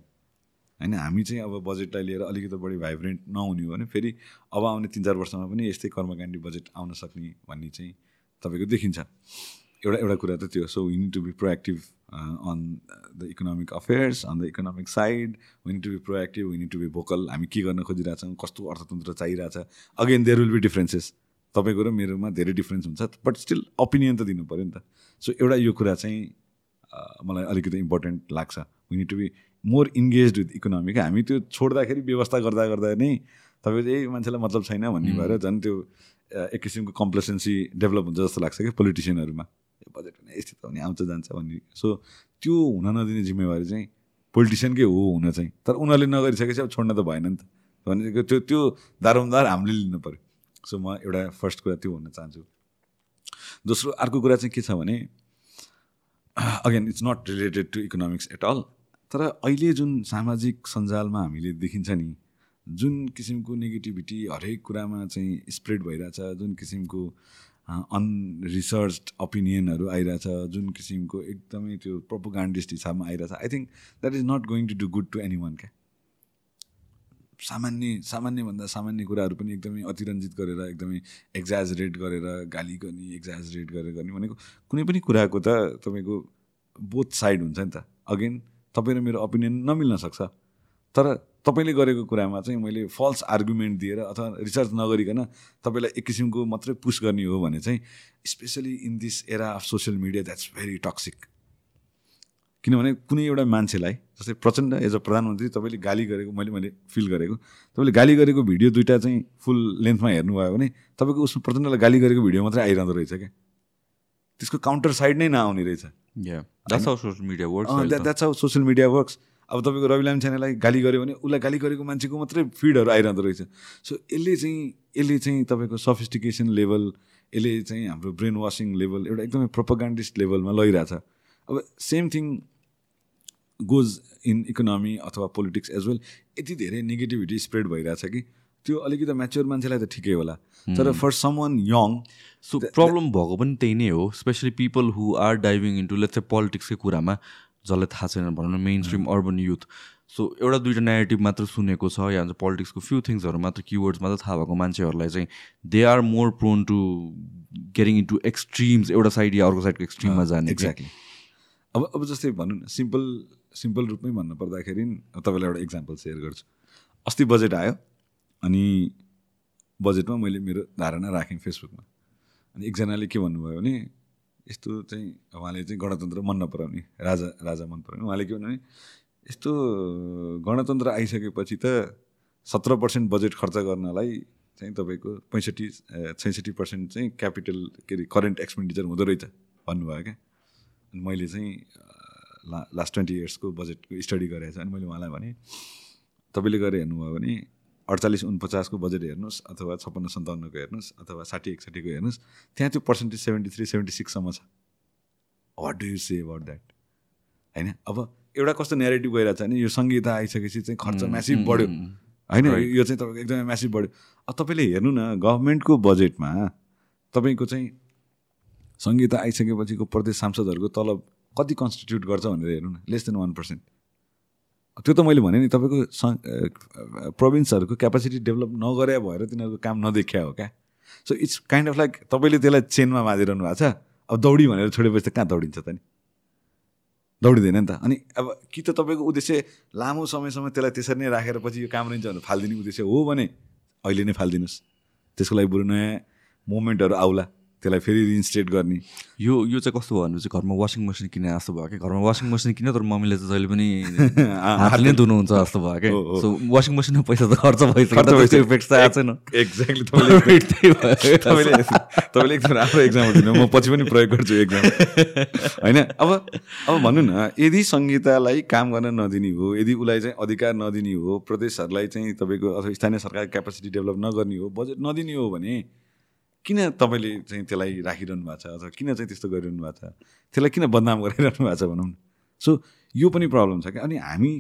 होइन हामी चाहिँ अब बजेटलाई लिएर अलिकति बढी भाइब्रेन्ट नहुने हो भने फेरि अब आउने तिन चार वर्षमा पनि यस्तै कर्मकाण्डी बजेट आउन सक्ने भन्ने चाहिँ तपाईँको देखिन्छ। एउटा एउटा कुरा त त्यो so we need to be proactive on the economic affairs on the economic side we need to be proactive we need to be vocal हामी के गर्न खोजिरहेछौँ कस्तो अर्थतन्त्र चाहिरहेछ? Again there will be differences तपाईँको र मेरोमा धेरै डिफ्रेन्स हुन्छ बट स्टिल ओपिनियन त दिनु पऱ्यो नि त. सो एउटा यो कुरा चाहिँ अ, मलाई अलिकति इम्पोर्टेन्ट लाग्छ. We need to be more engage with economy क्या हामी त्यो छोड्दाखेरि व्यवस्था गर्दा गर्दा नै तपाईँ चाहिँ ए मान्छेलाई मतलब छैन भन्ने भएर झन् त्यो अ, एक किसिमको कम्प्लेसेन्सी डेभलप हुन्छ जस्तो लाग्छ कि पोलिटिसियनहरूमा बजेट भने यस्तो त हुने आउँछ जान्छ भन्ने। सो त्यो हुन नदिने जिम्मेवारी चाहिँ पोलिटिसियनकै हो हुन चाहिँ। तर उनीहरूले नगरिसकेपछि अब छोड्न त भएन नि त। भनेको त्यो त्यो दारोमदार हामीले लिनु पऱ्यो सो म एउटा फर्स्ट कुरा त्यो भन्न चाहन्छु। दोस्रो अर्को कुरा चाहिँ के छ भने again it's not related to economics at all तर अहिले जुन सामाजिक सञ्जालमा हामीले देखिन्छ नि जुन किसिमको नेगेटिभिटी हरेक कुरामा चाहिँ स्प्रेड भइरहेछ जुन किसिमको अनरिसर्च ओपिनियनहरू आइरहेछ जुन किसिमको एकदमै त्यो प्रोपोगान्डिस्ट हिसाबमा आइरहेछ। I think that is not going to do good to anyone क्या सामान्य सामान्यभन्दा सामान्य कुराहरू पनि एकदमै अतिरञ्जित गरेर एकदमै एक्जाजरेट गरेर गाली गर्ने एक्जाजरेट गरेर गर्ने भनेको कुनै पनि कुराको त तपाईँको बोथ साइड हुन्छ नि त। अगेन तपाईँ र मेरो ओपिनियन नमिल्न सक्छ। तर तपाईँले गरेको कुरामा चाहिँ मैले फल्स आर्गुमेन्ट दिएर अथवा रिसर्च नगरिकन तपाईँलाई एक किसिमको मात्रै पुस गर्ने हो भने चाहिँ especially in this era of social media that's very toxic किनभने कुनै एउटा मान्छेलाई जस्तै प्रचण्ड एज अ प्रधानमन्त्री तपाईँले गाली गरेको मैले मैले फिल गरेको तपाईँले गाली गरेको भिडियो दुइटा चाहिँ फुल लेन्थमा हेर्नुभयो भने तपाईँको उसमा प्रचण्डलाई गाली गरेको भिडियो मात्रै आइरहँदो रहेछ क्या? त्यसको काउन्टर साइड नै नआउने रहेछ। That's how social media works अब तपाईँको रवि लामिछानेलाई गाली गर्यो भने उसलाई गाली गरेको मान्छेको मात्रै फिडहरू आइरहँदो रहेछ। सो यसले चाहिँ यसले चाहिँ तपाईँको सफिस्टिकेसन लेभल यसले चाहिँ हाम्रो ब्रेन वासिङ लेभल एउटा एकदमै प्रोपोगान्डिस्ट लेभलमा लगिरहेछ अब same thing goes in economy अथवा पोलिटिक्स एज वेल यति धेरै नेगेटिभिटी स्प्रेड भइरहेछ कि त्यो अलिकति म्याच्योर मान्छेलाई त ठिकै होला। तर for someone young so problem भएको पनि त्यही नै हो especially people who are diving into let's a पोलिटिक्सकै कुरामा। जसलाई थाहा छैन भनौँ न mainstream urban youth so एउटा दुइटा नेगेटिभ मात्र सुनेको छ या पोलिटिक्सको फ्यु थिङ्सहरू मात्र किवर्ड्स मात्र थाहा भएको मान्छेहरूलाई चाहिँ they are more prone to getting into extremes एउटा साइड या अर्को साइडको एक्सट्रिममा जाने एक्ज्याक्टली अब अब जस्तै भनौँ न सिम्पल सिम्पल रूपमै भन्नु पर्दाखेरि अब तपाईँलाई एउटा इक्जाम्पल सेयर गर्छु। अस्ति बजेट आयो अनि बजेटमा मैले मेरो धारणा राखेँ फेसबुकमा। अनि एकजनाले के भन्नुभयो भने यस्तो चाहिँ उहाँले चाहिँ गणतन्त्र मन नपराउने राजा राजा मन पराउने। उहाँले के भन्नु भने यस्तो गणतन्त्र आइसकेपछि त सत्र पर्सेन्ट बजेट खर्च गर्नलाई चाहिँ तपाईँको पैँसठी छैसठी पर्सेन्ट चाहिँ क्यापिटल के अरे करेन्ट एक्सपेन्डिचर हुँदो रहेछ भन्नुभयो क्या। अनि मैले चाहिँ ला लास्ट ट्वेन्टी इयर्सको बजेटको स्टडी गरेको छु। अनि मैले उहाँलाई भने तपाईँले गएर हेर्नुभयो भने अडचालिस उनपचासको बजेट हेर्नुहोस् अथवा छप्पन्न सन्ताउन्नको हेर्नुहोस् अथवा साठी एकसाठीको हेर्नुहोस् त्यहाँ त्यो पर्सेन्टेज सेभेन्टी थ्री सेभेन्टी सिक्ससम्म छ। What do you say about that होइन? अब एउटा कस्तो नेरेटिभ गइरहेको छ भने यो सङ्गीत आइसकेपछि चाहिँ खर्च म्यासिभ बढ्यो। होइन? यो चाहिँ तपाईँको एकदमै म्यासिभ बढ्यो। अब तपाईँले हेर्नु न गभर्मेन्टको बजेटमा तपाईँको चाहिँ सङ्गीत आइसकेपछिको प्रदेश सांसदहरूको तलब कति कन्स्टिट्युट गर्छ भनेर हेर्नु न लेस देन वान पर्सेन्ट त्यो त मैले भने नि तपाईँको प्रोभिन्सहरूको क्यापासिटी डेभलप नगरे भएर तिनीहरूको काम नदेखिया हो क्या। So it's kind of like तपाईँले त्यसलाई चेनमा बाँधिरहनु भएको छ। अब दौडी भनेर छोडेपछि त कहाँ दौडिन्छ त नि? दौडिँदैन नि त। अनि अब कि त तपाईँको उद्देश्य लामो समयसम्म त्यसलाई त्यसरी नै राखेर पछि यो काम रहन्छ भने फालिदिने उद्देश्य हो भने अहिले नै फालिदिनुहोस्। त्यसको लागि बरु नयाँ मोमेन्टहरू आउला। त्यसलाई फेरि रिइन्स्टेट गर्ने। यो यो चाहिँ कस्तो भयो भने चाहिँ घरमा वासिङ मेसिन किने जस्तो भयो क्या घरमा वासिङ मेसिन किन्यो तर मम्मीले चाहिँ जहिले पनि *laughs* हातले नै धुनुहुन्छ जस्तो भयो क्या सो वासिङ मेसिनमा पैसा त खर्च भइसक्यो इफेक्ट त आएको छैन। एक्ज्याक्टली तपाईँले *laughs* तपाईँले तपाईँले एकदम राम्रो एक्जाम्पल दिनु म पछि पनि प्रयोग गर्छु एक्जाम होइन अब अब भन्नु न यदि सङ्गीतालाई काम गर्न नदिने हो यदि उसलाई चाहिँ अधिकार नदिने हो प्रदेशहरूलाई चाहिँ तपाईँको अथवा स्थानीय सरकार क्यापासिटी डेभलप नगर्ने हो बजेट नदिने हो भने किन तपाईँले चाहिँ त्यसलाई राखिरहनु भएको छ अथवा किन चाहिँ त्यस्तो गरिरहनु भएको छ? त्यसलाई किन बदनाम गराइरहनु भएको छ भनौँ न। सो यो पनि प्रब्लम छ क्या। अनि हामी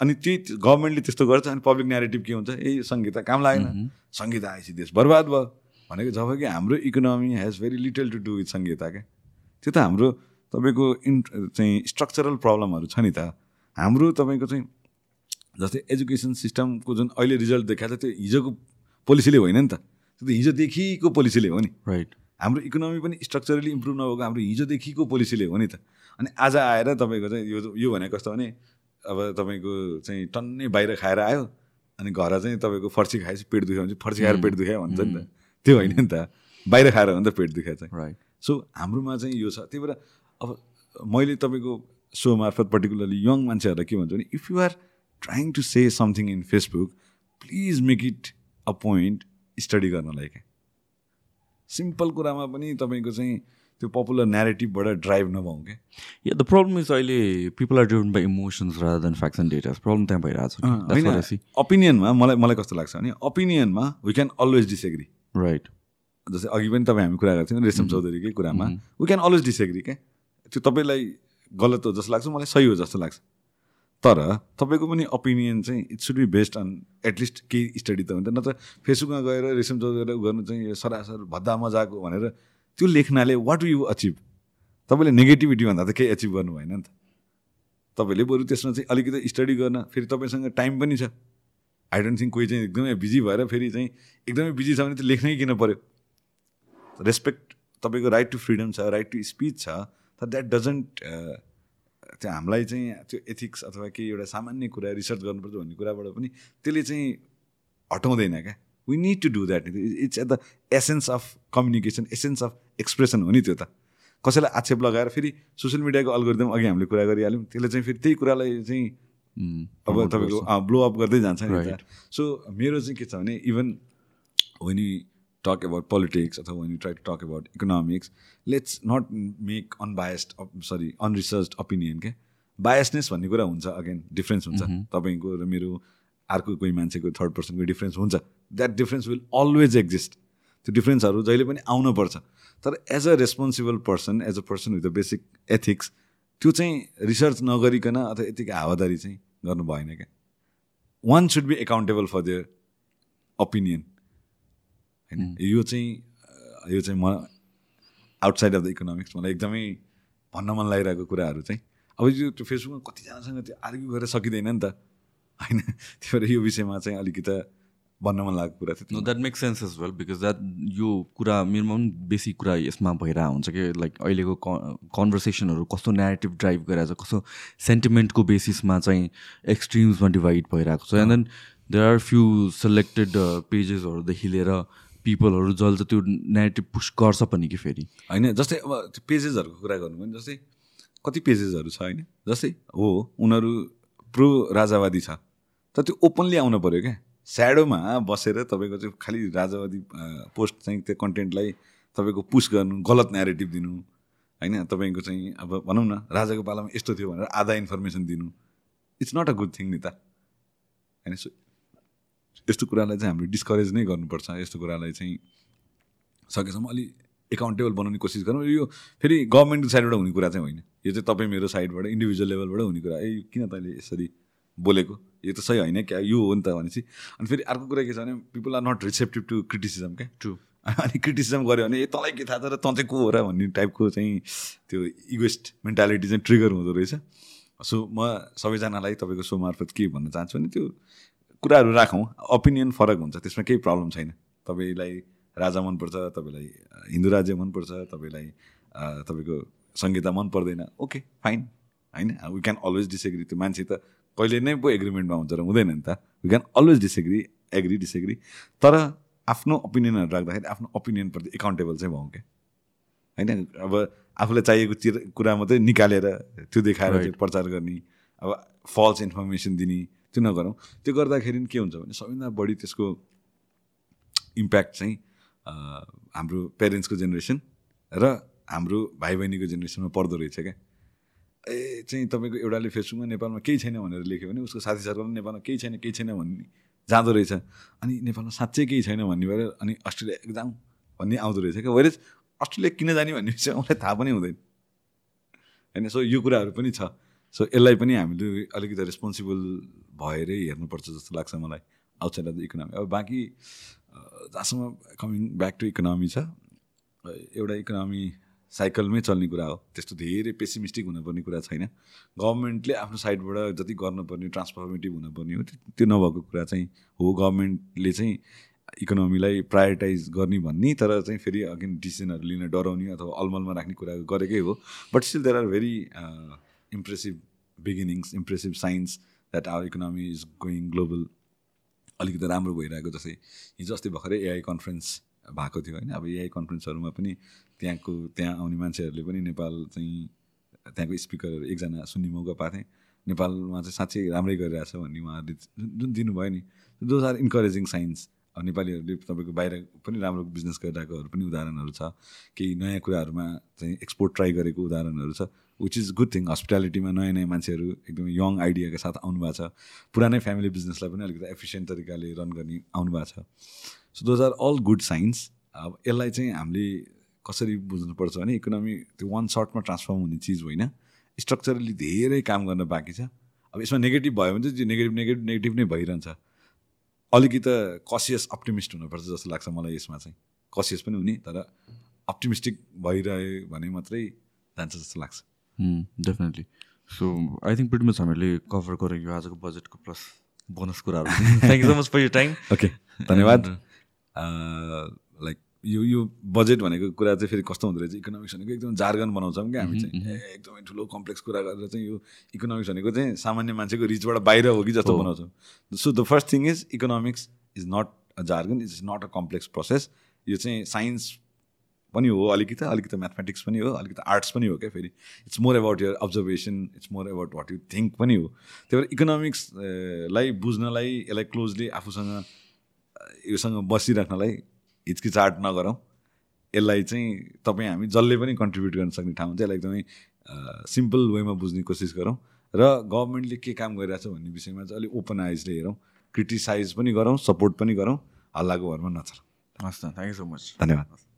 अनि त्यही गभर्मेन्टले त्यस्तो गर्छ अनि पब्लिक नेगेटिभ के हुन्छ? ए सङ्गीत काम लागेन। सङ्गीत आएपछि देश बर्बाद भयो। भनेको जब कि हाम्रो economy has very little to do with सङ्गीत क्या। त्यो त हाम्रो तपाईँको इन चाहिँ स्ट्रक्चरल प्रब्लमहरू छ नि त। हाम्रो तपाईँको चाहिँ जस्तै एजुकेसन सिस्टमको जुन अहिले रिजल्ट देखाएको छ त्यो हिजोको पोलिसीले होइन नि त। त्यो त हिजोदेखिको पोलिसीले हो नि। राइट हाम्रो इकोनोमी पनि स्ट्रक्चरली इम्प्रुभ नभएको हाम्रो हिजोदेखिको पोलिसीले हो नि त। अनि आज आएर तपाईँको चाहिँ यो यो भनेको कस्तो भने अब तपाईँको चाहिँ टन्नै बाहिर खाएर आयो अनि घर चाहिँ तपाईँको फर्सी खाएपछि पेट दुख्यो भने फर्सी खाएर पेट दुख्यो भन्छ नि त। त्यो होइन नि त। बाहिर खाएर हो नि त पेट दुख्या चाहिँ। राइट सो हाम्रोमा चाहिँ यो छ। त्यही भएर अब मैले तपाईँको सो मार्फत पर्टिकुलरली यङ मान्छेहरूलाई के भन्छु भने if you are trying to say something in Facebook please make it a point study गर्नलाई क्या सिम्पल कुरामा पनि तपाईँको चाहिँ त्यो पपुलर नेरेटिभबाट ड्राइभ नभउँ क्या या द प्रब्लम इज अहिले people are driven by emotions rather than facts and data problem त्यहाँ भइरहेको छ। ओपिनियनमा मलाई मलाई कस्तो लाग्छ भने ओपिनियनमा we can always disagree right जस्तै अघि पनि तपाईँ हामी कुरा गर्थ्यौँ रेशम चौधरीकै कुरामा। वी क्यान अलवेज डिसएग्री क्या त्यो तपाईँलाई गलत हो जस्तो लाग्छ मलाई सही हो जस्तो लाग्छ। तर तपाईँको पनि ओपिनियन चाहिँ it should be based on at least केही स्टडी त हुन्छ। नत्र फेसबुकमा गएर रेसम चौधरी गर्नु चाहिँ यो सरासर भद्दा मजाको भनेर त्यो लेख्नाले वाट यु अचिभ तपाईँले नेगेटिभिटी भन्दा त केही एचिभ गर्नु भएन नि त। तपाईँले बरु त्यसमा चाहिँ अलिकति स्टडी गर्न फेरि तपाईँसँग टाइम पनि छ। आई डोन्ट थिङ्क कोही चाहिँ एकदमै बिजी भएर फेरि चाहिँ एकदमै बिजी छ भने त लेख्नै किन पऱ्यो रेस्पेक्ट तपाईँको राइट टु फ्रिडम छ राइट टु स्पिच छ तर द्याट डजन्ट त्यो हामीलाई चाहिँ त्यो एथिक्स अथवा केही एउटा सामान्य कुरा रिसर्च गर्नुपर्छ भन्ने कुराबाट पनि त्यसले चाहिँ हटाउँदैन क्या। We need to do that it's at the essence of communication essence of expression हो नि त्यो त। कसैलाई आक्षेप लगाएर फेरि सोसियल मिडियाको अलगोरिदम अघि हामीले कुरा गरिहाल्यौँ त्यसले चाहिँ फेरि त्यही कुरालाई चाहिँ अब तपाईँको ब्लो अप गर्दै जान्छ नि सो मेरो चाहिँ के छ भने even when talk about politics अथवा when you try to talk about economics let's not make unbiased sorry unresearched opinion क्या बायसनेस भन्ने कुरा हुन्छ अगेन डिफ्रेन्स हुन्छ. तपाईँको र मेरो अर्को कोही मान्छेको थर्ड पर्सनको डिफ्रेन्स हुन्छ. That difference will always exist त्यो डिफ्रेन्सहरू जहिले पनि आउनुपर्छ. तर as a responsible person as a person with a basic ethics त्यो चाहिँ रिसर्च नगरिकन अथवा यतिकै हावादारी चाहिँ गर्नु भएन क्या one should be accountable for their opinion होइन? यो चाहिँ यो चाहिँ म आउटसाइड अफ द इकोनोमिक्स मलाई एकदमै भन्न मन लागिरहेको कुराहरू चाहिँ अब यो त्यो फेसबुकमा कतिजनासँग त्यो आर्ग्यु गरेर सकिँदैन नि त। होइन? *laughs* त्यही भएर यो विषयमा चाहिँ अलिकति भन्न मन लागेको कुरा थियो। No that make sense as well because that यो कुरा मेरोमा पनि बेसी कुरा यसमा भइरहेको हुन्छ कि लाइक अहिलेको कन्भर्सेसनहरू कस्तो नेगेटिभ ड्राइभ गरिरहेको छ कस्तो सेन्टिमेन्टको बेसिसमा चाहिँ एक्सट्रिम्समा डिभाइड भइरहेको छ। And then there are few selected पेजेसहरूदेखि लिएर पिपलहरू जसले त्यो नेगेटिभ पुस गर्छ पनि कि फेरि? होइन जस्तै अब त्यो पेजेसहरूको कुरा गर्नु भने जस्तै कति पेजेसहरू छ होइन? जस्तै हो उनीहरू प्रो राजावादी छ। तर त्यो ओपनली आउनु पऱ्यो क्या। स्याडोमा बसेर तपाईँको चाहिँ खालि राजावादी पोस्ट चाहिँ त्यो कन्टेन्टलाई तपाईँको पुस गर्नु गलत न्यारेटिभ दिनु होइन? तपाईँको चाहिँ अब भनौँ न राजाको पालामा यस्तो थियो भनेर आधा इन्फर्मेसन दिनु। It's not a good thing नि त होइन? सो यस्तो कुरालाई चाहिँ हामीले डिस्करेज नै गर्नुपर्छ। यस्तो कुरालाई चाहिँ सकेसम्म अलि एकाउन्टेबल बनाउने कोसिस गरौँ। यो फेरि गभर्मेन्टको साइडबाट हुने कुरा चाहिँ होइन। यो चाहिँ तपाईँ मेरो साइडबाट इन्डिभिजुअल लेभलबाट हुने कुरा। ए किन तैँले यसरी बोलेको? यो त सही होइन क्या? यो हो नि त भनेपछि। अनि फेरि अर्को कुरा के छ भने people are not receptive to criticism क्या? ट्रु *laughs* अनि क्रिटिसिजम गऱ्यो भने ए तँलाई के थाहा छ र तँ चाहिँ को हो र? भन्ने टाइपको चाहिँ त्यो इगोइस्ट मेन्टालिटी चाहिँ ट्रिगर हुँदो रहेछ। सो म सबैजनालाई तपाईँको सो मार्फत के भन्न चाहन्छु भने त्यो कुराहरू राखौँ ओपिनियन फरक हुन्छ त्यसमा केही प्रब्लम छैन। तपाईँलाई राजा मनपर्छ तपाईँलाई हिन्दू राज्य मनपर्छ तपाईँलाई तपाईँको संहिता मन पर्दैन ओके फाइन होइन? वी क्यान अलवेज डिसएग्री त्यो मान्छे त कहिले नै पो एग्रिमेन्टमा हुन्छ र हुँदैन नि त। We can always disagree agree disagree तर आफ्नो ओपिनियनहरू राख्दाखेरि आफ्नो ओपिनियनप्रति एकाउन्टेबल चाहिँ भयौँ क्या। होइन? अब आफूलाई चाहिएको चिर कुरा मात्रै निकालेर त्यो देखाएर प्रचार गर्ने अब फल्स इन्फर्मेसन दिने त्यो नगरौँ। त्यो गर्दाखेरि के हुन्छ भने सबैभन्दा बढी त्यसको इम्प्याक्ट चाहिँ हाम्रो पेरेन्ट्सको जेनेरेसन र हाम्रो भाइ बहिनीको जेनेरेसनमा पर्दो रहेछ क्या। ए चाहिँ तपाईँको एउटाले फेसबुकमा नेपालमा केही छैन भनेर लेख्यो भने उसको साथी सर्कलमा नेपालमा केही छैन केही छैन भन्ने जाँदो रहेछ। अनि नेपालमा साँच्चै केही छैन भन्ने भएर अनि अस्ट्रेलिया एकदम भन्ने आउँदो रहेछ क्या। वेरेज अस्ट्रेलिया किन जाने भन्ने विषय उसलाई थाहा पनि हुँदैन। होइन सो यो कुराहरू पनि छ। सो यसलाई पनि हामीले अलिकति रेस्पोन्सिबल भएरै हेर्नुपर्छ जस्तो लाग्छ मलाई आउटसाइड अफ द इकोनोमी अब बाँकी जहाँसम्म कमिङ ब्याक टु इकोनोमी छ एउटा इकोनोमी साइकलमै चल्ने कुरा हो। त्यस्तो धेरै पेसिमिस्टिक हुनुपर्ने कुरा छैन। गभर्मेन्टले आफ्नो साइडबाट जति गर्नुपर्ने ट्रान्सफर्मेटिभ हुनुपर्ने हो त्यो नभएको कुरा चाहिँ हो। गभर्मेन्टले चाहिँ इकोनोमीलाई प्रायोरिटाइज गर्ने भन्ने तर चाहिँ फेरि अगेन डिसिजनहरू लिन डराउने अथवा अलमलमा राख्ने कुरा गरेकै हो। But still there are very impressive beginnings impressive signs that our economy is going global अलिकति राम्रो भइरहेको जस्तै हिजो अस्ति भर्खरै एआई कन्फरेन्स भएको थियो होइन। अब एआई कन्फरेन्सहरूमा पनि त्यहाँको त्यहाँ आउने मान्छेहरूले पनि नेपाल चाहिँ त्यहाँको स्पिकरहरू एकजना सुन्ने मौका पाएको थिएँ नेपालमा चाहिँ साँच्चै राम्रै गरिरहेछ भन्ने उहाँहरूले जुन दिनुभयो नि दोज आर इन्करेजिङ साइन्स अब नेपालीहरूले तपाईँको बाहिर पनि राम्रो बिजनेस गरिरहेकोहरू पनि उदाहरणहरू छ। केही नयाँ कुराहरूमा चाहिँ एक्सपोर्ट ट्राई गरेको उदाहरणहरू छ। विच इज गुड थिङ हस्पिटालिटीमा नयाँ नयाँ मान्छेहरू एकदमै यङ आइडियाका साथ आउनु भएको छ। पुरानै फ्यामिली बिजनेसलाई पनि अलिकति एफिसियन्ट तरिकाले रन गर्ने आउनु भएको छ। So those are all good signs अब यसलाई चाहिँ हामीले कसरी बुझ्नुपर्छ भने इकोनोमी त्यो वान सर्टमा ट्रान्सफर्म हुने चिज होइन। स्ट्रक्चरली धेरै काम गर्न बाँकी छ। अब यसमा नेगेटिभ भयो भने चाहिँ नेगेटिभ नेगेटिभ नेगेटिभ नै भइरहन्छ। अलिकति कसियस अप्टिमिस्ट हुनुपर्छ जस्तो लाग्छ मलाई यसमा चाहिँ। कसियस पनि हुने तर अप्टिमिस्टिक भइरह्यो भने मात्रै जान्छ जस्तो लाग्छ। Definitely so I think pretty much हामीले कभर गऱ्यौँ यो आजको बजेटको प्लस बोनस कुराहरू। Thank you so much for you time okay धन्यवाद। लाइक यो यो बजेट भनेको कुरा चाहिँ फेरि कस्तो हुँदो रहेछ? इकोनोमिक्स भनेको एकदम जार्गन बनाउँछौँ क्या हामी चाहिँ। एकदमै ठुलो कम्प्लेक्स कुरा गरेर चाहिँ यो इकोनोमिक्स भनेको चाहिँ सामान्य मान्छेको रिचबाट बाहिर हो कि जस्तो बनाउँछौँ। So the first thing is economics is not a jargon is not a complex process यो चाहिँ साइन्स पनि हो अलिकति अलिकति म्याथमेटिक्स पनि हो अलिकति आर्ट्स पनि हो क्या फेरि. It's more about your observation it's more about what you think पनि हो. त्यही भएर इकोनोमिक्सलाई बुझ्नलाई यसलाई क्लोजली आफूसँग योसँग बसिराख्नलाई हिचकिचाट नगरौँ। यसलाई चाहिँ तपाईँ हामी जसले पनि कन्ट्रिब्युट गर्न सक्ने ठाउँ चाहिँ यसलाई एकदमै सिम्पल वेमा बुझ्ने कोसिस गरौँ र गभर्मेन्टले के काम गरिरहेछ भन्ने विषयमा चाहिँ अलिक ओपन आइजले हेरौँ क्रिटिसाइज पनि गरौँ सपोर्ट पनि गरौँ हल्लाको भरमा नचरौँ हस् त थ्याङ्क यू सो मच धन्यवाद।